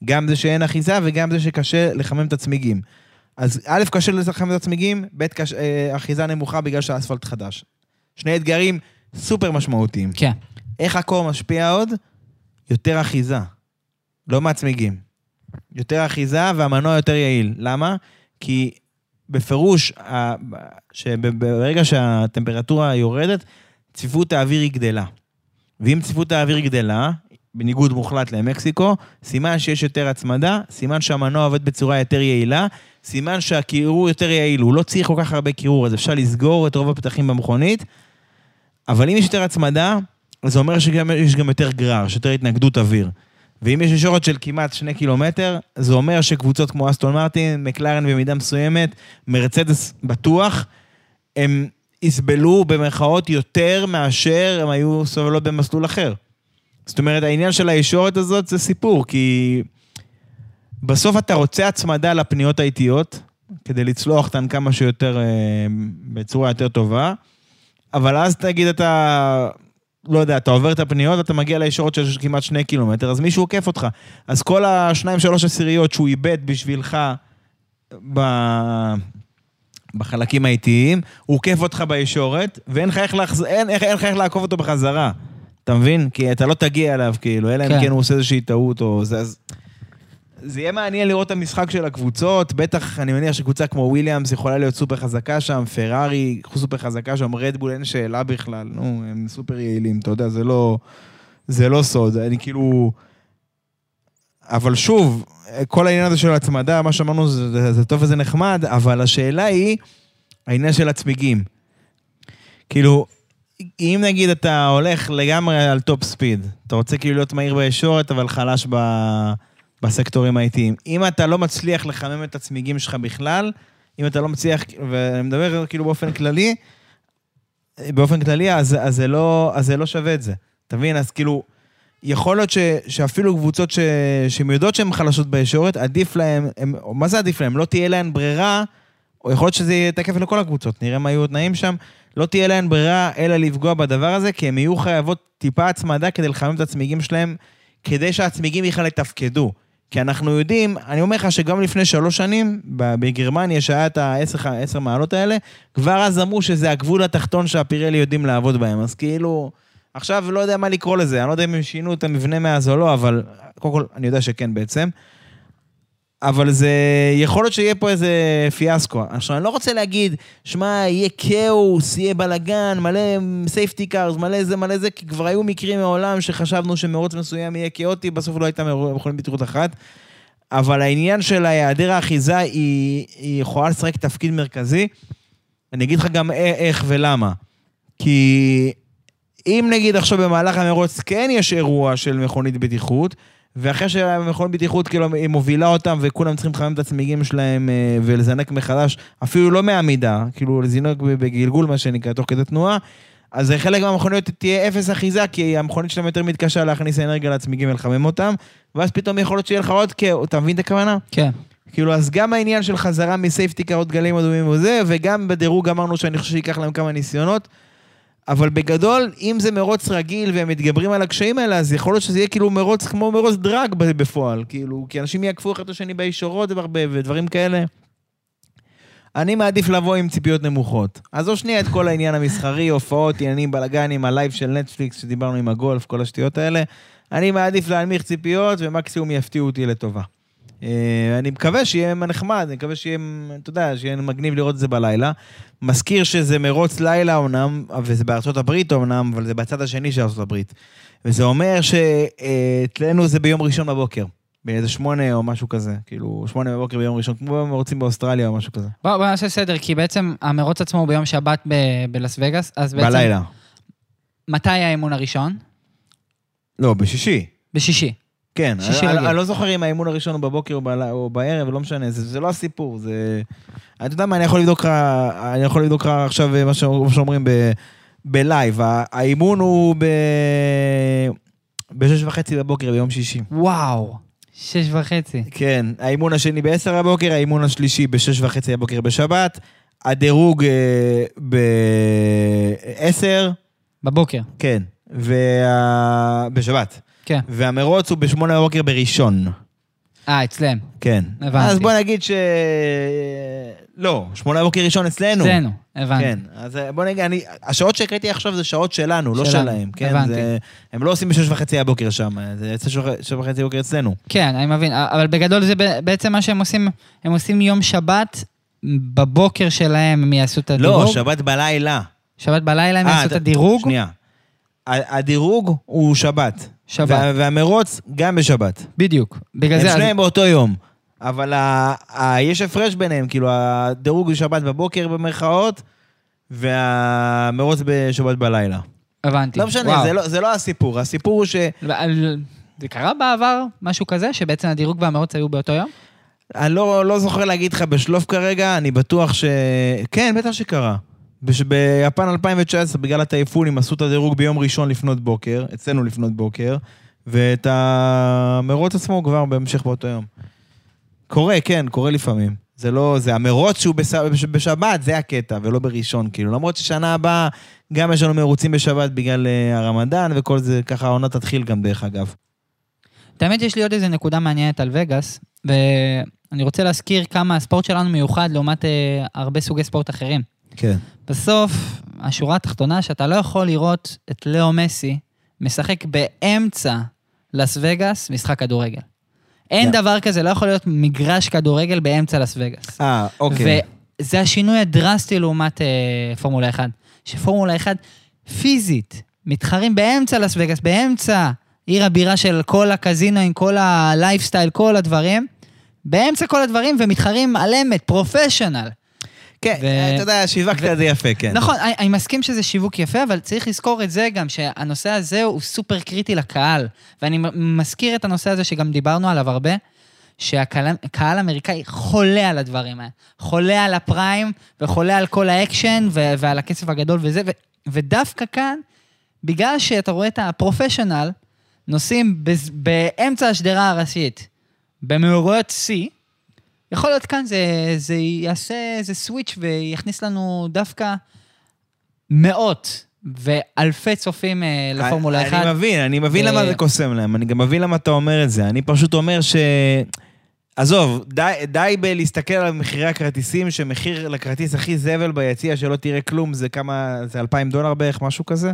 גם זה שאין אחיזה וגם זה שקשה לחמם את הצמיגים. אז א', קשה לחמם את הצמיגים, ב', קש... אה, אחיזה נמוכה בגלל שהאספלט חדש. שני אתגרים סופר משמעותיים. כן. איך הקור משפיע עוד? יותר אחיזה. לא מהצמיגים. יותר אחיזה והמנוע יותר יעיל. למה? כי בפירוש, שברגע שהטמפרטורה יורדת, צפיפות האוויר היא גדלה. ואם צפיפות האוויר גדלה, בניגוד מוחלט למקסיקו, סימן שיש יותר הצמדה, סימן שהמנוע עובד בצורה יותר יעילה, סימן שהקירור יותר יעיל, הוא לא צריך כל כך הרבה קירור, אז אפשר לסגור את רוב הפתחים במכונית, אבל אם יש יותר הצמדה, זה אומר שיש גם יותר גרר, יותר התנגדות אוויר. ואם יש ישורת של כמעט שני קילומטר, זה אומר שקבוצות כמו אסטון מרטין, מקלרן במידה מסוימת, מרצדס בטוח, הם יסבלו במרכאות יותר מאשר הם היו סובלות במסלול אחר. זאת אומרת, העניין של הישורת הזאת זה סיפור, כי בסוף אתה רוצה הצמדה לפניות האיטיות, כדי לצלוח אותן כמה שיותר, אה, בצורה יותר טובה, אבל אז תגיד אתה, לא יודע, אתה עובר את הפניות ואתה מגיע לישורת של כמעט שני קילומטר, אז מישהו עוקף אותך. אז כל השניים, שלוש עשיריות שהוא איבד בשבילך ב... בחלקים האיטיים, הוא עוקף אותך בישורת, ואין לך איך, לחז... אין, איך, אין לך איך לעקוף אותו בחזרה. אתה מבין? כי אתה לא תגיע אליו, כאילו, אלא אם כן. כן הוא עושה איזושהי טעות או זה, אז... זה יהיה מעניין לראות את המשחק של הקבוצות, בטח אני מניח שקבוצה כמו וויליאמס יכולה להיות סופר חזקה שם, פרארי סופר חזקה שם, רדבול אין שאלה בכלל, נו, הם סופר יעילים, אתה יודע, זה לא, זה לא סוד, אני כאילו... אבל שוב, כל העניין הזה של ההצמדה, מה שאמרנו זה, זה, זה טוב וזה נחמד, אבל השאלה היא, העניין של הצמיגים. כאילו, אם נגיד אתה הולך לגמרי על top speed, אתה רוצה כאילו להיות מהיר בישורת, אבל חלש ב... בסקטורים האיטיים. אם אתה לא מצליח לחמם את הצמיגים שלך בכלל, אם אתה לא מצליח, ואני מדבר כאילו באופן כללי, באופן כללי, אז, אז, זה, לא, אז זה לא שווה את זה. אתה מבין? אז כאילו, יכול להיות ש, שאפילו קבוצות ש, שהן יודעות שהן חלשות בישורת, עדיף להן, הם, מה זה עדיף להן? לא תהיה להן ברירה, או יכול להיות שזה יהיה תקף לכל הקבוצות, נראה מה יהיו התנאים שם, לא תהיה להן ברירה אלא לפגוע בדבר הזה, כי הן יהיו חייבות טיפה הצמדה כדי לחמם את הצמיגים שלהם, כדי שהצמיגים בכלל יתפקדו. כי אנחנו יודעים, אני אומר לך שגם לפני שלוש שנים, בגרמניה, שהיה את העשר מעלות האלה, כבר אז אמרו שזה הגבול התחתון שהפירלי יודעים לעבוד בהם. אז כאילו, עכשיו לא יודע מה לקרוא לזה, אני לא יודע אם הם שינו את המבנה מאז או לא, אבל קודם כל, אני יודע שכן בעצם. אבל זה, יכול להיות שיהיה פה איזה פיאסקו. עכשיו, אני לא רוצה להגיד, שמע, יהיה כאוס, יהיה בלאגן, מלא safety cars, מלא זה, מלא זה, כי כבר היו מקרים מעולם שחשבנו שמרוץ מסוים יהיה כאוטי, בסוף לא הייתה מכונית בטיחות אחת. אבל העניין של היעדר האחיזה, היא, היא יכולה לשחק תפקיד מרכזי. אני אגיד לך גם איך ולמה. כי אם נגיד עכשיו במהלך המרוץ כן יש אירוע של מכונית בטיחות, ואחרי שהמכונית בטיחות כאילו היא מובילה אותם וכולם צריכים לחמם את הצמיגים שלהם אה, ולזנק מחדש, אפילו לא מעמידה, כאילו לזינוק בגלגול מה שנקרא, תוך כדי תנועה, אז חלק מהמכוניות תהיה אפס אחיזה, כי המכונית שלהם יותר מתקשה להכניס אנרגיה לצמיגים ולחמם אותם, ואז פתאום יכול להיות שיהיה לך עוד כאוס, אתה מבין את הכוונה? כן. כאילו, אז גם העניין של חזרה מסייפטי קרות גלים אדומים וזה, וגם בדירוג אמרנו שאני חושב שייקח להם כמה ניסיונות. אבל בגדול, אם זה מרוץ רגיל והם מתגברים על הקשיים האלה, אז יכול להיות שזה יהיה כאילו מרוץ כמו מרוץ דרג בפועל. כאילו, כי אנשים יעקפו אחד את השני בישורות ודברים כאלה. אני מעדיף לבוא עם ציפיות נמוכות. עזוב שנייה את כל העניין המסחרי, הופעות, עניינים, בלאגנים, ה live של נטפליקס, שדיברנו עם הגולף, כל השטויות האלה. אני מעדיף להנמיך ציפיות, ומקסימום יפתיעו אותי לטובה. אה, אני מקווה שיהיה נחמד, אני מקווה שיהיה, אתה יודע, שיהיה מגניב לראות את זה בלילה. מזכיר שזה מרוץ לילה אומנם, וזה בארצות הברית אומנם, אבל זה בצד השני של ארצות הברית. וזה אומר שאצלנו זה ביום ראשון בבוקר. באיזה שמונה או משהו כזה, כאילו שמונה בבוקר ביום ראשון, כמו במרוצים באוסטרליה או משהו כזה. בוא, בוא נעשה סדר, כי בעצם המרוץ עצמו הוא ביום שבת ב- בלאס וגאס, אז בעצם... בלילה. מתי האימון הראשון? לא, בשישי. בשישי. כן, אני, לא זוכר אם האימון הראשון הוא בבוקר או, בערב, לא משנה, זה, זה לא הסיפור, זה... אתה יודע מה, אני יכול לבדוק לך, אני יכול לבדוק לך עכשיו מה שאומרים ב... בלייב. האימון הוא ב... בשש וחצי בבוקר ביום שישי. וואו, שש וחצי. כן, האימון השני בעשר הבוקר, האימון השלישי בשש וחצי הבוקר בשבת, הדירוג אה, בעשר, בבוקר, כן, וה... כן. והמרוץ הוא בשמונה בבוקר בראשון. אה, אצלם. כן. הבנתי. אז בוא נגיד ש... לא, שמונה בבוקר ראשון אצלנו. אצלנו, הבנתי. כן, אז בוא נגיד, אני, השעות שהקראתי עכשיו זה שעות שלנו, לא שלנו, שלהם. כן, הבנתי. זה, הם לא עושים בשש וחצי הבוקר שם, זה יוצא שש וח- שש וחצי בבוקר אצלנו. כן, אני מבין, אבל בגדול זה בעצם מה שהם עושים, הם עושים יום שבת, בבוקר שלהם הם יעשו את הדירוג. לא, שבת בלילה. שבת בלילה הם אה, יעשו את הדירוג. שנייה. הדירוג הוא שבת. שבת. וה- והמרוץ גם בשבת. בדיוק. בגלל הם זה... אז- שניהם באותו יום. אבל ה- ה- יש הפרש ביניהם, כאילו הדירוג בשבת בבוקר במרכאות, והמרוץ בשבת בלילה. הבנתי. לא משנה, וואו. זה לא- זה לא הסיפור. הסיפור הוא ש... זה קרה בעבר, משהו כזה, שבעצם הדירוג והמרוץ היו באותו יום? אני לא, לא זוכר להגיד לך בשלוף כרגע, אני בטוח ש... כן, בטח שקרה. ביפן 2019, בגלל הטייפונים, עשו את הדירוג ביום ראשון לפנות בוקר, אצלנו לפנות בוקר, ואת המרוץ עצמו כבר בהמשך באותו יום. קורה, כן, קורה לפעמים. זה לא, זה המרוץ שהוא. בש- בשבת, זה הקטע, ולא בראשון, כאילו. למרות ששנה הבאה גם יש לנו מרוצים בשבת בגלל uh, הרמדאן וכל זה, ככה העונה תתחיל גם, דרך אגב. את האמת, יש לי עוד איזה נקודה מעניינת על וגאס, ואני רוצה להזכיר כמה הספורט שלנו מיוחד לעומת אה, הרבה סוגי ספורט אחרים. כן. בסוף, השורה התחתונה, שאתה לא יכול לראות את לאו מסי משחק באמצע לס וגאס משחק כדורגל. אין כן. דבר כזה, לא יכול להיות מגרש כדורגל באמצע לס וגאס. אה, אוקיי. וזה השינוי הדרסטי לעומת אה, פורמולה 1. שפורמולה 1 פיזית, מתחרים באמצע לס וגאס, באמצע עיר הבירה של כל הקזינו עם כל הלייפסטייל, כל הדברים, באמצע כל הדברים, ומתחרים על אמת, פרופשיונל. כן, ו- אתה יודע, שיווקת את זה יפה, כן. נכון, אני, אני מסכים שזה שיווק יפה, אבל צריך לזכור את זה גם, שהנושא הזה הוא סופר קריטי לקהל. ואני מזכיר את הנושא הזה שגם דיברנו עליו הרבה, שהקהל הקהל האמריקאי חולה על הדברים האלה. חולה על הפריים, וחולה על כל האקשן, ו- ועל הכסף הגדול וזה, ו- ודווקא כאן, בגלל שאתה רואה את ה professional, נוסעים באמצע השדרה הראשית, במהירות שיא, יכול להיות כאן זה, זה יעשה איזה switch ויכניס לנו דווקא מאות ואלפי צופים אה, לפורמולה 1. אני מבין, אני מבין ו- למה זה קוסם להם, אני גם מבין למה אתה אומר את זה. אני פשוט אומר ש... עזוב, די, די בלהסתכל על מחירי הכרטיסים, שמחיר לכרטיס הכי זבל ביציע, שלא תראה כלום, זה כמה, זה 2,000 דולר בערך, משהו כזה.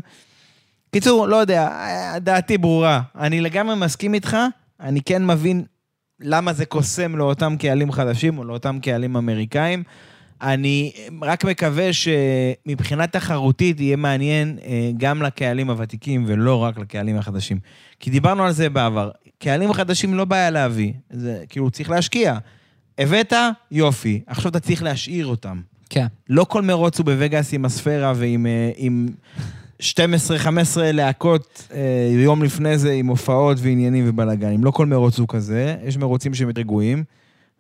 קיצור, לא יודע, דעתי ברורה. אני לגמרי מסכים איתך, אני כן מבין למה זה קוסם לאותם קהלים חדשים או לאותם קהלים אמריקאים. אני רק מקווה שמבחינה תחרותית יהיה מעניין אה, גם לקהלים הוותיקים ולא רק לקהלים החדשים. כי דיברנו על זה בעבר. קהלים חדשים לא בעיה להביא, זה כאילו צריך להשקיע. הבאת, יופי, עכשיו אתה צריך להשאיר אותם. כן. לא כל מרוץ הוא בווגאס עם הספירה ועם אה, עם 12-15 להקות אה, יום לפני זה עם הופעות ועניינים ובלאגנים. לא כל מרוץ הוא כזה, יש מרוצים שהם רגועים,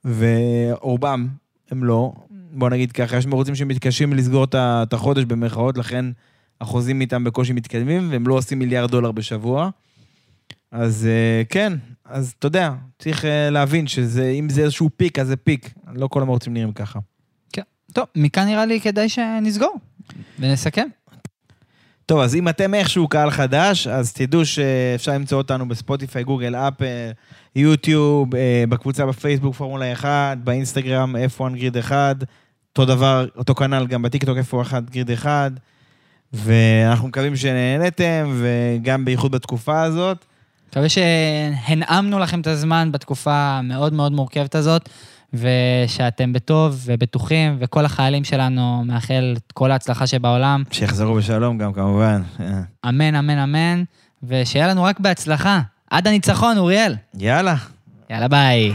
ורובם הם לא. בוא נגיד ככה, יש מרוצים שמתקשים לסגור את החודש במרכאות, לכן החוזים איתם בקושי מתקדמים, והם לא עושים מיליארד דולר בשבוע. אז אה, כן, אז אתה יודע, צריך אה, להבין שאם זה איזשהו פיק, אז זה פיק. לא כל המרוצים נראים ככה. כן. טוב, מכאן נראה לי כדאי שנסגור ונסכם. טוב, אז אם אתם איכשהו קהל חדש, אז תדעו שאפשר למצוא אותנו בספוטיפיי, גוגל, אפל, יוטיוב, אה, בקבוצה בפייסבוק פורמולה 1, באינסטגרם F1 גריד 1, אותו דבר, אותו כנ"ל גם בטיקטוק F1 גריד 1, ואנחנו מקווים שנהנתם, וגם בייחוד בתקופה הזאת. מקווה שהנעמנו לכם את הזמן בתקופה המאוד מאוד מורכבת הזאת, ושאתם בטוב ובטוחים, וכל החיילים שלנו מאחל את כל ההצלחה שבעולם. שיחזרו בשלום גם, כמובן. אמן, אמן, אמן, ושיהיה לנו רק בהצלחה. עד הניצחון, אוריאל. יאללה. יאללה, ביי.